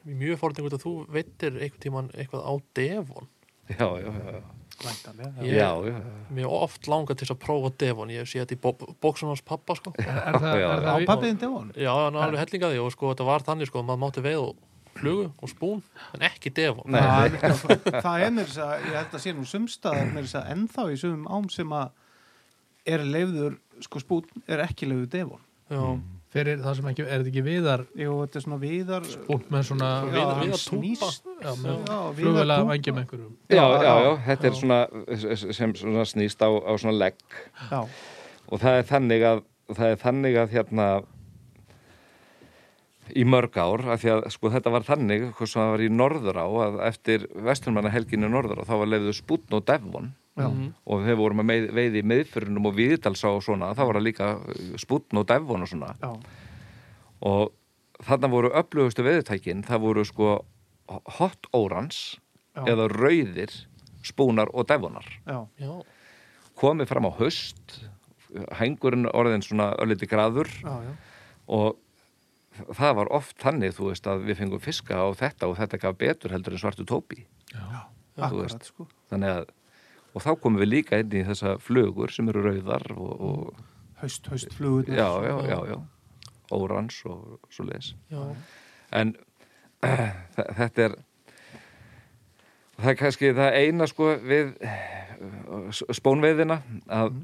mjög fórningu að þú veitir einhvern tíman eitthvað á Devon. Já, já, já, já, Væntanlega, Ég- já, já. mér er oft langað til að prófa Devon ég sé þetta í bó, bóksun hans pappa sko. já, Er það, Já, er Á það, pappiðin Devon? hann er alveg hellingaði og sko þetta var þannig sko, maður mátti veið og flugu og spún, en ekki Devon Nei. það, það er mér þess að ég held að sé nú sumstaðar mér þess að ennþá í sumum ám sem að er leiður, sko spút er ekki leiður Devon já, fyrir það sem ekki, er þetta ekki viðar? Jú, þetta er svona viðar út með svona Já, viðar- viðar túpa. snýst já, með Já, viðar flugvela vangjum einhverjum. Já, Já, já, þetta er svona sem svona snýst á, á svona legg. Já, og það er þannig að það er þannig að hérna í mörg ár, af því að sko þetta var þannig, hvort sem það var í norður á að eftir vesturmanna helginu norður á þá var leiðu Sputn og Devon já, Mhm. og þeir voru með með- veiði í miðfyrunum og viðdalsá og svona, þá var það líka Sputn og Devon og svona. Já, og þarna voru öflugustu veðutækin, það voru sko hot orange Já. eða rauðir spúnar og devonar komið fram á höst hengurinn orðin svona ölliti graður. Já, já. og það var oft þannig þú veist að við fengum fiska á þetta og þetta gaf betur heldur en svartu tópi. Akkurat, veist. sko. þannig að og þá komum við líka inn í þessa flugur sem eru rauðar og, og Haust, haust flugur já, já, já, já. Órans og svo leis já, en þe- þetta er það er kannski það eina sko við uh, spónveiðina að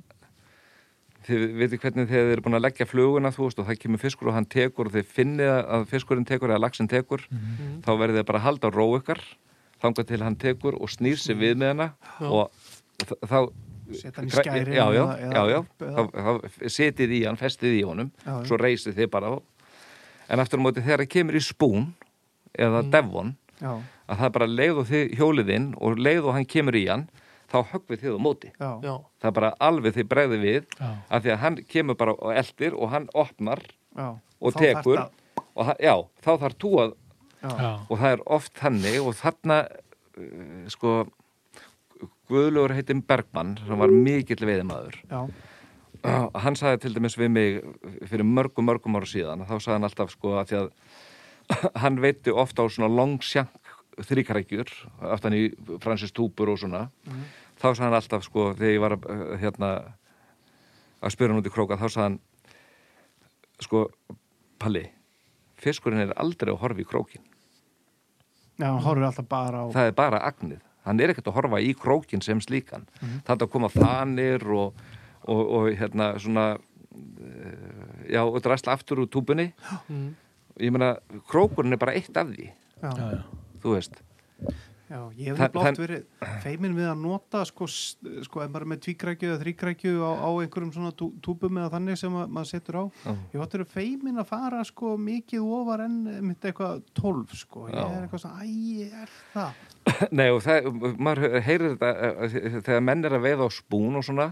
þið veitir hvernig þegar þið eru búin að leggja fluguna þú veist og það kemur fiskur og hann tekur og þið finnið að fiskurinn tekur eða laxinn tekur Mhm. þá verður þið bara að halda ró ykkar þangað til hann tekur og snýr sig við með hana og þá Setja hann í skæri já, já, eða- já, já. eða- Þá, þá setið í hann, festið í honum Já, já. svo reysið þið bara á en aftur á móti þegar það kemur í spún eða Mm. devon já, að það er bara leið og þið hjólið inn og leið og hann kemur í hann þá höggvið þið á móti já, já, það er bara alveg þið bregði við Já. af því að hann kemur bara og eldir og hann opnar já. og Þá tekur og hann, já, þá þarf þú að og það er oft þannig og þarna uh, sko Guðlugur heitin Bergmann sem var mikill veiðimaður. Já, hann sagði til dæmis við mig fyrir mörgum mörgum ára síðan þá sagði hann alltaf sko að að hann veitti ofta á svona longsjank þríkarækjur aftan í Francis Túpur og svona. Þá sagði hann alltaf sko þegar ég var uh, hérna að spyrja hann út í króka þá sagði hann sko Palli, fiskurinn er aldrei að horfa í krókin Já, hann horfir alltaf bara á það er bara agnið hann er ekkert að horfa í krókin sem slíkan. Það er að koma þanir og, og, og hérna svona eh, já, og drasla aftur úr túbunni. Mm. ég meina, krókurinn er bara eitt af því. Já, já, já. þú veist. Já, ég hef það- verið feimin við að nota sko, sko ef maður er með tvíkrækju eða þríkrækju á, á einhverjum svona tú, túbum eða þannig sem að, maður setur á. Já. ég verið feimin að fara sko mikið ofar en mitt eitthvað tólf sko, ég Já. er eitthvað svona, æ, er það Nei, og það, maður heyrir þetta eh, þegar menn er að veiða á spún og svona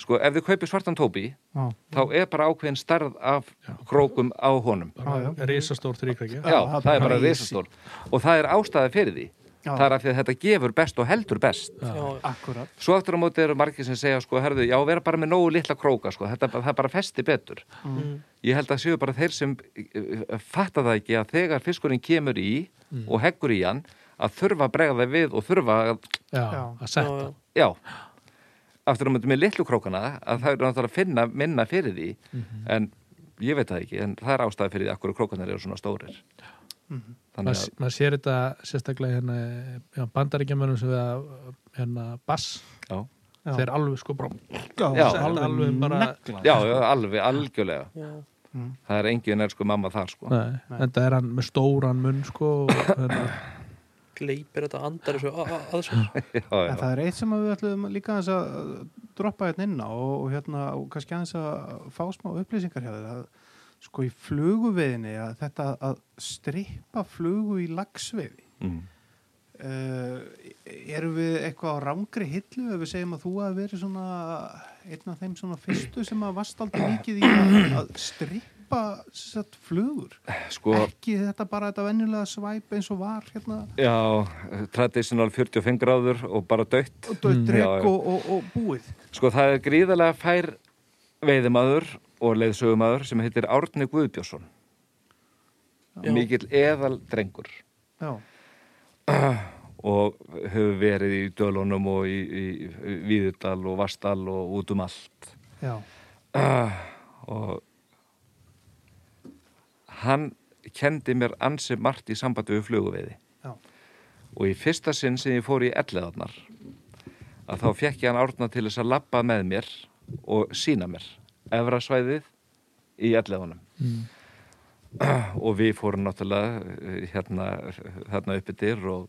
sko, ef þið kaupir svartan tópi Já, þá er bara ákveðin starð af krókum á honum. Já, já. risastór þrýkvæki Já, það er bara risastór og það er ástæði fyrir því. Já. það er af því að þetta gefur best og heldur best. Já, akkurat. Svo aftur á móti eru margir sem segja sko, herðu, já, vera bara með nógu litla króka sko, þetta, það bara festi betur. Mm. Ég held að séu bara þeir sem uh, fatta það ekki að þegar fiskurinn kemur í og heggur í hann að þurfa að brega það við og þurfa að, já, að setta já, aftur á móti með litlu krókana að það eru náttúrulega að finna minna fyrir því en ég veit það ekki, en það er ástæði fyrir því að hverju krókanar eru svona stórir. Þannig maður að, maður sér þetta sérstaklega hérna já, bandaríkjamönum sem við að hérna bass. Já, Já. þeir alveg sko bara Já. alveg, alveg bara já, já, alveg, algjörlega. Já. það er engin er sko mamma þar sko. Nei, en það er hann með stóran munn sko og, hérna, Gleipir þetta andar þessu að, að, að sér. Já, En það er eitt sem við ætlum líka aðeins að droppa hérna inn á og, og, hérna, og kannski aðeins að fá smá upplýsingar hjá þér. Að sko í fluguveðinni að þetta að strippa flugu í lagsveiði Mm. uh, erum við eitthvað á rángri hillu ef við segjum að þú að veri svona einn af þeim svona fyrstu sem að vast aldrei mikið í að, að strippa satt, flugur? Sko, ekki þetta bara þetta venjulega svæp eins og var hérna? Já, traditional 45 gráður og bara dött og dött dreg já. og, og, og búið. Sko það er gríðarlega fær veiðimaður og leiðsögumadur sem heitir Árni Guðbjörnsson. Mikill eðal drengur já. Og hefur verið í Dölunum og í, í Víðurdal og Vastal og út um allt. Já, Og hann kendi mér ansi margt í sambandi við fluguveiði. Og í fyrsta sinn sem ég fór í elleðarnar að þá fekk ég hann árna til þess að lappa með mér og sína mér efrasvæðið í elleðunum. Og við fórum náttúrulega eh, hérna, hérna uppi dyr og,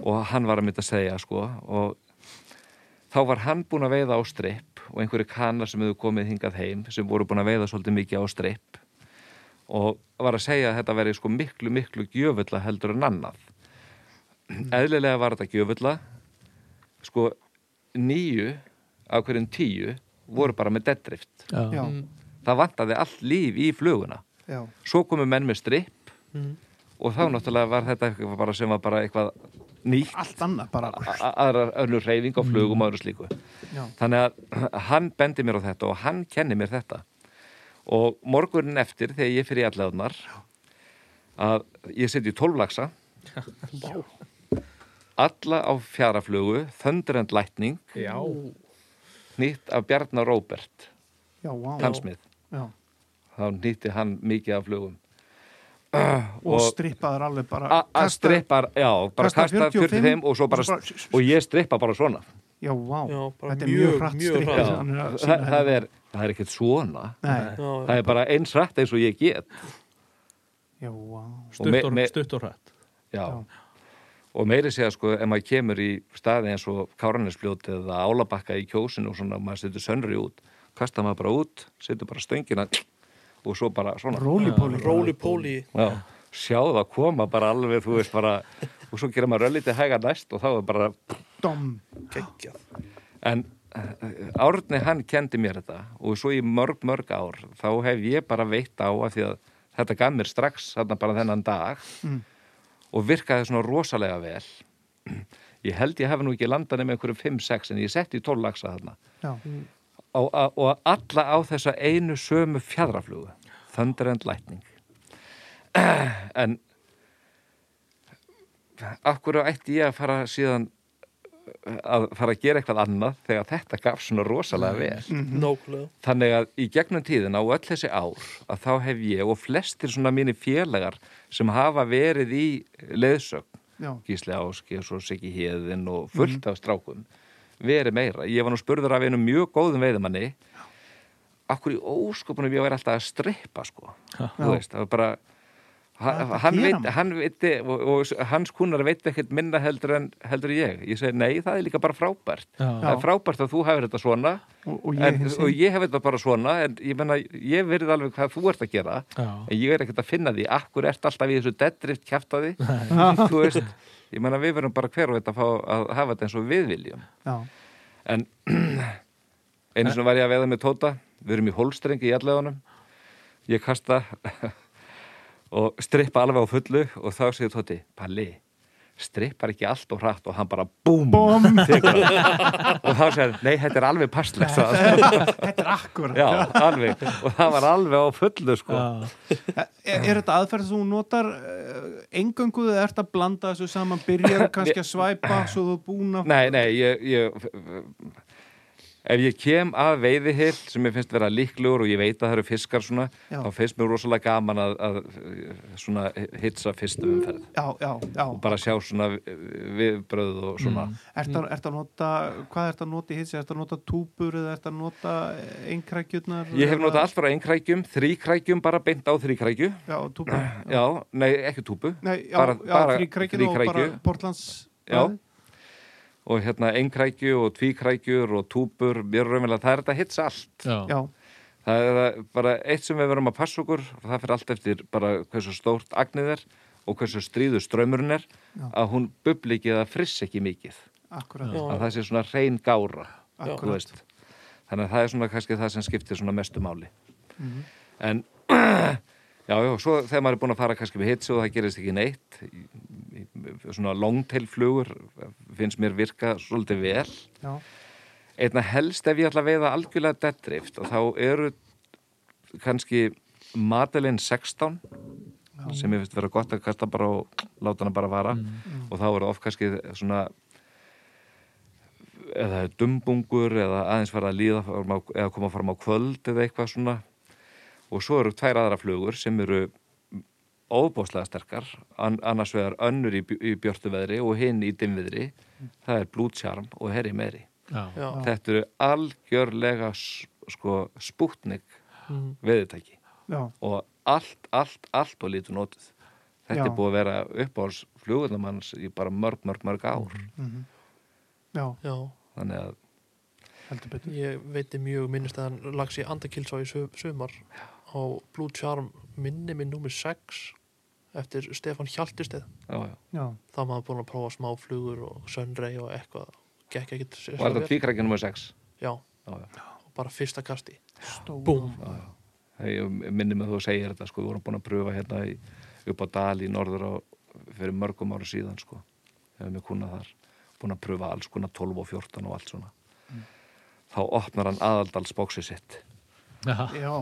og hann var að mynda að segja sko og þá var hann búinn að veiða á stripp og einhverju kanar sem hefur komið hingað heim sem voru búin að veiða svolítið mikið á stripp og var að segja að þetta veri sko miklu, miklu gjöfulla heldur en annað. Eðlilega var þetta gjöfulla, sko nýju af hverjum tíu voru bara með deadrift. já, Mm. Það vantaði allt líf í fluguna. já, Svo komu menn með stripp Mm. og þá náttúrulega var þetta eitthvað bara sem var bara eitthvað nýtt, allt annað bara aðra önnur reyfing á flugum og öðru slíku. já, Þannig að hann bendi mér á þetta og hann kenni mér þetta. Og morgunin eftir, þegar ég fyrir í allavnar, að ég seti í tólflaksa, alla á fjaraflugu, Thunderend Lightning, já. nýtt af Bjarnar Róbert, tannsmið. Þá nýtti hann mikið af flugum. og strippaður alveg bara Að kasta- strippar, já, bara kasta kasta 45 og svo bara, og og ég strippa bara svona. Já, vá, bara þetta er mjög, hratt hratt. er að Það, hérna. er, það er ekkert svona. Nei, Það er bara eins rætt eins og ég get. já, vá me- stutt og, me- stutt og hrætt Já. Já. Og meiri segja sko, ef maður kemur í staði eins og Káranesfljót eða Álabakka í kjósinu og svona, maður setur sönri út, kastar maður bara út, setur bara stöngina og svo bara svona. rólipóli Róli póli Já. Sjá það koma bara alveg, þú veist bara, og svo gerir maður öllítið hæga næst og þá er bara, dom en uh, Árni hann kendi mér þetta og svo í mörg, mörg ár, þá hef ég bara veitt á að því að þetta gaf mér strax þarna bara þennan dag Mm. og virkaði svona rosalega vel. Ég held ég hef nú ekki landað með einhverju 5-6 en ég setti í 12 lagsa þarna. Já, og, og alla á þessa einu sömu fjadraflugu Thunder and Lightning. En af hverju ætti ég að fara síðan að fara að gera eitthvað annað þegar þetta gaf svona rosalega vel Mhm. Nókulega. þannig að í gegnum tíðina og öll þessi ár að þá hef ég og flestir svona mínir félagar sem hafa verið í leðsögn Já, Gísli Áski og svo Siggi Héðin og fullt af strákum verið meira. Ég var nú spurður af einu mjög góðum veiðumanni akkur í óskopunum ég var alltaf að strippa sko. Þú veist, það var bara hann, veit, hann veit og, og hans kunnar veit ekkert minna heldur en heldur ég. Ég segi nei, það er líka bara frábært. Það Já. er frábært að þú hefur þetta svona og, og ég og ég hef þetta bara svona en ég menna, ég verið alveg hvað þú ert að gera Já. en ég er ekkert að finna því akkur ert alltaf í þessu deadrift kjaftaði þú veist, ég menna við verum bara hver og þetta að fá að hafa þetta eins og við viljum Já, en einu svona var ég að veða með tóta við erum í hólstrengi í allegunum ég kasta og strippa alveg á fullu og þá segir tóti, Palli strippar ekki allt og hratt. Og hann bara BOOM og þá segir, nei, þetta er alveg hann. Þetta er akkur Já, alveg, og það var alveg á fullu sko. Er, er þetta aðferð sem þú notar uh, engönguðu eða ert að blanda þessu saman byrjar kannski að svæpa svo þú búin að Nei, nei, ég, ég ef ég kem að veiðihill sem ég finnst vera líklegur og ég veit að það eru fiskar svona, Já. þá finnst mér rosalega gaman að, að svona hitsa fyrstu umferð Já, já, já og bara sjá svona viðbröð og svona Ert að, ert að nota, hvað ert að nota í hitsi? Ert að nota túpur eða ert að nota einkrækjurnar? Ég hef notað allt frá einkrækjum, þríkrækjum bara beint á þríkrækju Já, túpur Já, nei, ekki túpu Nei, já, Bara- já bara þríkrækjur og bara. Portlands Já. Og hérna einkrækju og tvíkrækjur og túpur, mér er raunverulega það er þetta að hitsa allt. Já. Já, Það er bara eitt sem við verum að passa okkur það fyrir allt eftir bara hversu stórt agnið er og hversu stríður strömmurinn er Já. að hún bubli ekki eða friss ekki mikið. Að það sé svona reyn gára þannig að það er svona kannski það sem skiptir svona mestu máli. Mhm. en já, já, svo þegar maður er búin að fara kannski með hitsi og það gerist ekki neitt svona longtail-flugur finnst mér virka svolítið vel. Já, einna helst ef ég ætla að veiða algjörlega deadrift og þá eru kannski Madeleine 16 sem ég finnst vera gott að kasta bara og láta hana bara vara. Og þá eru oft kannski svona eða dumbungur eða aðeins fara að líða eða koma fram á kvöld eða eitthvað svona. Og svo eru tvær aðra flugur sem eru óbóðslega sterkar an, annars vegar önnur í, bj- í björtu veðri og hinn í dimmviðri. Það er blútsjarm og herri meiri. Já. Já. þetta eru algjörlega sko spútnik Mm. veðutæki já, og allt, allt, allt og lítið nótuð þetta Já. er búið að vera uppáhalds flugurnamanns í bara mörg, mörg, mörg ár. Mhm. já, Já, þannig að heldur betur. Ég veiti mjög minnist að hann lags í Andakilsá í sumar á Blue Charm minni minn númer 6 eftir Stefán Hjaltisteð já, já. Já, þá maður búin að prófa smáflugur og sönrei og eitthvað. Gekk ekkit var sérstaklega þetta tvíkrækja nummer 6 Já, já, já. og bara fyrsta kasti. Búm. Minni með þú segir þetta sko, við vorum búin að pröfa hérna í, upp á Dal í norður á, fyrir mörgum ára síðan sko, hefur mig kunnað þar. Búin að pröfa alls konar 12 og 14 og allt svona. Þá opnar hann aðaldalsbóksið sitt. Já. Já,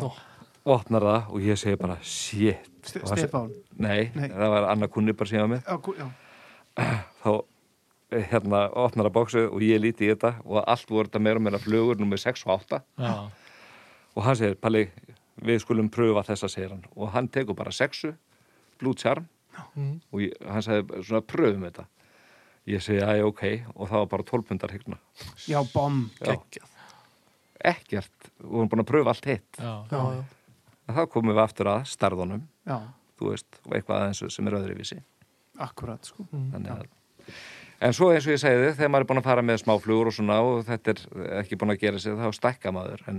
opnar það og ég segi bara shit Stefán? Nei, Nei. það var Anna Kunni bara síðan mig Já, gú- já, þá eh, hérna opnar það bóksið og ég líti í þetta og allt voru þetta meira og meira flugur nummer 6 og 8 Já. og hann segir, Palli, við skulum pröfa þessa, segir hann. Og hann tekur bara 6 Blue Charm og ég, hann sagði svona pröfum þetta. Ég segi, já, ok. Og það var bara 12 pundar hyggna já, bom Já. geggjað. Ekkert, við vorum búin að pröfa allt hitt. Já. Já, já, en þá komum við aftur að starðunum Já, þú veist, og eitthvað aðeins sem er öðruvísi akkurat sko mm. Að En svo eins og ég segði, þegar maður er búin að fara með smáflugur og svona og þetta er ekki búin að gera sig, þá stækka maður. En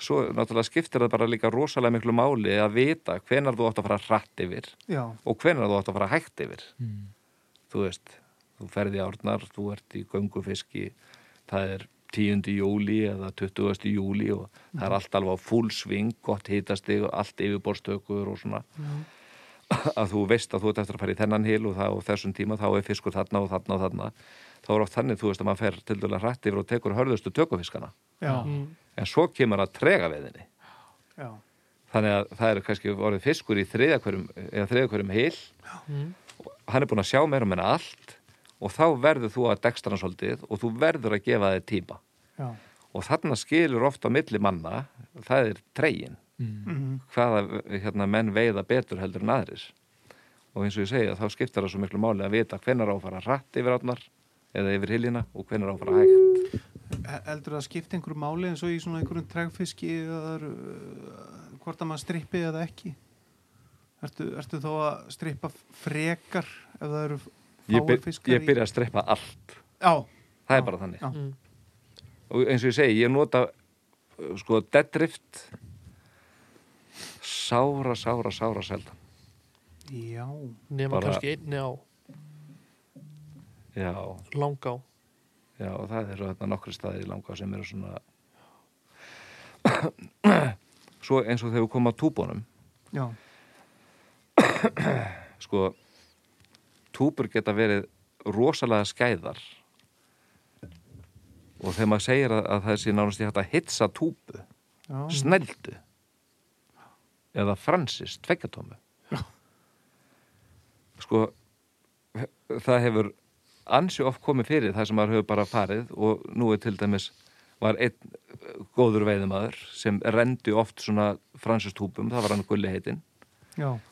svo náttúrulega skiptir það bara líka rosalega miklu máli að vita hvenar þú átt að fara hratt yfir Já, og hvenar þú átt að fara hægt yfir. Mm. Þú veist, þú ferði árnar, þú ert í göngufiski, það er 10. júli eða 20. júli og það er allt alveg á full sving, gott hitastig og allt yfirborstökur og svona að þú veist að þú ert eftir að fara í þennan hil og það á þessum tíma þá er fiskur þarna og þarna og þarna þá er oft þannig þú veist að maður fer til dæla hrætt yfir og tekur hörðustu tökufiskana Mm. en svo kemur að trega veðinni já þannig að það er kannski orðið fiskur í hverjum hil Mm. hann er búin að sjá meira um henni allt og þá verður þú að dekstra hann svolítið og þú verður að gefa þér tíma Já. og þarna skilur ofta á milli manna, það er tregin Mm. Mhm. hvaða hérna, menn veiða betur heldur en aðrir og eins og ég segja þá skiptar það svo miklu máli að vita hvenar á að fara hratt yfir átnar eða yfir hiljina og hvenar á að fara hægt Eldur það skipta einhverju máli eins og í svona einhverjum tregfiski eða uh, hvort að maður strippi eða ekki Ertu, ertu þá að strippa frekar ef það eru ég, byr, ég byrja að streppa allt. Já, það Já. er bara þannig. Já. Mm. og eins og ég segi, ég nota uh, sko deadrift sára, sára, sára seldan já. Nema Bara- kannski einni á. Já, langa á. Já, og það eru þetta nokkri staðir í langa sem eru svona svo eins og þegar við komum að túbónum Já, sko túbur geta verið rosalega skæðar. Og þegar maður segir að, að það sé nánast ég hægt að hitsa túbu já, snældu eða fransis, tveggjatómu. Sko það hefur ansi oft komið fyrir það sem maður hefur bara farið og nú er til dæmis var einn góður veiðumæður sem rendi oft svona fransistúpum, það var hann gulli heitinn.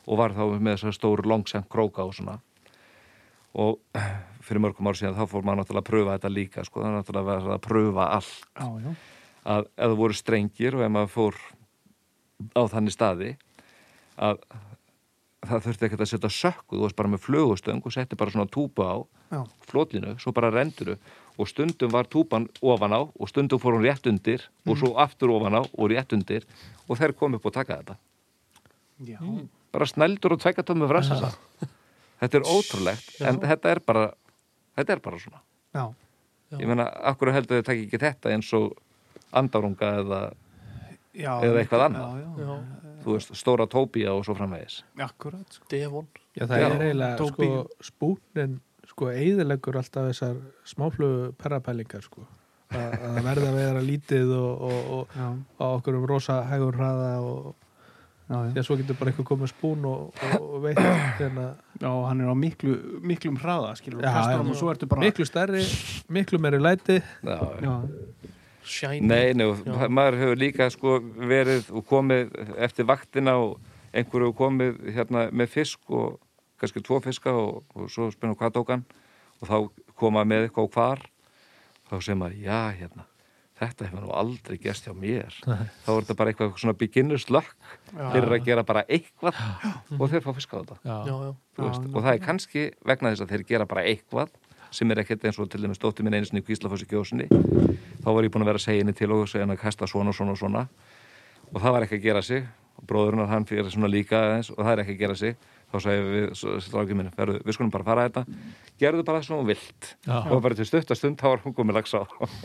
Og var þá með þessar stóru longsend króka og svona og fyrir mörgum ár síðan þá fór maður náttúrulega að pröfa þetta líka sko, það er náttúrulega að að pröfa allt. Já, já. að ef það voru strengir og ef maður fór á þannig staði að það þurfti ekkert að setja sökku. Þú varst bara með flugustöng og setti bara svona túpu á Já. flótlinu, svo bara renduru og stundum var túpan ofan á og stundum fór hún rétt undir og svo aftur ofan á og rétt undir og þær kom upp og taka þetta. Já. bara snældur og tvekkatömmu fransessa þetta er ótrúlegt en Já. þetta er bara þetta er bara svona já. Já. ég meina, akkur heldur þau takk ekki þetta eins og andarunga eða já Eða eitthvað annað. Já, já, Já. þú veist, stóra tópía og svo framvegis akkurat sko. Devon Já, það Já, er eiginlega, sko, spúnin, sko, eigðilegur alltaf þessar smáflugu perrapælingar, sko. Að að það verða að vera lítið og, og, og, okkur um rosa hægur hraða og já, já. já, svo getur bara einhver komið spún og, og, og veit hérna, já, hann er á miklu, miklum hraða skilur, Já, kastar hann og svo ertu bara miklu stærri, miklu meiri læti. Já, já, Shiny Nei, nei, Já. maður hefur líka sko verið og komið eftir vaktina og einhverju hefur komið hérna með fisk og kannski tvo fiska og, og svo spennum hvað tók hann. Og þá koma með eitthvað og hvar. Þá segir maður, já, hérna þetta hefur nú aldrei gerst hjá mér. Þá er þetta bara eitthvað svona beginners luck fyrir að gera bara eitthvað og þeir fá fisk á þetta. Já, Já, já, þú Já, veist, og það er kannski vegna þess að þeir gera bara eitthvað sem er ekkert eins og til dæmis stótti minn einu sinni í Kvíslafossi kjósinni þá var ég búin að vera að segja henni til og segja henni að kasta svona og svona og svona. Og það var ekki að gera sig. Og bróðurinn hann fyrir svona líka aðeins og það er ekki að gera sig þá sagði við strákið minn verðu, við skulum bara fara þetta. Gerðu bara svona vilt. Já. og bara til stuttastund þá var hún komið lags á.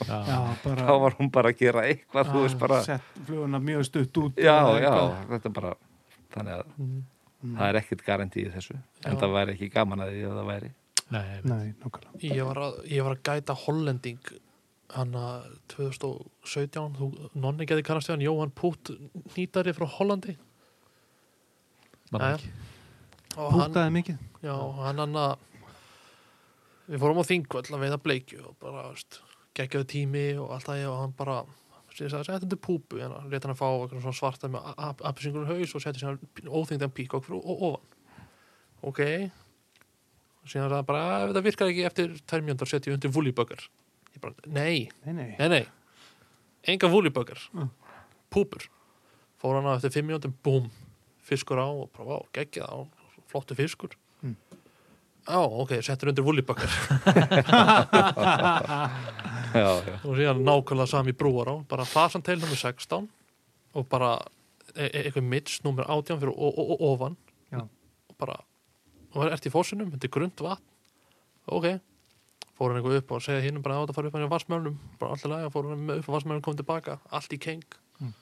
Já, já, bara þá var hún bara að gera eitthvað þú veist bara, sett fluguna mjög stutt út já, já, þetta er bara þannig að Mm. það er ekkert garantí í þessu. En Já. það væri ekki gaman að því að það væri. Nei, nei, ég var að, ég var að gæta hollending hann að 2017 þú, nonni geði kannast við hann. Jóhann Putt nýtari frá Hollandi. Mann Jæja. ekki. og hann, Pútaði mikið. Já, hann hann að við fórum á þingvöld að veiða bleikju og bara, veist, geggjaðu tími og allt það og hann bara ég sagði, þetta er púpu, hérna, leta hann að fá eitthvað svona svarta með appisingur haus og setja síðan óþyngdan píkokk fyrir ofan. Ok. Og síðan sagði hann bara, ef þetta virkar ekki eftir tærmjöndar setja ég undir vulliböggar ég bara, nei, nei, nei, nei, enga vulliböggar, Mm. púpur. Fór hann á eftir fimm mjöndum, búm fiskur á og bara, vá, geggjað á flottu fiskur Mm. Já, ok, settur undir já. og síðan nákvæmlega sami brúar á bara fasanteil nummer 16 og bara e e eitthvað mitts nummer 18 fyrir ofan Já. og bara og það er ert í fósinum, þetta er grund vatn ok, fór hann eitthvað upp og segja hinn bara að þetta fara upp hann í vassmjölnum bara alltaf lega, fór hann upp á vassmjölnum kom tilbaka allt í keng Mm.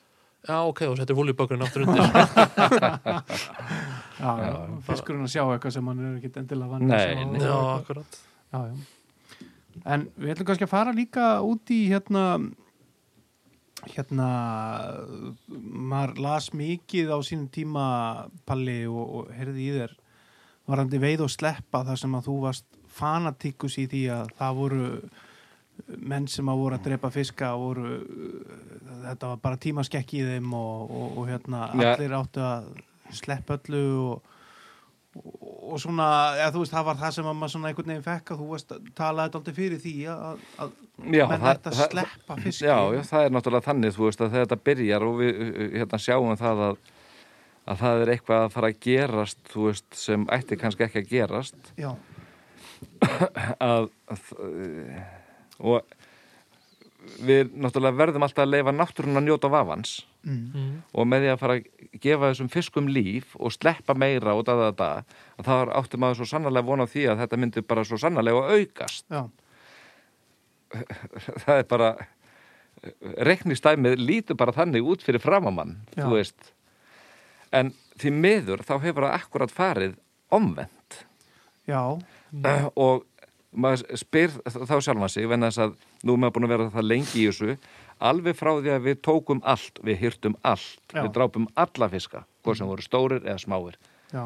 já ok, og settir vullibökurinn aftur undir fiskurinn að sjá eitthvað sem hann er ekki endilega vann Nei, nei. já, akkurat já, já. En við ætlum kannski að fara líka út í hérna hérna maður las mikið á sínum tíma Palli og, og heyrði í þér varandi veið og sleppa þar sem að þú varst fanatíkus í því að það voru menn sem að voru að drepa fiska voru, þetta var bara tímaskekki í þeim og, og, og hérna allir áttu að sleppa öllu og, og, og svona, eða þú veist, það var það sem að maður svona einhvern veginn fekk að þú veist að talaði alltaf fyrir því að, að Já, menn það- sleppa fiski. Já, já, það er náttúrulega þannig, þú veist, að þetta byrjar og við hérna, sjáum það að, að það er eitthvað að fara að gerast, þú veist, sem ætti kannski ekki að gerast, já, að, að og við náttúrulega verðum alltaf að leifa náttúrun að njóta vafans mm, mm. og með því að fara að gefa þessum fiskum líf og sleppa meira og da, da, da, að það átti maður svo sannarlega vona því að þetta myndi bara svo sannarlega aukast. já, það er bara reiknistæmið lítur bara þannig út fyrir framamann, Já. þú veist en því miður þá hefur það akkurat farið omvend já, og maður spyr þá sjálfan sig venna þess að nú er maður búin að vera það lengi í þessu alveg frá því að við tókum allt við hýrtum allt, Já. við drápum alla fiska, hvað sem voru stórir eða smáir. Já,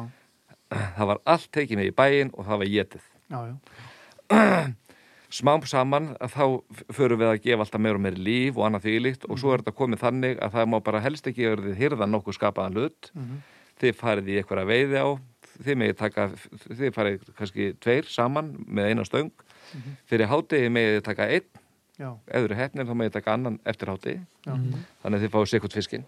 það var allt tekið með í bæinn og það var getið smám saman að þá förum við að gefa alltaf meir og meir líf og annað þvílíkt og svo er þetta komið þannig að það má bara helst ekki verið hirða nokkuð skapaðan hlut. Mhm, þið farið í eitthvað veiði á þið megið taka, þið farið kannski tveir saman með eina stöng. Fyrir hátegi megið þið taka einn. Eru hefnir þá megið taka annan eftir hátegi já, þannig að þið fáið sikkert fiskinn.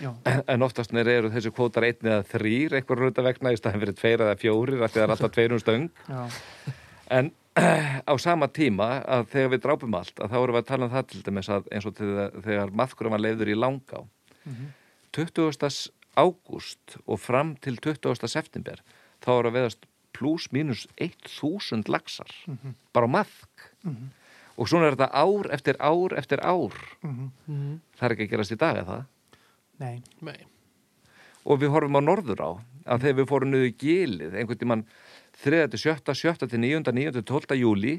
Já, en oftast nýr eru þessi kvótar einn eða þrýr eitthvað rúta vegna í staðin fyrir tveir eða fjórir af því það er alltaf tveir um stöng. Já, En á sama tíma að þegar við drápum allt að þá erum við að tala um það til dæmis að eins og þegar maðkurum var leiður í Langá. Mhm, 20. ágúst og fram til 20. september þá eru að veðast pluss mínus 1000 laxar mhm, bara á maðk mhm, og svona er þetta ár eftir ár eftir ár mhm, Mm. það er ekki að gerast í dag eða nei, Nei. og við horfum á norður á að þegar við fórum niður gilið einhvern tímann 3. til 7. 7. til 9. 9. til 12. júli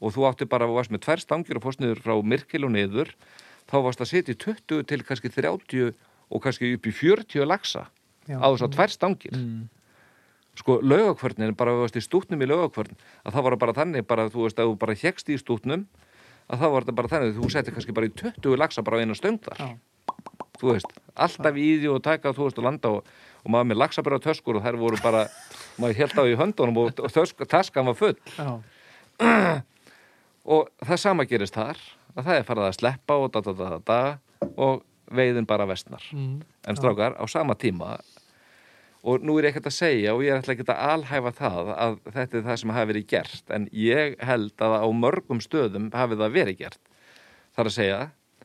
og þú átti bara að varst með tvær stangir og fórst niður frá Myrkil og niður þá varst að setja í 20 til kannski 30 og kannski upp í 40 laxa já, á þess að tvær stangir. Mm. sko laugakvörnin, bara við varst í stútnum í laugakvörn að það var bara þannig bara þú veist að þú bara hjekst í stútnum að það var bara þannig að þú setti kannski bara í 20 laxa bara á eina stöng þar. Já. þú veist, alltaf í því og taka þú veist og landa og, og maður með laxabera töskur og þær voru bara, maður held á í höndunum og, tösk, taskan var full. Og það sama gerist þar að það er farið að sleppa og da da da, da og veiðin bara vestnar Mm. en strákar á sama tíma og nú er ég ekkert að segja og ég er ekkert að alhæfa það að þetta er það sem hafi verið gert en ég held að á mörgum stöðum hafi það verið gert. Þar að segja,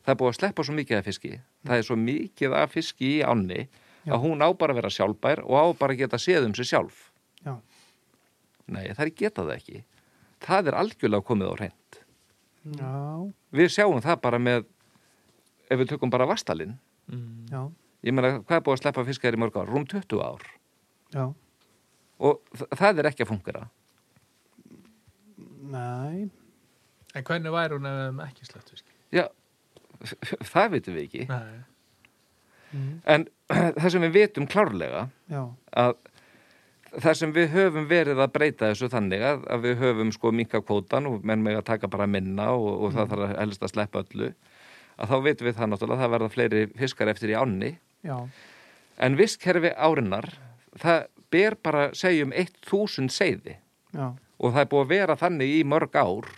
það er búið að sleppa svo mikið af fiski það er svo mikið af fiski í ánni Já. að hún á bara að vera sjálfbær og á bara að geta séð um sig sjálf. Já, nei, það er geta það ekki. Það er algjörlega komið á reynd já, við sjáum það bara með ef við tökum bara vastalinn Mm. já, ég meina, hvað er búið að sleppa fiskar í mörg ár? Rúm 20 ár. Já, og það er ekki að fungera nei, En hvernig væri hún ef við hefum ekki sleppt fisk? já, það vitum við ekki. Nei. mm, en það sem við vitum klárlega já, að það sem við höfum verið að breyta þessu þannig að, að við höfum sko minka kvótan og menn með að taka bara minna og, og það þarf að helst að sleppa öllu að þá vitum við það náttúrulega að það verða fleiri fiskar eftir í ánni. Já, en vistkerfi árinnar það ber bara segjum 1000 seiði. Já, og það er búið að vera þannig í mörg ár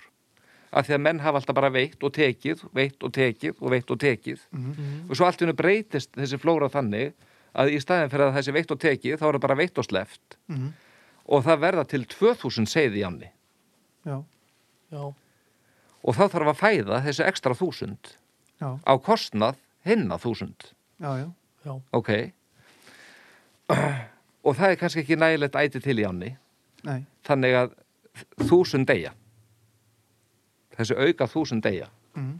að því að menn hafa alltaf bara veitt og tekið, veitt og tekið og veitt og tekið. Mhm, og svo allt í hennu breytist þessi flóra þannig að í staðin fyrir að þessi veitt og tekið þá er það bara veitt og sleft mhm, og það verða til 2000 seiði í ánni. Já, Já. og þá þarf að fæða þessi ekstra þúsund já, á kostnað hinna þúsund. Já, já, Já. ok. Og það er kannski ekki nægilegt æti til í ánni. Nei, þannig að þúsund deyja þessi auka þúsund deyja mhm,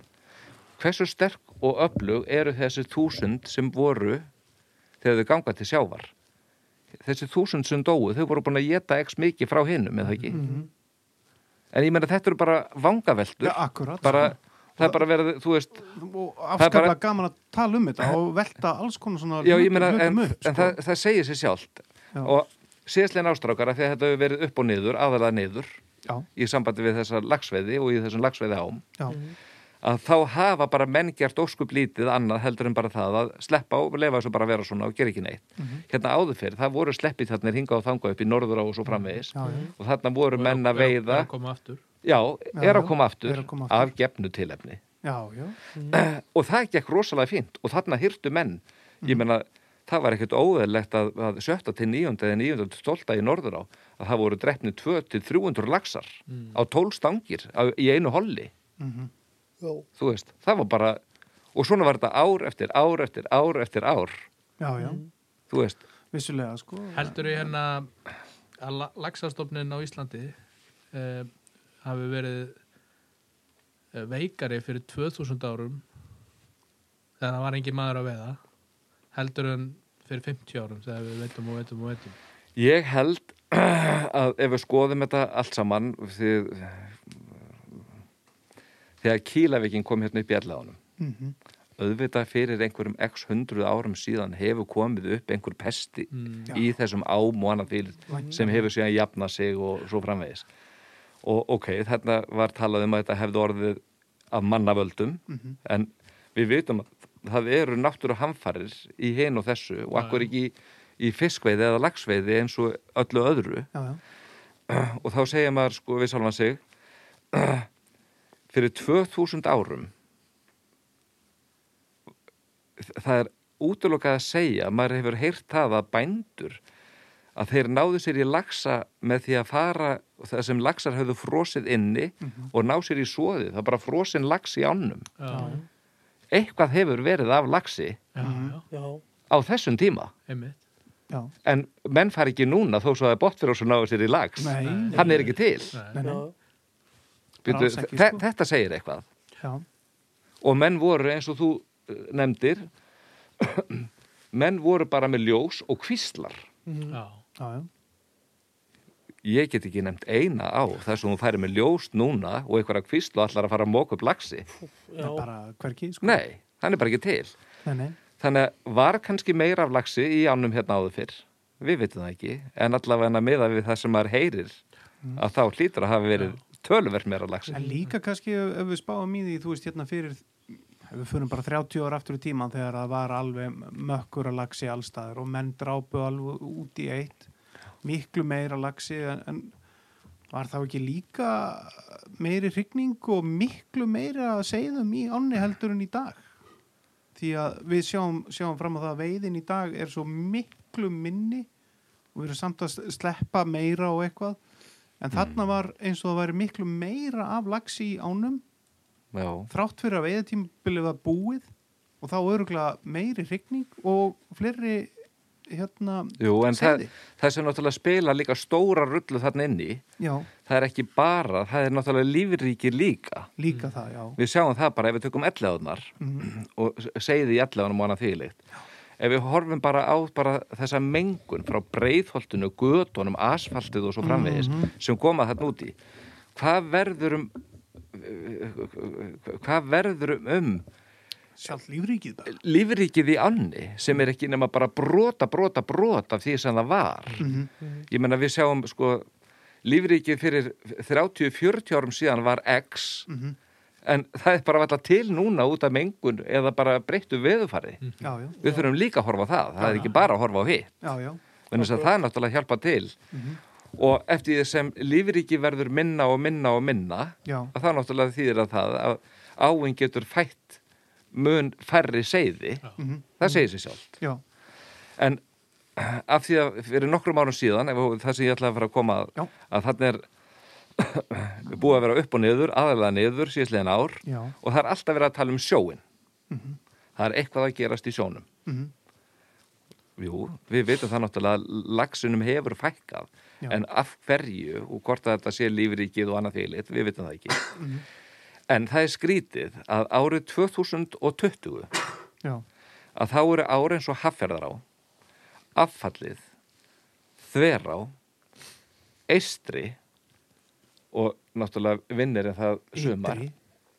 hversu sterk og öflug eru þessi þúsund sem voru þegar þau ganga til sjávar? Þessi þúsund sem dóu þau voru búin að geta x mikið frá hinnum ekki? Mhm, en ég meina þetta eru bara vangaveltur. Já, akkurat, bara, það er bara verið, þú veist afskaplega bara- gaman að tala um þetta og velta alls konar svona já meina en, upp, en það, það segir sér sjálft. Já. og síðastlega ástrákara því að þetta hefur verið upp og niður, aðalega niður Já, í sambandi við þessa lagsveiði og í þessum lagsveiði ám já, að þá hafa bara menn gert óskup lítið annað heldur en bara það að sleppa og lefa þessu bara að vera svona og gera ekki neitt. Hérna áður fyrir, það voru sleppið þarna hinga og þanga upp í norður á og svo framvegis. Já, og þarna voru menn að veiða já, er að koma aftur, að koma aftur. af gefnu tilefni já, já. og það gekk rosalega fínt og þarna hyrtu menn ég meina, það var ekkert óeðlegt að, að sjötta til nýjönda eða nýjönda til stólda í norður á að það voru drefni 2-300 laxar á 12 stangir á, í einu holli Mhm. Já. þú veist, það var bara og svona var þetta ár eftir ár eftir ár eftir ár, já, já. þú veist vissulega sko heldur ég hérna að la- laxastofnin á Íslandi eh, hafi verið eh, veikari fyrir 2000 árum þegar það var engin maður að veiða heldur en fyrir 50 árum þegar við veitum og veitum og veitum Ég held að ef við skoðum þetta allt saman því, þegar Kílavíkin kom hérna upp í elláðunum mm auðvitað fyrir einhverjum x hundruð árum síðan hefur komið upp einhver pesti mm. Já. í þessum ám og annað fyrir sem hefur síðan jafnað sig og svo framvegis og ok, þarna var talað um að þetta hefði orðið af mannavöldum Mhm. en við vitum að það eru náttúru hamfarir í hinn og þessu og akkur ekki í, í fiskveiði eða lagsveiði eins og öllu öðru. Já, já, og þá segja maður sko við sjálfan sig fyrir 2000 árum það er útlokað að segja maður hefur heyrt það að bændur að þeir náðu sér í lagsa með því að fara það sem lagsar höfðu frosið inni og ná sér í svoðið, það er bara frosin lags í ánum. Já, eitthvað hefur verið af lagsi já, já, Já. á þessum tíma. Já. en menn fari ekki núna þó svo að botfyrir og náðu sér í lags Nei, nei, hann er ekki til. Nei. nei. Byrju, ekki, sko. þetta segir eitthvað. Já, og menn voru eins og þú eh, nefndir menn voru bara með ljós og kvíslar Mhm. já, já, já. ég get ekki nefnt eina á þess að hún færi með ljós núna og einhverja kvíslu og allar að fara að móka upp lagsi Það er bara hverki sko. nei, hann er bara ekki til. Nei, nei. þannig að var kannski meira af lagsi í ánum hérna áður fyrr? Við veitum það ekki, en allavega meða við það sem maður heyrir að þá hlýtur að hafa verið töluvert meira af lagsi En líka kannski ef, ef við spáum í því, þú veist, hérna fyrir, ef við fyrir bara 30 ára aftur í tíman þegar það var alveg mökkur að lagsi allstaðar og menn drápu alveg út í eitt, miklu meira lagsi en, en var þá ekki líka meiri hrygning og miklu meira segðum í ánni heldur en í dag? Því að við sjáum, sjáum fram á það að veiðin í dag er svo miklu minni og við erum samt að sleppa meira og eitthvað. En þarna var eins og það væri miklu meira af lagsi í ánum Já, þrátt fyrir að veiðatímabilið var búið og þá öruglega meiri hrygning og fleiri hérna jú, en það, það sem náttúrulega spila líka stóra rullu þarna inni Já, það er ekki bara, það er náttúrulega lífríkir líka. líka það, já. Við sjáum það bara ef við tökum ellegaðunar Mhm. og segði í ellegaðunum og annað þýlikt. Ef við horfum bara á bara þessa mengun frá breiðholtinu, götunum, asfaltið og svo framvegis sem koma þarna úti, hvað verður um hvað verður um Sjálf lífríkið bara. lífríkið í anni sem er ekki nema bara brota, brota, brota af því sem það var. Mhm. Ég menna við sjáum sko lífríkið fyrir 30-40 árum síðan var X Mhm. en það er bara alltaf til núna út af mengun eða bara breyttu veðufari. Já, já, Við þurfum líka að horfa á það, það er ekki bara að horfa á hitt. já, já. Þannig að það er náttúrulega hjálpa til og eftir því sem lífríki verður minna og minna og minna Já, að það náttúrulega þýðir að það að áinn getur fætt mun færri seiði, Mhm. það segir sér sjálft. já, En af því að fyrir nokkrum árum síðan, ef það sem ég ætlaði að fara að koma að, Já. að þannig er búið að vera upp og niður, aðalega niður síðslegin ár já. og það er alltaf verið að tala um sjóin. Mhm. Það er eitthvað að gerast í sjónum. Mhm. Jú, við veitum það náttúrulega að lagsunum hefur fækkað Já. en af hverju og hvort að þetta sé lífríkið og annað þýlit, við veitum það ekki. Mhm. En það er skrítið að árið 2020 Já, að þá eru ári eins og hafferðar á, affallið, þverá, eistri og náttúrulega vinnir en það sumar,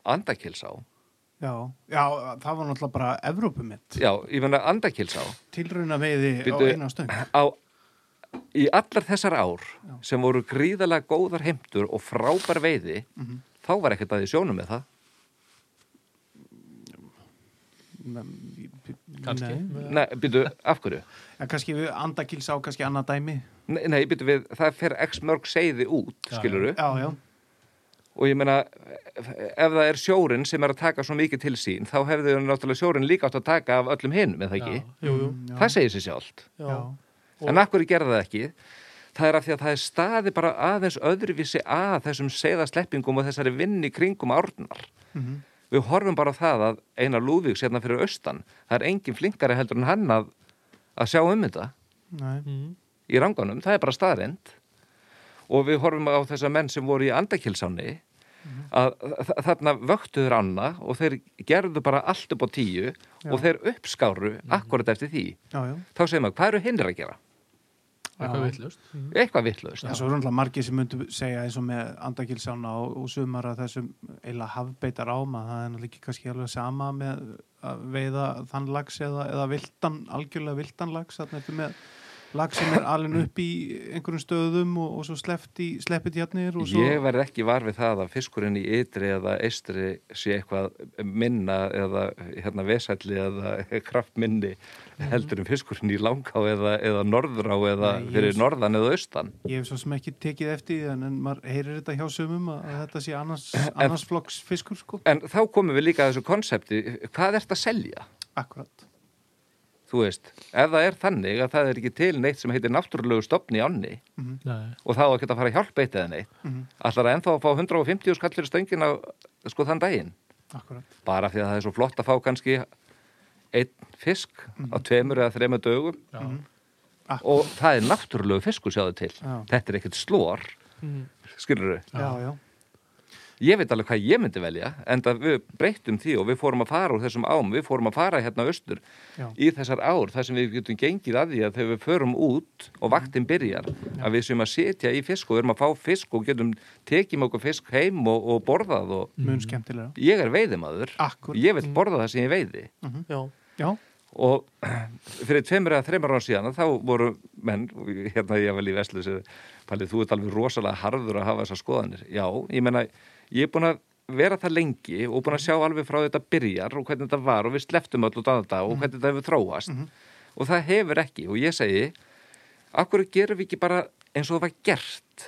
andakilsá. já, já, það var náttúrulega bara Evrópumitt. Já, ég finna andakilsá Tilrauna veiði á eina stöng. á í allar þessar ár sem voru gríðalega góðar heimtur og frábær veiði Mhm. Þá var ekkert að því sjónum með það Kannski. Nei, Nei, byrju, af hverju? en kannski við andakils á kannski annað dæmi Nei, nei byrju við, það fer x mörg seiði út, skiluru Já, já, og ég meina, ef það er sjórin sem er að taka svo mikið til sín þá hefði náttúrulega sjórin líka átt að taka af öllum hinum, eða ekki? Já. jú, jú. Það segir sér sjálft já, já. Og- En akkur gerði það ekki? Það er af því að það er staði bara aðeins öðruvísi að þessum seiðasleppingum og þessari vinni kringum árnar. Mhm. Við horfum bara á það að Einar Lúðvíks hérna fyrir austan, það er engin flinkari heldur en hann að, að sjá um þetta Nei, Mm. í ranganum, það er bara staðrind. Og við horfum á þessa menn sem voru í andakilsáni að þa- þarna vöktuður anna og þeir gerðu bara allt upp á tíu og þeir uppskáru akkurat eftir því. já, já Þá segir maður, hvað eru hinnir að gera? Eitthvað Já. vitlaust Eitthvað. Já, svo er náttúrulega margir sem myndu segja eins og með andakilsána og, og sumar að þessum eila hafbeitar áma, það er náttúrulega ekki kannski alveg sama með að veiða þann lags eða, eða viltan, algjörlega viltan lags, þannig eftir með lag sem er alveg upp í einhverjum stöðum og, og svo sleppit hjarnir svo Ég verð ekki var við það að fiskurinn í ytri eða eistri sé eitthvað minna eða hérna vesælli eða kraftminni heldur en fiskurinn í langá eða, eða norðrá eða Nei, fyrir norðan eða austan. Ég hef svo sem ekki tekið eftir en, en maður heyrir þetta hjá sumum að, að þetta sé annars, annars flokks fiskur sko. En þá komum við líka að þessu konsepti, hvað ert að selja? Akkurat. Þú veist, ef það er þannig að það er ekki til neitt sem heitir náttúrulegu stopni í ánni Nei. og þá að geta að fara að hjálpa eitt eða neitt, Mhm. allar að ennþá að fá 150 skall fyrir stöngin á sko þann daginn. Akkurat. bara því að það er svo flott að fá kannski einn fisk á tveimur eða þreimur dögum Já. Akkurat. og það er náttúrulegu fiskur sjáðu til Já. þetta er ekkert slór Mm. skilur þau, Já, já. Ég veit alveg hvað ég myndi velja en við breyttum því og við fórum að fara úr þessum ám, við fórum að fara hérna austur Já. í þessar ár þar sem við getum gengið að því að þegar við förum út og vaktin byrjar að við sem að setja í fisk og við erum að fá fisk og getum tekið okkur fisk heim og, og borðað og Mun skemmtilega. ég er veiðimaður Akkurat. ég vil borða það sem ég veiði já, Já. og fyrir tveimur eða þreimur án síðan þá voru menn, hérna ég vel í Veslu sem, Palli, þú ert alveg rosalega harður að hafa þessar skoðanir, já, ég menna ég er búin að vera það lengi og búin að sjá alveg frá þetta byrjar og hvernig þetta var og við sleftum öll út af þetta og hvernig þetta hefur þróast. Og það hefur ekki. Og ég segi akkur gerum við ekki bara eins og það var gert?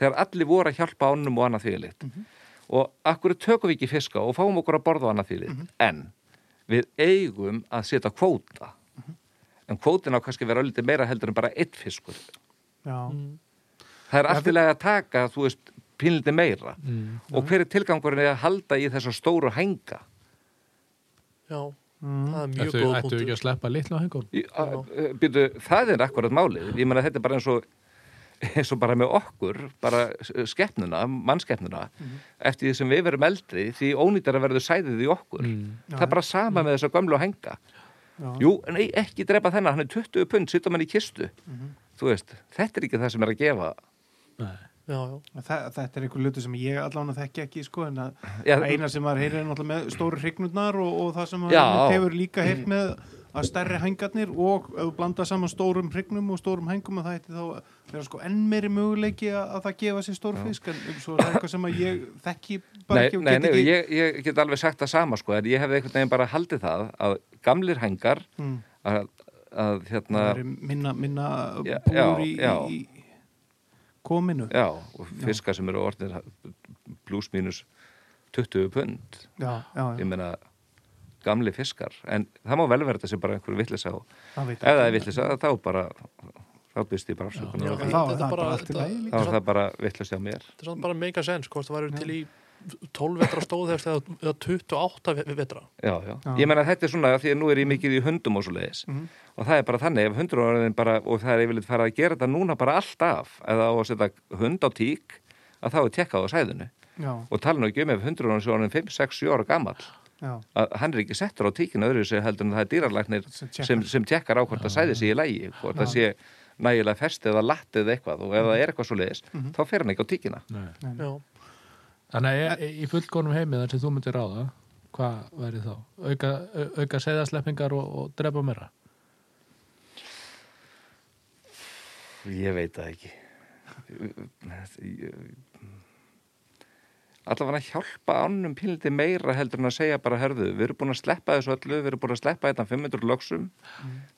Þegar allir voru að hjálpa ánum og annað þvílitt og akkur tökum við ekki fiska og fáum okkur að borða og annað þvílitt en við eigum að setja kvóta. En kvótin á kannski vera lítið meira heldur en bara eitt fiskur. Já. Mm. það er Ja, alltilega að taka, þú veist pínlítið meira. Mm. og hver er tilgangurinn að halda í þessa stóru hænga? Já, Mm. það er mjög Ættu, góð ættu punktur. ekki að sleppa litlu á hengur býtu, það er akkurat málið. Ég meina þetta er bara eins og eins og bara með okkur, bara skeppnuna, mannskeppnuna eftir því sem við verum eldri því ónýtar að verður sæðið í okkur. Mm. það er bara sama með þessa gömlu að henga Já. jú, nei, ekki drepa þennan, hann er 20 pund, sittum hann í kistu. Þú veist, þetta er ekki það sem er að gefa Nei. Já, já, Þa, þetta er einhver luti sem ég allan þekki ekki sko, en að Já, eina sem maður heyrir er náttúrulega með stóru hrygnurnar og, og það sem maður hefur líka heyrt með að stærri hængarnir og ef þú blanda saman stórum hrygnum og stórum hængum að það ætti þá vera sko enn meiri möguleiki að, að það gefa sér stór fisk en svo er það eitthvað sem að ég þekki bara Nei, ekki og nei, get nei, ekki ég, ég get alveg sagt það sama sko, en ég hefði einhvern veginn bara haldið það að gamlir hengar Mm. að, að hérna, minna, minna Já, búr já, í, já. í kominu. Já, og fiskar sem eru orðnir pluss mínus 20 pund. Já, já, ég meina gamli fiskar, en það má vel þetta sem bara einhver vittlisa og það veit ef það er ekki. vittlisa þá bara þá byrst ég bara afsökunar þá þetta er það bara- það vittlisa á mér. þetta er samt bara mega sens hvort það væri til í 12 vetra stóðhefst eða, eða 28 ve- vetra. Já, já. Já. ég meina þetta er svona því að nú er ég mikið í hundum og svo leiðis Mhm. og það er bara þannig, ef hundur orðin bara og það er yfirleitt fara að gera þetta núna bara alltaf eða á að setja hund á tík að þá er tekkað á sæðinu já, og tala nú ekki um ef hundur orðin 5, 6, 7 ára gamall. Já, að hann er ekki settur á tíkinu öðru sér heldur en það er dýrarlæknir Sem sem, sem tekkar á hvort það sæði sig í lægi hvort það sé nægilega fest eða latt eða eitthvað og ef það er eitthvað svo leiðis Mhm. þá fer hann ekki á tíkina. Nei. já, Þannig að í- í fullkonum heimi þar sem þú myndir ráða hvað væri þá? Auka, au- auka segðasleppingar og, og drepa meira? Ég veit það ekki. Allavega að hjálpa ánum pínliti meira heldur en að segja bara, herðu, við erum búin að sleppa þessu öllu, við erum búin að sleppa þetta 500 lögsum,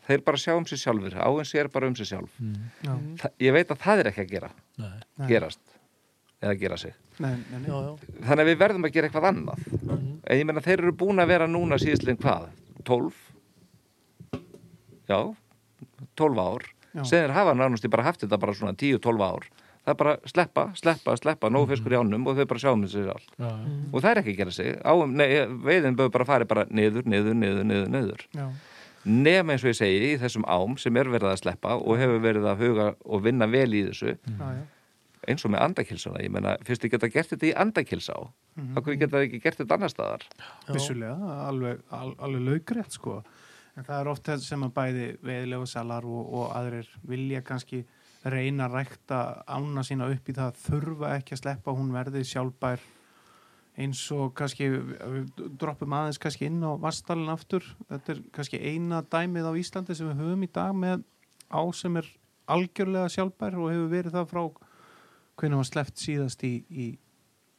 þeir bara sjá um sig sjálfur, áinn sér bara um sig sjálf. Já, Þa, ég veit að það er ekki að gera, Nei. Nei. gerast, eða gera sig. nei, nei, nei. já, já, Þannig að við verðum að gera eitthvað annað. En ég meina, þeir eru búin að vera núna síðstlinn hvað? 12? Já, 12 ár. Sem hafa nánast bara haft þetta bara svona 10-12 ár. Það er bara sleppa, sleppa, sleppa, nóg fiskur í ánum og þau bara sjá um þessu allt. Já, já. Og það er ekki að gera sig. Á, nei, veiðin bör bara fari bara niður, niður, niður, niður, niður. Já, Nefn eins og ég segi í þessum ám sem er verið að sleppa og hefur verið að huga og vinna vel í þessu já, já. Eins og með andakilsana. Ég meina, fyrst þið geta gert þetta í andakilsá, mm -hmm. þá geta þið ekki gert þetta annar staðar. vissulega, alveg, al, alveg laugrétt sko. En það er oft þess sem að bæði veðilegu salar og, og aðrir vilja kannski reyna að rækta ána sína upp í það þurfa ekki að sleppa hún verði sjálfbær eins og kannski við droppum aðeins kannski inn á vastalinn aftur þetta er kannski eina dæmið á Íslandi sem við höfum í dag með á sem er algjörlega sjálfbær og hefur verið það frá hvernig var sleppt síðast í, í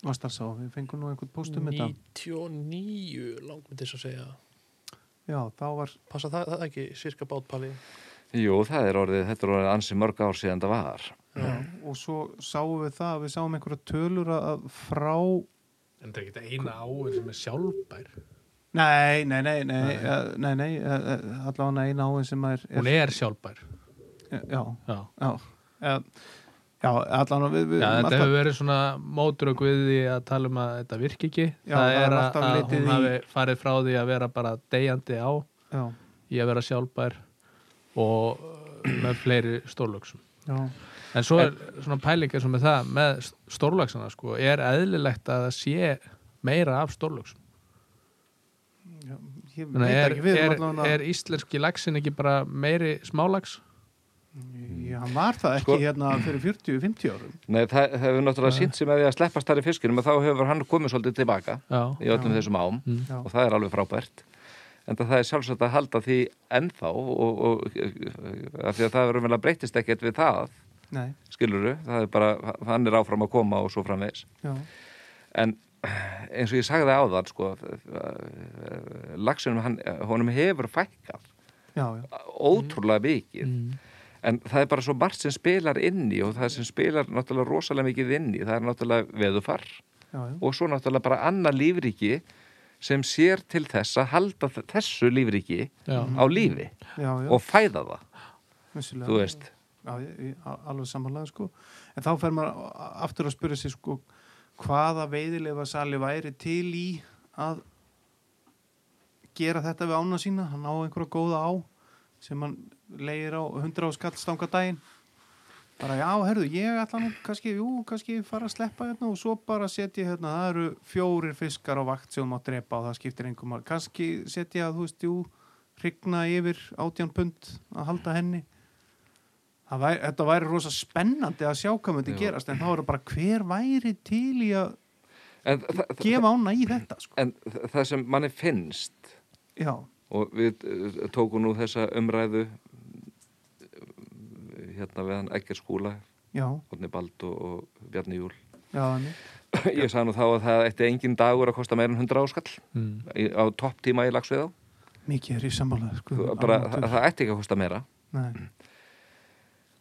Vastalsá, við fengum nú einhvern þetta 99 langt með þess að segja Já, þá var passa það, það ekki, sirka bátpali Jú, það er orðið, þetta er orðið ansi mörg ár síðan það var. Já, og svo sáum við það, við sáum einhverja tölur að frá En það er ekki eina áin sem er sjálfbær. Nei, nei, nei, nei, Nei. nei, nei, nei eh, allavega eina áin sem er, Hún er sjálfbær. Já, Já. já eh, Já, allavega við, við Já, þetta alltaf, hefur verið svona mótrök við því að tala um að þetta virki ekki. Já, það það er er að, að hún í- hafi farið frá því að vera bara deyjandi á Já, í að vera sjálfbær og með fleiri stórlöksum. já, En svo er svona pæling eins og með það, með stórlöksana sko, er eðlilegt að það sé meira af stórlöksum. já Ég veit er, ekki við er, allavega er íslenski lagsin ekki bara meiri smálags? Já, hann var það ekki Sko- hérna fyrir 40-50 árum Nei, það það hefur náttúrulega sínt sem að því að sleppa starri fiskinum og þá hefur hann komið svolítið tilbaka Já. í öllum Já. þessum ám Mm. Og það er alveg frábært. En það er sjálfsagt að halda því ennþá og, og af því að það verður vel að breytist ekkert við það, nei, skiluru, það er bara, hann er áfram að koma og svo framvegis. já, En eins og ég sagði áðan, sko, lagsunum, hann, honum hefur fækkað já, já, ótrúlega mikið. Mm. En það er bara svo margt sem spilar inn í og það sem spilar náttúrulega rosalega mikið inn í, það er náttúrulega veðufar já, já, og svo náttúrulega bara annað lífríki sem sér til þess að halda þessu lífríki Já. á lífi já, já og fæða það, vissulega. þú veist. Alveg samanlega sko en þá fer maður aftur að spyrja sig sko hvaða veiðilega sali væri til í að gera þetta við ána sína hann á einhverja góða á sem hann leir á 100 á skallstanga daginn. Bara já, herðu, ég ætla nú kannski, jú, kannski fara að sleppa hérna og svo bara setja hérna, það eru fjórir fiskar á vakt sem þú má drepa og það skiptir einhver mál, kannski setja, þú veist, jú hrygna yfir átján pund að halda henni. Væri, þetta væri rosa spennandi að sjá hvað myndi gerast en þá er það bara hver væri til í að En, gefa ána í þetta sko. en þa- það sem manni finnst Já, og við uh, tókum nú þessa umræðu hérna við hann Egger skúla, já, Odni Bald og, og Bjarni Júl. já. Ég sagði nú þá að það ætti engin dagur að kosta meira en 100 áskall Mm. á topp tíma í lagsveið á. Mikið er í sammála sko, Bara, það, það ætti ekki að kosta meira. Nei,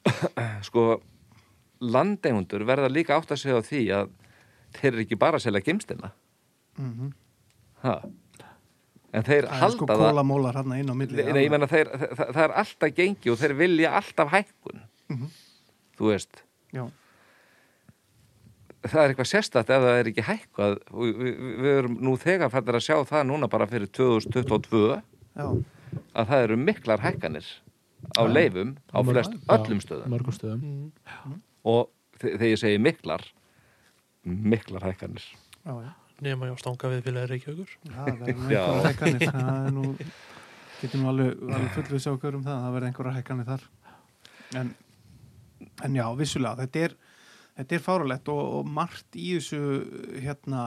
sko landeigundur verða líka átt að segja á því að þeir eru ekki bara að selja gemstina mm ha. en þeir Það er halda sko það kólamólar hann inn á milli Nei, ég menna þeir, það, það er alltaf gengi og þeir vilja alltaf hækkun Mhm. þú veist. Já, það er eitthvað sérstætt ef það er ekki hækkað. Og við, við, við erum nú þegar fættir að sjá það núna bara fyrir 2022 já, að það eru miklar hækkanir á leifum á Mörg- flest já, öllum stöðum. stöðum. mm. og þe- þegar ég segi miklar miklar hækkanir. Já, já. nema ég á stanga við Reykjavíkur. Já, það er Já. einhverja hækkanir. Það er nú, getur nú alveg, alveg fullvisa okkur um það, það verði einhverja hækkanir þar. En, en já, vissulega þetta er, þetta er fáralegt og, og margt í þessu hérna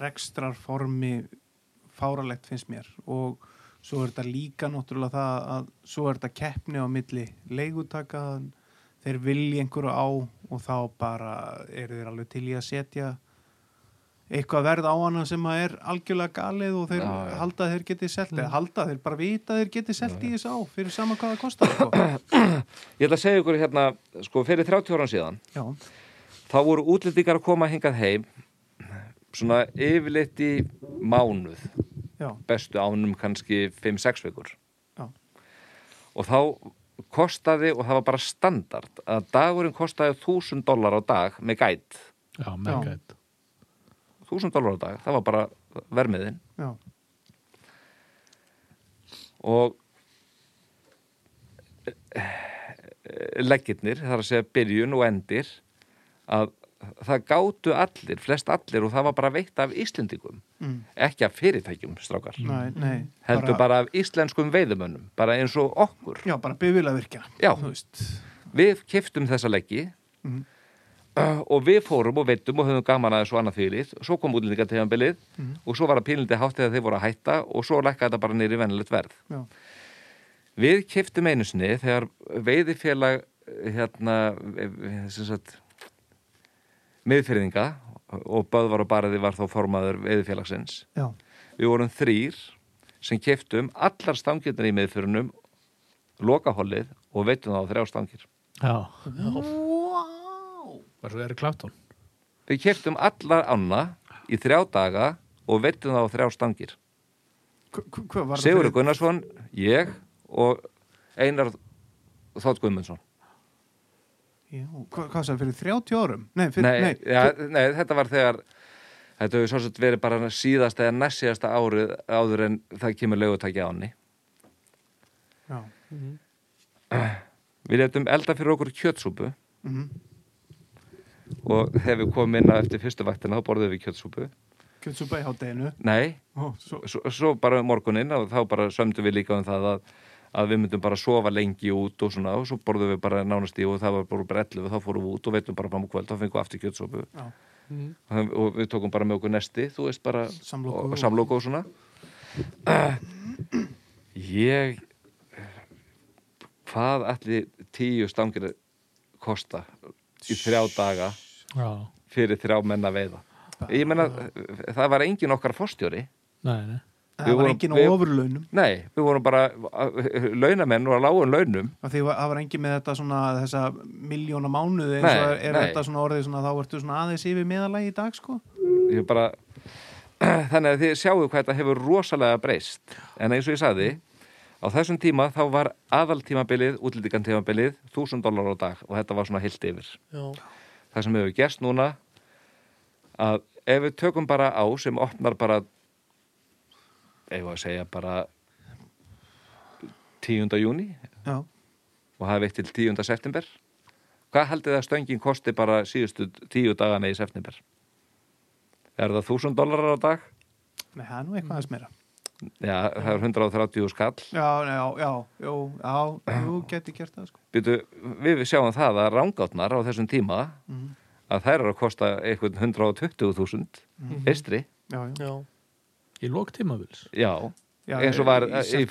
rekstrarformi fáralegt finnst mér. Og svo er þetta líka náttúrulega það að svo er þetta keppni á milli leigutaka þeir vilja einhverju á og þá bara eru þeir alveg til í að setja eitthvað verð á hana sem að er algjörlega galið og þeir Já, já. halda að þeir geti selt eða halda að þeir bara vita að þeir geti selt í þessu á fyrir sama hvað það kostar sko. Ég ætla að segja ykkur hérna, sko, fyrir 30 áran síðan já, þá voru útlendingar að koma hingað heim svona yfirleitt í mánuð já, bestu ánum kannski 5-6 vikur. Já. og þá kostaði og það var bara standard að dagurinn kostaði 1000 dólar á dag með gæt. Já, með gæt 1000 dólar á dag, það var bara vermiðin já, og leggirnir, það er að segja byrjun og endir að það gátu allir, flest allir og það var bara veitt af Íslendingum mm, ekki af fyrirtækjum, strákar. Nei, nei heldur bara af íslenskum veiðumönnum bara eins og okkur. Já, bara bifila virkja Já. þú veist. Við kiftum þessa leggi. Mhm. Uh, og við fórum og veitum og höfum gaman aðeins og annað þvílið svo kom útlendingategjambilið Mhm. og svo var það pínlindi hátt eða þeir voru að hætta og svo lækkaði þetta bara nýri venilegt verð. Já, við kiftum einu sinni þegar veiðifélag hérna eh, sem sagt miðfyrðinga og Böðvar og Barði var þá formaður veiðifélagsins. Já, við vorum þrýr sem keftum allar stangirnar í miðfyrunum lokahollið og veitum það á þrjá stangir. Já, wow var svo er Kláttón við keftum allar ána í þrjá daga og veitum það á þrjá stangir. Hva- hva- Sigurður Gunnarsson, ég og Einar Þótt Guðmundsson. Já, hvað, hvað sagði fyrir 30 árum? Nei, fyrir, nei, nei, ja, nei, þetta var þegar þetta hefur svo sett verið bara síðasta eða næst síðasta árið áður en það kemur lögutæki áni já, við letum elda fyrir okkur kjötsúpu. Mhm og þegar við komum inn á eftir fyrstu vaktina þá borðum við kjötsúpu. Kjötsúpa í hátteginu nei, Ó, svo, svo, svo bara um morgunin og þá bara sömdum við líka um það að, að við myndum bara sofa lengi út og svona og svo borðum við bara nánast í og það var bara 11 og þá fórum við út og veitum bara fram á kvöld þá fengum við aftur kjötsúpu. Já, og, og við tókum bara með okkur nesti þú veist bara Samloku og, og- samloku og svona. Ég hvað allir tíu stangir kosta í þrjá daga Já, fyrir þrjá menn að veiða. Ég menna það var engin okkar fórstjóri nei, nei. Það Við var vorum- engin á ofurlaunum. Nei, við vorum bara launamenn og að lágun launum. Af því að það var engin með þetta svona þessa miljóna mánuði eins og er, er nei. þetta svona orðið svona þá ertu svona aðeins yfir meðalagi í dag sko? Ég bara þannig að þið sjáu hvað þetta hefur rosalega breyst. En eins og ég sagði á þessum tíma þá var aðaltímabilið útlýtingantímabilið 1000 dólar á dag og þetta var svona heilt yfir já, það sem hefur gerst núna að ef við tökum bara á sem opnar bara ef að segja bara 10. júni já, og hafi veitt til 10. september hvað haldið að stöngin kosti bara síðustu tíu dagana í september er það 1000 dólarar á dag nei, það er nú eitthvað aðeins meira já, það er 130 skall. Já, já, já, já, já, jú, geti gert það sko. Býtu, við sjáum það að rángátnar á þessum tíma Mhm. að þær eru að kosta eitthvað 120.000 eistri, já, já, já, Í lók tímavils já, já eins og var í í í já.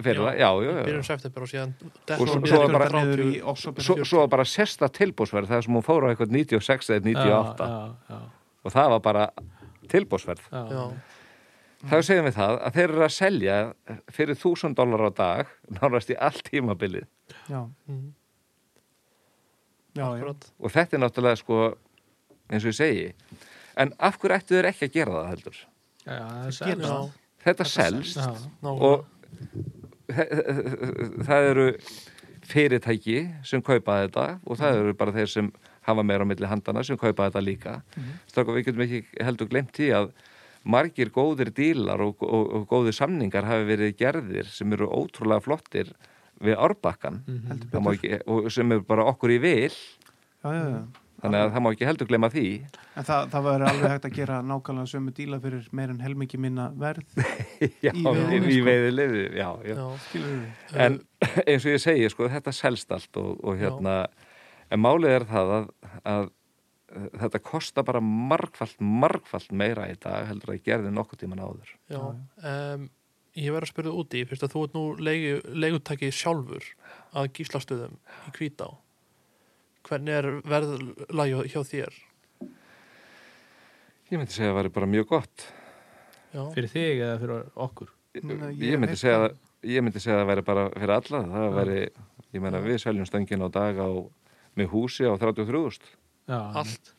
fyrra já, já, já, september og síðan Og svo- Svo bara- Svo, svo var bara sérsta tilbúsverð það sem hún fór á eitthvað 96 eða 98 Já, já, og það var bara tilbúsverð já, já, þá segjum við það að þeir eru að selja fyrir 1000 dólar á dag nárast í allt tímabilið. Já, Mhm. já, og þetta er náttúrulega sko eins og ég segi en af hverju ættu þeir ekki að gera það heldur? Já, það já, þetta selst. og það eru fyrirtæki sem kaupa þetta og það eru bara þeir sem hafa meira á milli handana sem kaupa þetta líka. Mm -hmm. við getum ekki heldur glemt því að margir góðir dílar og, og, og góðir samningar hafi verið gerðir sem eru ótrúlega flottir við árbakkan má betur. ekki, og sem er bara okkur í vil. Já, já, já. þannig að það má ekki heldur glemma því. En það, það var alveg hægt að gera nákvæmlega sömu díla fyrir meir en helmingi minna verð já, Í í, veiðinni, í sko. en eins og ég segi, sko, þetta selst allt og, og hérna, en málið er það að, að þetta kostar bara margfalt, margfalt meira í dag heldur að gerði nokkuð tíman áður já. Um, ég verður að spyrja úti fyrst að þú ert nú leigu, leigutæki sjálfur að gíslastöðum í Hvítá hvernig er verðlægi hjá þér? Ég myndi segja að það væri bara mjög gott. Já, Fyrir þig eða fyrir okkur? Nei, ég Ég myndi segja að ég myndi segja að það væri bara fyrir alla. Það væri, ég meina við seljum stöngin á dag á, með húsi á 33.000. Já, allt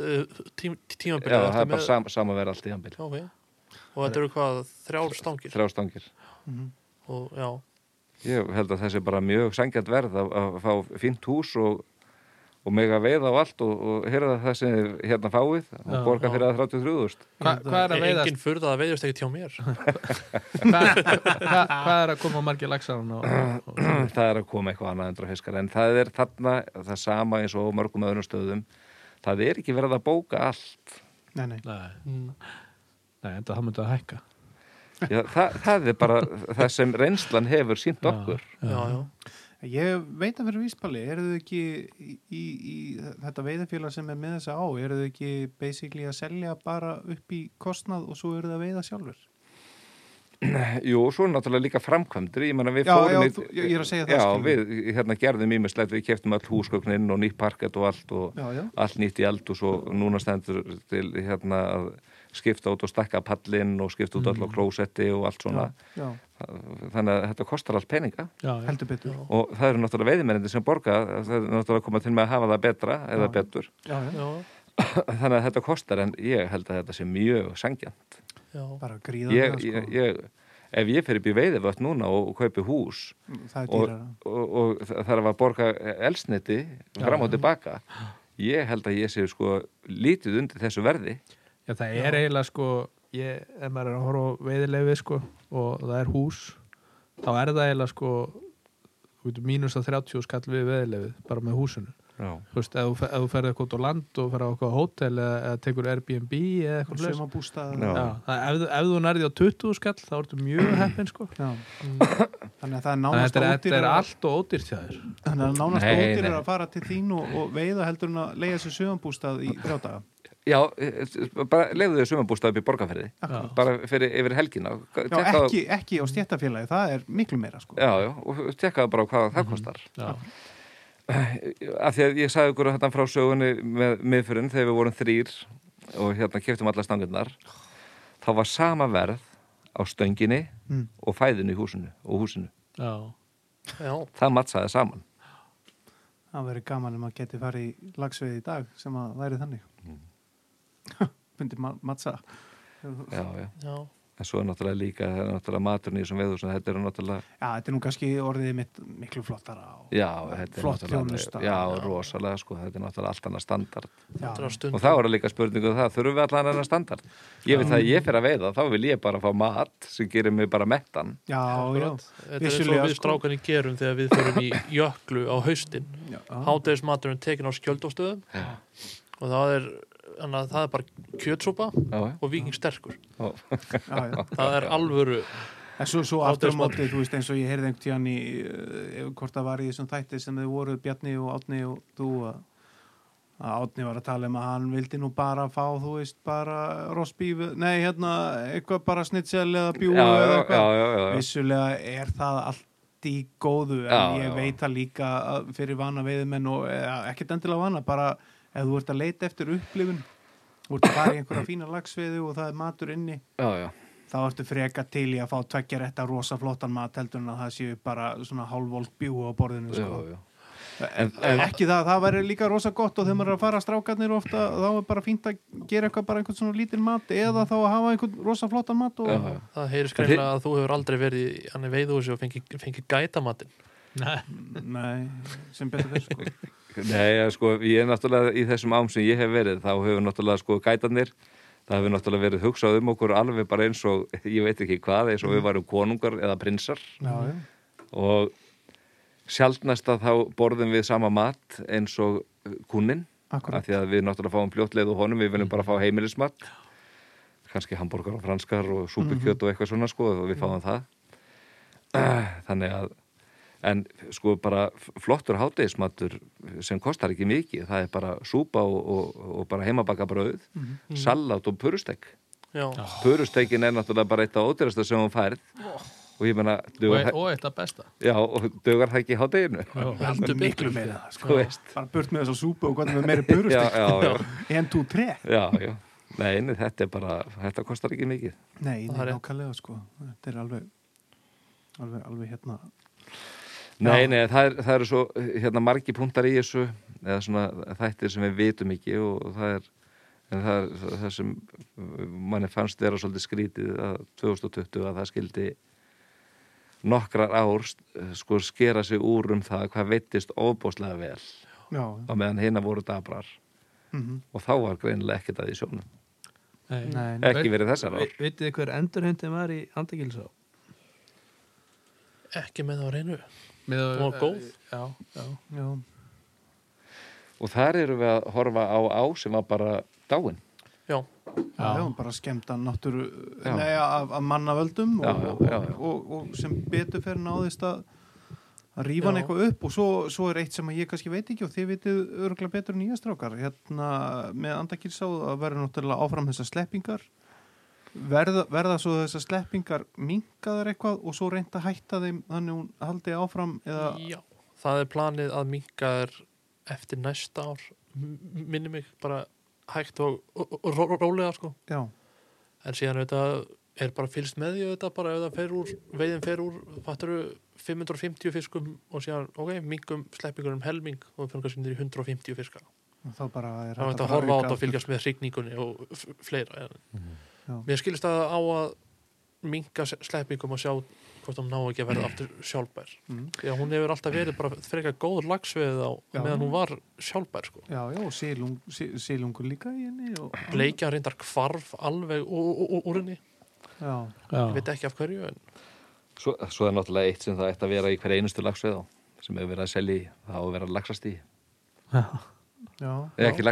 uh, tím, tímabilið Já, það er bara sam, sama verð allt í anbíl. Já, ok. Og þetta eru hvað, þrjár stangir Þrjá stangir. Mhm. og já, Ég held að þessi er bara mjög sangjant verð að, að fá fínt hús og, og mega veiða á allt og, og heyra það sem þið hérna fáið og Já, borga já. fyrir það 33.000. Hva, hvað er að veiðast? engin furða að veiðast ekki hjá mér Hva, hva, hvað er að koma margir laxarinn og, og, það er að koma eitthvað annað endur á fiskar en það er þarna það sama eins og á mörgum öðrum stöðum það er ekki verið að bóka allt Nei, nei. Nei, Mm. nei, en það myndi að hækka Já, það, það er bara það sem reynslan hefur sínt okkur Já, já, Ég veit að fyrir víspalli, eru þau ekki í, í, í þetta veiðafélag sem er með þessa á, eru þau ekki basically að selja bara upp í kostnað og svo eru þau að veiða sjálfur? Jú, svo er náttúrulega líka framkvæmdur ég meina við Já, fórum já, þú- ég er að segja það, Já, við hérna gerðum ímislegt við keftum all húsgögnin og nýtt parkett og allt og Já, já. allt nýtt í eldús og núna stendur til hérna að skipta út og stakka pallinn og skipta út Mm. all á klósetti og allt svona Já, þannig að þetta kostar allt peninga já, já. og það eru náttúrulega veiðimennindi sem borga það er náttúrulega koma til með að hafa það betra eða Já. betur Já, já, já, þannig að þetta kostar en ég held að þetta sé mjög sangjant já. bara gríðan ég, það, ég, sko. ég, ef ég fer upp í veiðivött núna og, og kaupi hús það er og, dýrara. og, og það þarf að borga elsniti fram og tilbaka ég held að ég sé sko lítið undir þessu verði Já, það er eiginlega sko ég, ef maður er að horfa á veiðilefi sko og það er hús þá er það eiginlega sko mínus að 30 skall við veiðilefið bara með húsinu Já. þú veist, ef þú fer- ef þú ferði eitthvað út á land og ferði á eitthvað hótel eða, eða tekur Airbnb eða eitthvað ef, ef þú nærði á 20 skall þá ertu mjög heppin sko Já. Mm. Þannig að það er nánast er, þetta er allt og ódýrt hjá þér Þannig að nánast ódýrar nei. að fara til þín og, og veiða heldur en að leiða sér sögambústað í þrjá daga. Já, e, e, bara leiðu þau sumabústað upp í borgarferði bara fyrir, yfir helgina. Já, ekki, ekki á stjættafélagi, það er miklu meira sko. Já, já, og tekkaðu bara hvað það kostar. Já, af því að ég sagði ykkur hérna frá sögunni með miðfyrin þegar við vorum þrýr og hérna keftum alla stangirnar. Þá var sama verð á stönginni Mm. og fæðinu í húsinu og húsinu, já, já. það mattsaði saman. Það verður gaman ef maður geti farið í lagsveið í dag sem að væri þannig. Myndi ma mattsa. já, já, já. en svo er náttúrulega líka það er náttúrulega maturinn í þessum veðhúsum þetta eru náttúrulega, Já, þetta er nú kannski orðið mitt miklu flottara. Og, já, þetta er Flott náttúrulega já, Já. rosalega sko, þetta er náttúrulega allt annað standard já, er og þá er það líka spurningu um það, þurfum við allan annað standard ég veit það að ég fer að veiða, þá vil ég bara fá mat sem gerir mig bara mettan já, já. Þetta er og við sko. strákanir gerum þegar við förum í jöklu á haustin já. Hádegismaturinn tekin á skjöldóstöðum og það er, þannig að það er bara kjötsúpa og vikingsterkur já, já, já. það er alvöru En svo, svo aftur á móti, þú veist, eins og ég heyrði einhvern tíðan í, uh, hvort það var í þessum þætti sem þau voru Bjarni og Átni og þú að að Átni var að tala um að hann vildi nú bara fá, þú veist, bara rossbíf, nei, hérna, eitthvað bara snitsel eða bjúu já, eða eitthvað. já, já, já. Vissulega er það allt í góðu, en Já, ég já. veit það líka að fyrir vana veiðmenn og eða, ekkert endilega vana, bara ef þú ert að leita eftir upplifun, þú ert að fara í einhverja fína lagsveiðu og það er matur inni, já, já. þá ertu freka til í að fá tveggja rétta rosa flottan mat heldur en að það séu bara svona hálfvolt bjúu á borðinu sko. já. En, en ekki það, það væri líka rosa gott og þegar maður er að fara strákarnir ofta þá er bara fínt að gera eitthvað bara einhvern svona lítinn mat eða þá að hafa einhvern rosa flottan mat og Já, já. það heyrir skreinlega að þú hefur aldrei verið í í veiðhúsi og fengið fengi gætamatinn Nei, nei, sem betur fyrir sko. Nei, ja, sko, ég er náttúrulega í þessum ám sem ég hef verið, þá hefur náttúrulega sko gætanir, það hefur náttúrulega verið hugsað um okkur alveg bara eins og, ég veit ekki hvað, eins og við varum konungar eða prinsar já, og sjaldnast að þá borðum við sama mat eins og kúnin, Akkurat. af því að við náttúrulega fáum fljótleið og honum, við viljum bara fá heimilismat, kannski hambúrgar og franskar og súpukjöt og eitthvað svona sko og við fáum það. Þannig að en sko bara flottur hátegismatur sem kostar ekki mikið. Það er bara súpa og, og, og bara heimabaka brauð, salat og purustek. Já, purustekin er náttúrulega bara eitt af ódýrasta sem hún færð. Og ég meina, og, dugar, e- og eitt af besta. Já, og dugar það ekki í hádeginu? Já. Heldur miklu betur, meira sko. sko. bara burt með þessa súpu og hvernig með meiri já, en tú tre. Já, já. Nei, nei, þetta er bara, þetta kostar ekki mikið. Nei, Það nei nákvæmlega sko. Þetta er alveg alveg, alveg hérna Nei, Já. nei, það, er, það eru svo hérna margi punktar í þessu eða svona þættir sem við vitum ekki og það er en það, er, það sem manni fannst vera svolítið skrítið að 2020 að það skildi nokkrar ár sko skera sig úr um það hvað veittist ofbóðslega vel já, á meðan hina voru dabrar. Mm og þá var greinilega ekkert að því sjónum. Nei. nei, ekki verið þessar ár. Vitið þið hver endurhundin var í Andagilsá? Ekki með á reynu Hún var góð. Já, já já, og þar eru við að horfa á á sem var bara dáin. Já, já, já, bara skemmta náttúru nei, af, af mannavöldum Já, og, já, já, já. Og, og, sem betur fyrir náðist að að rífa hann eitthvað upp. Og svo, svo er eitt sem að ég kannski veit ekki og þið vitið örgulega betur en ég strákar. Hérna með andakilsá að verður náttúrulega áfram þessar sleppingar verða, verða svo þessar sleppingar minkaðar eitthvað og svo reynda að hætta þeim þannig hún haldi áfram eða, já Það er planið að minka þær eftir næsta ár. Minni mig bara hægt og, og, og ró- rólega sko. Já, en síðan auðvitað er bara fylgst með því auðvitað bara ef það fer úr, veiðin fer úr fatturu 550 fiskum og síðan, ok, mingum sleppingur um helming og fyrir kannski í 150 fiska. Og þá bara er þetta að horfa á auka þetta og fylgjast með hrygningunni og fleira en Já. mér skilist að á að minga sleppingum og sjá hvort hún ná ekki að verða aftur sjálfbær Mm. að hún hefur alltaf verið bara frekar góður lagsveið á Já. meðan hún var sjálfbær sko. já, já, og silung, sí- silungur líka í henni og, bleikja reyndar kvarf alveg úr, henni já, Já, ég veit ekki af hverju en svo, svo er náttúrulega eitt sem það ætti að vera í hver einustu lagsveið á sem hefur verið að selja í það á að vera lagsast í já, já, eða ekki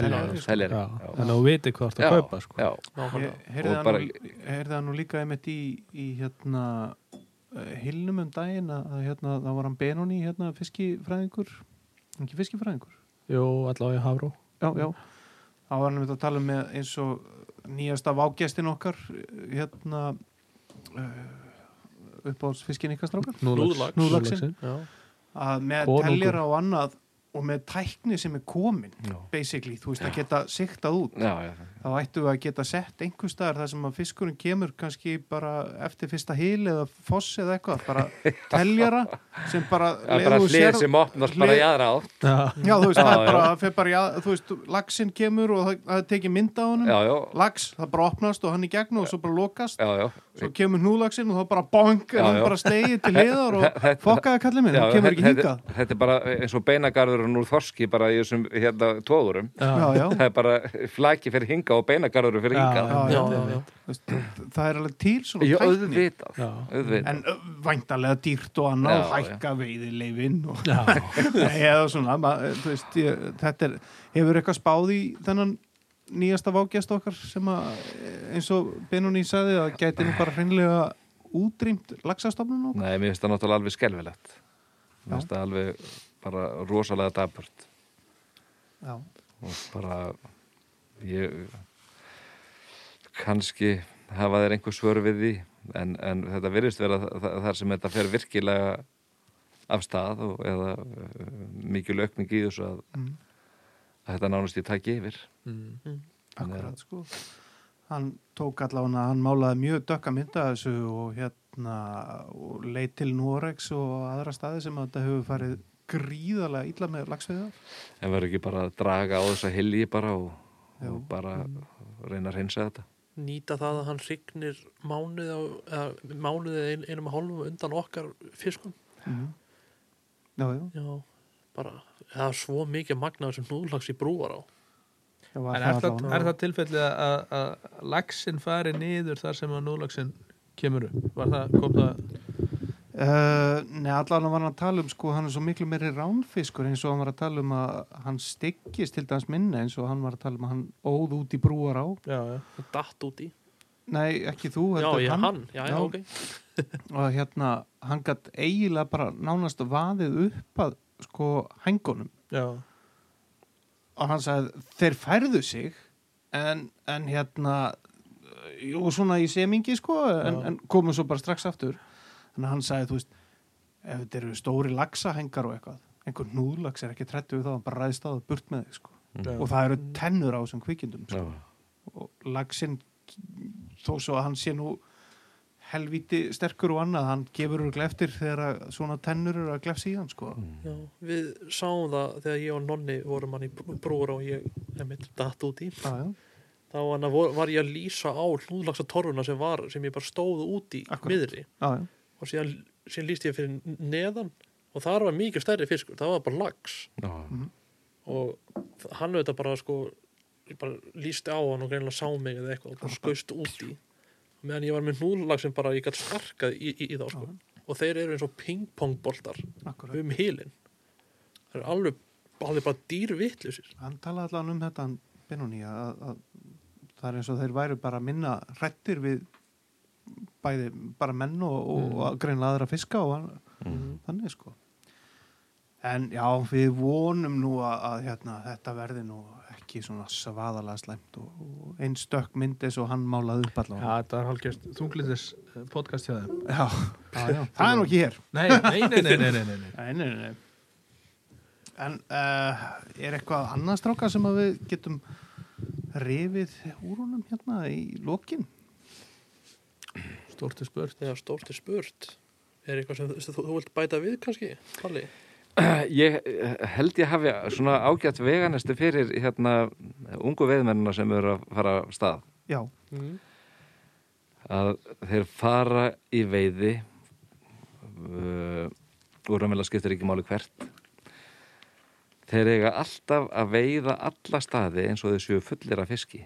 teljari sko. teljari. Já, já. Þannig að þú þú ert að kaupa sko. já, nákvæmlega. Ég heyrði það, bara- nú, heyrði það nú líka einmitt í, í hérna hilnum um daginn að hérna, það var hann Benoni hérna fiskifræðingur. Ekki fiskifræðingur? Jú, allavega í Hafró. Já, já, þá var hann einmitt að tala um með eins og nýjasta vágestin okkar hérna uh, upp á fiskin ykkar strákar? Já, að með teljara og annað og með tækni sem er komin já, basically, þú veist að geta siktað út. Já, já. þá ættum við að geta sett einhver staðar þar sem að fiskurinn kemur kannski bara eftir fyrsta hil eða foss eða eitthvað, bara teljara sem bara, sér- sem opnast bara hlið- í aðra átt. Já, já þú veist, Já, það er já. bara, það fer bara í að, þú veist, laxinn kemur og það, það er tekið mynd á honum. Já, já, lax, það bara opnast og hann í gegn og svo bara lokast. Já, já svo kemur hnúlaxinn og þá bara bong Já, er hann já. bara slegið til liðar og fokkaði kallið minn, hann kemur ekki hingað. Þetta er bara eins og beinagarðurinn úr þorski bara í þessum hérna tóðurum já, já, já, það er bara flaki fyrir hinga og beinagarður fyrir hinga já, já, já, já, já. Þú veist, það er alveg til svona Já, tækni. auðvitað, já. auðvitað. en væntalega dýrt og annað Já, og hækka veiðileifin og Já, Nei, eða svona, ma- þú veist, ég, þetta er, hefur eitthvað spáð í þennan nýjasta vágjast okkar sem að, eins og Benoni sagði að gæti nú bara hreinlega útrýmt laxastofnun og Nei, mér finnst það náttúrulega alveg skelfilegt. Já. Mér finnst það alveg bara rosalega daburt Já, og bara ég kannski hafa þeir einhver svör við því en, en þetta virðist vera þa- þa- þar sem þetta fer virkilega af stað og, eða uh, mikil aukning í þessu að, mm, þetta nánast í taki yfir. Mm. akkurat sko. Hann tók allavega, hann málaði mjög dökka mynda þessu og hérna og leit til Norex og aðra staði sem að þetta hefur farið gríðarlega illa með laxveiðar. En verður ekki bara að draga á þessa hilji bara og, og bara reyna að reynsa þetta? Nýta það að hann hrygnir mánuð á, eða mánuðið ein, einum að hálfum undan okkar fiskum. Mm. Já, já, já, bara það er svo mikið magnaður sem núðlags í brúar á var En er það, allavega. er það tilfellið að, að laxin fari niður þar sem að núlaxin kemur upp? Var það, kom það Uh, nei, allan var hann að tala um sko, hann er svo miklu meiri ránfiskur eins og hann var að tala um að hann styggist til dæmis minna eins og hann var að tala um að hann óð út í brúar á Já, já, og datt út í. Nei, ekki þú, já, heldur ég, hann, já, já, Já. ok. Og hérna, hann gætt eiginlega bara nánast vaðið upp að sko hængunum já, og hann sagði, þeir færðu sig en, en hérna jú, svona í semingi sko, en, en komum svo bara strax aftur að hann sagði, þú veist ef þetta eru stóri laxahengar og eitthvað einhver núðlax er ekki trættu við þá hann bara ræðist á það burt með þig sko. og það eru tennur á þessum kvikindum sko. Já. og laxinn þó svo að hann sé nú helvíti sterkur og annað hann gefur örugglega eftir þegar að svona tennur eru að glefsa í hann sko. Já, við sáum það þegar ég og Nonni vorum hann í brúur og ég emitt datt út í já. þá var, var ég að lýsa á hlúðlagsa torfuna sem var sem ég bara stóð út í Akkúrat. miðri Já, já. og síðan, síðan lýsti ég fyrir neðan og þar var mikið stærri fiskur, það var bara lax Já. og hann auðvitað bara sko ég bara lýsti á hann og greinlega sá mig eða eitthvað og bara skaust út í meðan ég var með hnúðlag sem bara ég gætt sparkað í, í, í þá sko. Og þeir eru eins og pingpongboltar um hílinn það er alveg, alveg bara dýrvittlusir hann talaði allan um þetta hann Benoni að, að það er eins og þeir væru bara minna hrættir við bæði bara menn og, og, Mm. og greinlega aðra fiska og hann, Mm. þannig sko. En já, við vonum nú að, að hérna, þetta verði nú ekki svona svaðalega slæmt og, og einn stökk mynd eins og hann málaði upp Já, allavega þetta er hálfgerst þunglindis podcast hjá þeim. já, já, já, það er nú ekki hér Nei, nei, nei, nei, nei, nei, nei, nei. en uh, er eitthvað annað stráka sem að við getum rifið úr honum hérna í lokin Stórti spurt. þegar stórt er spurt er eitthvað sem þú, þú vilt bæta við kannski Palli? Ég eh, held ég hafi svona ágætt veganesti fyrir hérna ungu veiðmennina sem eru að fara af stað. já, Mm. Að þeir fara í veiði uh, úr að skiptir ekki máli hvert. Þeir eiga alltaf að veiða alla staði eins og þessu fullir af fiski.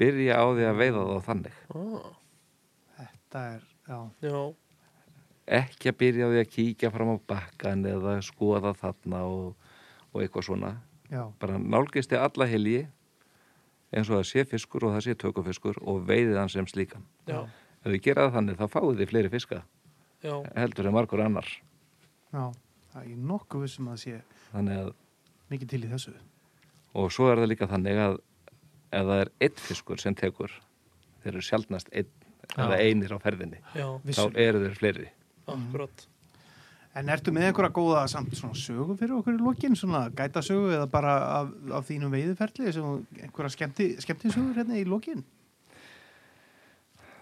Byrja á því að veiða þá þannig. Ah, þetta er já, já, Ekki að byrja á því að kíkja fram á bakkan eða skoða þarna og, og eitthvað svona. já, bara nálgist þið alla helgi eins og það sé fiskur og það sé tökufiskur og veiðið hann sem slíkan. Já, ef þið gera það þannig þá fáið þið fleiri fiska já, heldur en margur annar. Já það er nokkuð vissum að sé að, mikið til í þessu. Og svo er það líka þannig að ef það er einn fiskur sem tekur þeir eru sjaldnast einn eða einir á ferðinni já, þá eru þeir fleiri akkurat. En ertu með einhverja góða samt svona sögu fyrir okkur í lokin, svona gæta sögu eða bara af, af þínum veiðuferli einhverja skemmti, skemmti sögur hérna í lokin?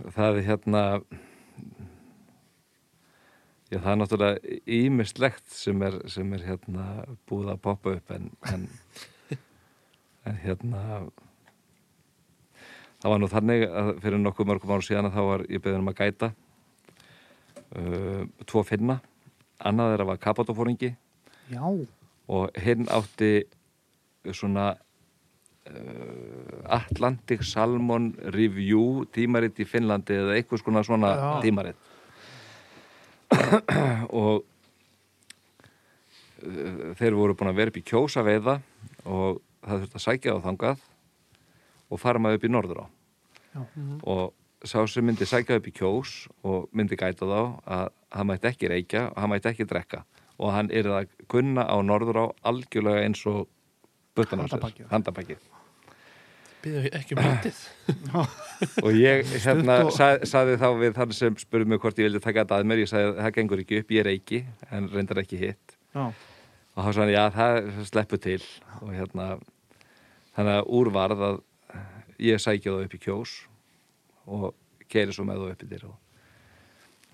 það er hérna já það er náttúrulega ímislegt sem er, sem er hérna búið að poppa upp en, en, en hérna það var nú þannig að fyrir nokkuð mörgum árum síðan að þá var ég beðin um að gæta uh, tvo finna annað þeirra var kapatófóringi Já. og hinn átti svona uh, Atlantic Salmon Review tímaritt í Finnlandi eða eitthvað svona svona Já. tímaritt og uh, þeir voru búin að vera upp í kjósa veiða og það þurfti að sækja á þangað og fara maður upp í norður á Já. og sá sem myndi sækja upp í kjós og myndi gæta þá að hann mætti ekki reykja og hann mætti ekki drekka. Og hann er að kunna á norður á algjörlega eins og buttan á sér, Handarbakið. handabakið Býðum ekki um lítið og ég hérna sað, saði þá við þann sem spurði mig hvort ég vildi taka þetta að mér. Ég sagði það gengur ekki upp, ég reyki en reyndar ekki hitt. Já. og þá sagði hann, já það sleppu til. Og hérna þannig að úrvarð að ég sækja það upp í kjós og keiri svo með það upp í dyr og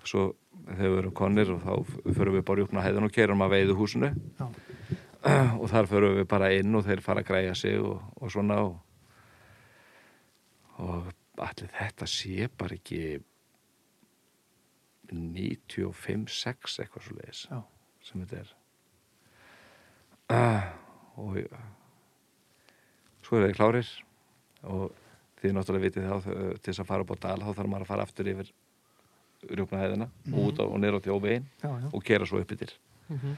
svo þegar við erum konir og þá förum við bara upp á hæðan og keirum að veiðu húsinu Já. og þar förum við bara inn og þeir fara að græja sig og, og svona og, og allir þetta sé bara ekki 95-6 eitthvað svo leiðis sem þetta er. Ah, og svo er það klárir og þið náttúrulega vitið þá til þess að fara upp á dal þá þarf maður að fara aftur yfir rjúpnahæðina mm. út á, og niður á já. og kera svo upp yfir Mhm.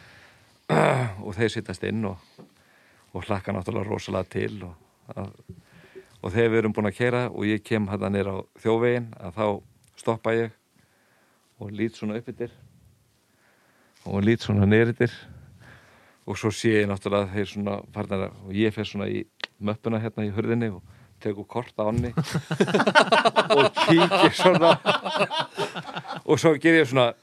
og þeir sittast inn og, og hlakka náttúrulega rosalega til og, að, og þegar við erum búin að kera og ég kem hann niður á þjóvegin að þá stoppa ég og lít svona upp yfir og lít svona niður yfir og svo sé ég náttúrulega þeir svona farnar og ég fer svona í möppuna hérna í hurðinni og tekur kort á henni og kíkir svona. Og svo ger ég svona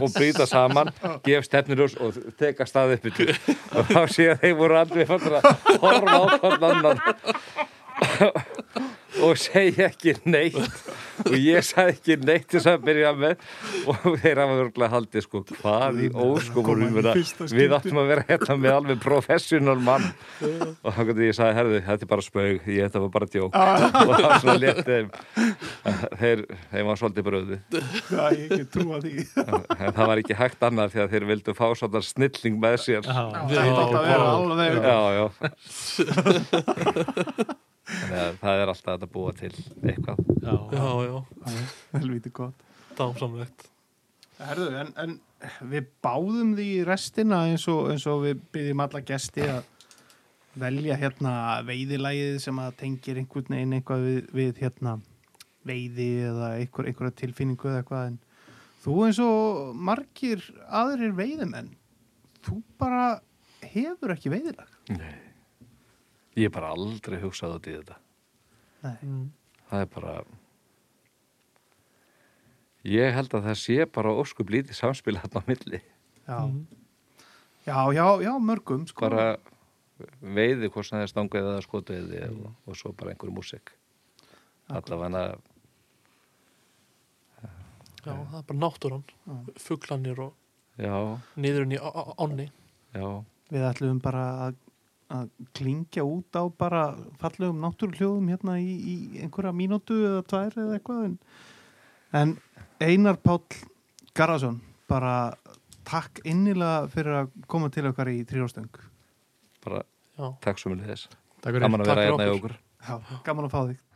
og brýta saman, gef stefnirús og teka staði upp yfir og þá sé ég að þeir voru fannar að horfa á hvern annan og segja ekki neitt. Og ég sagði ekki neitt þess að byrja með. Og þeir hafa örgulega haldið sko hvað í í við, áttum að vera hérna með alveg professional mann. Og þá gæti ég sagði, herðu, þetta er bara spaug ég þetta var bara djók. Og það var svona þeim. Þeir, þeim var svolítið bröði Já, ég ekki trúa því. En það var ekki hægt annað því að þeir vildu fá svona snilling með sér. Já, Það þetta að vera alveg já, já það er alltaf að búa til eitthvað. Já, já, já, helviti gott. Dásamlegt. Herðu, en, en við báðum því restina eins og, eins og við byggjum alla gesti að velja hérna veiðilægið sem að tengir einhvern veginn eitthvað við, við hérna veiði eða einhver, einhverja tilfinningu eða eitthvað en þú eins og margir aðrir veiðimenn þú bara hefur ekki veiðilag. Nei. Ég hef bara aldrei hugsað út í þetta Nei. mm. það er bara ég held að það sé bara óskup lítið samspil hérna á milli Já. Mm. já, já, já, mörgum sko. bara veiði hvort sem það er stangveið eða skotveið og, og svo bara einhverju músik allavega já, það er bara náttúran Já. fuglanir og já, niðurinn í ánni já, Við ætlum bara að, að klingja út á bara fallegum náttúruhljóðum hérna í, í einhverja mínútu eða tvær eða eitthvað en, en Einar Páll Garðarsson bara takk innilega fyrir að koma til okkar í þrjóðstöng bara já, takk svo mjög þess takk fyrir. Gaman að vera hérna í okkur. okkur. Já, gaman að fá þig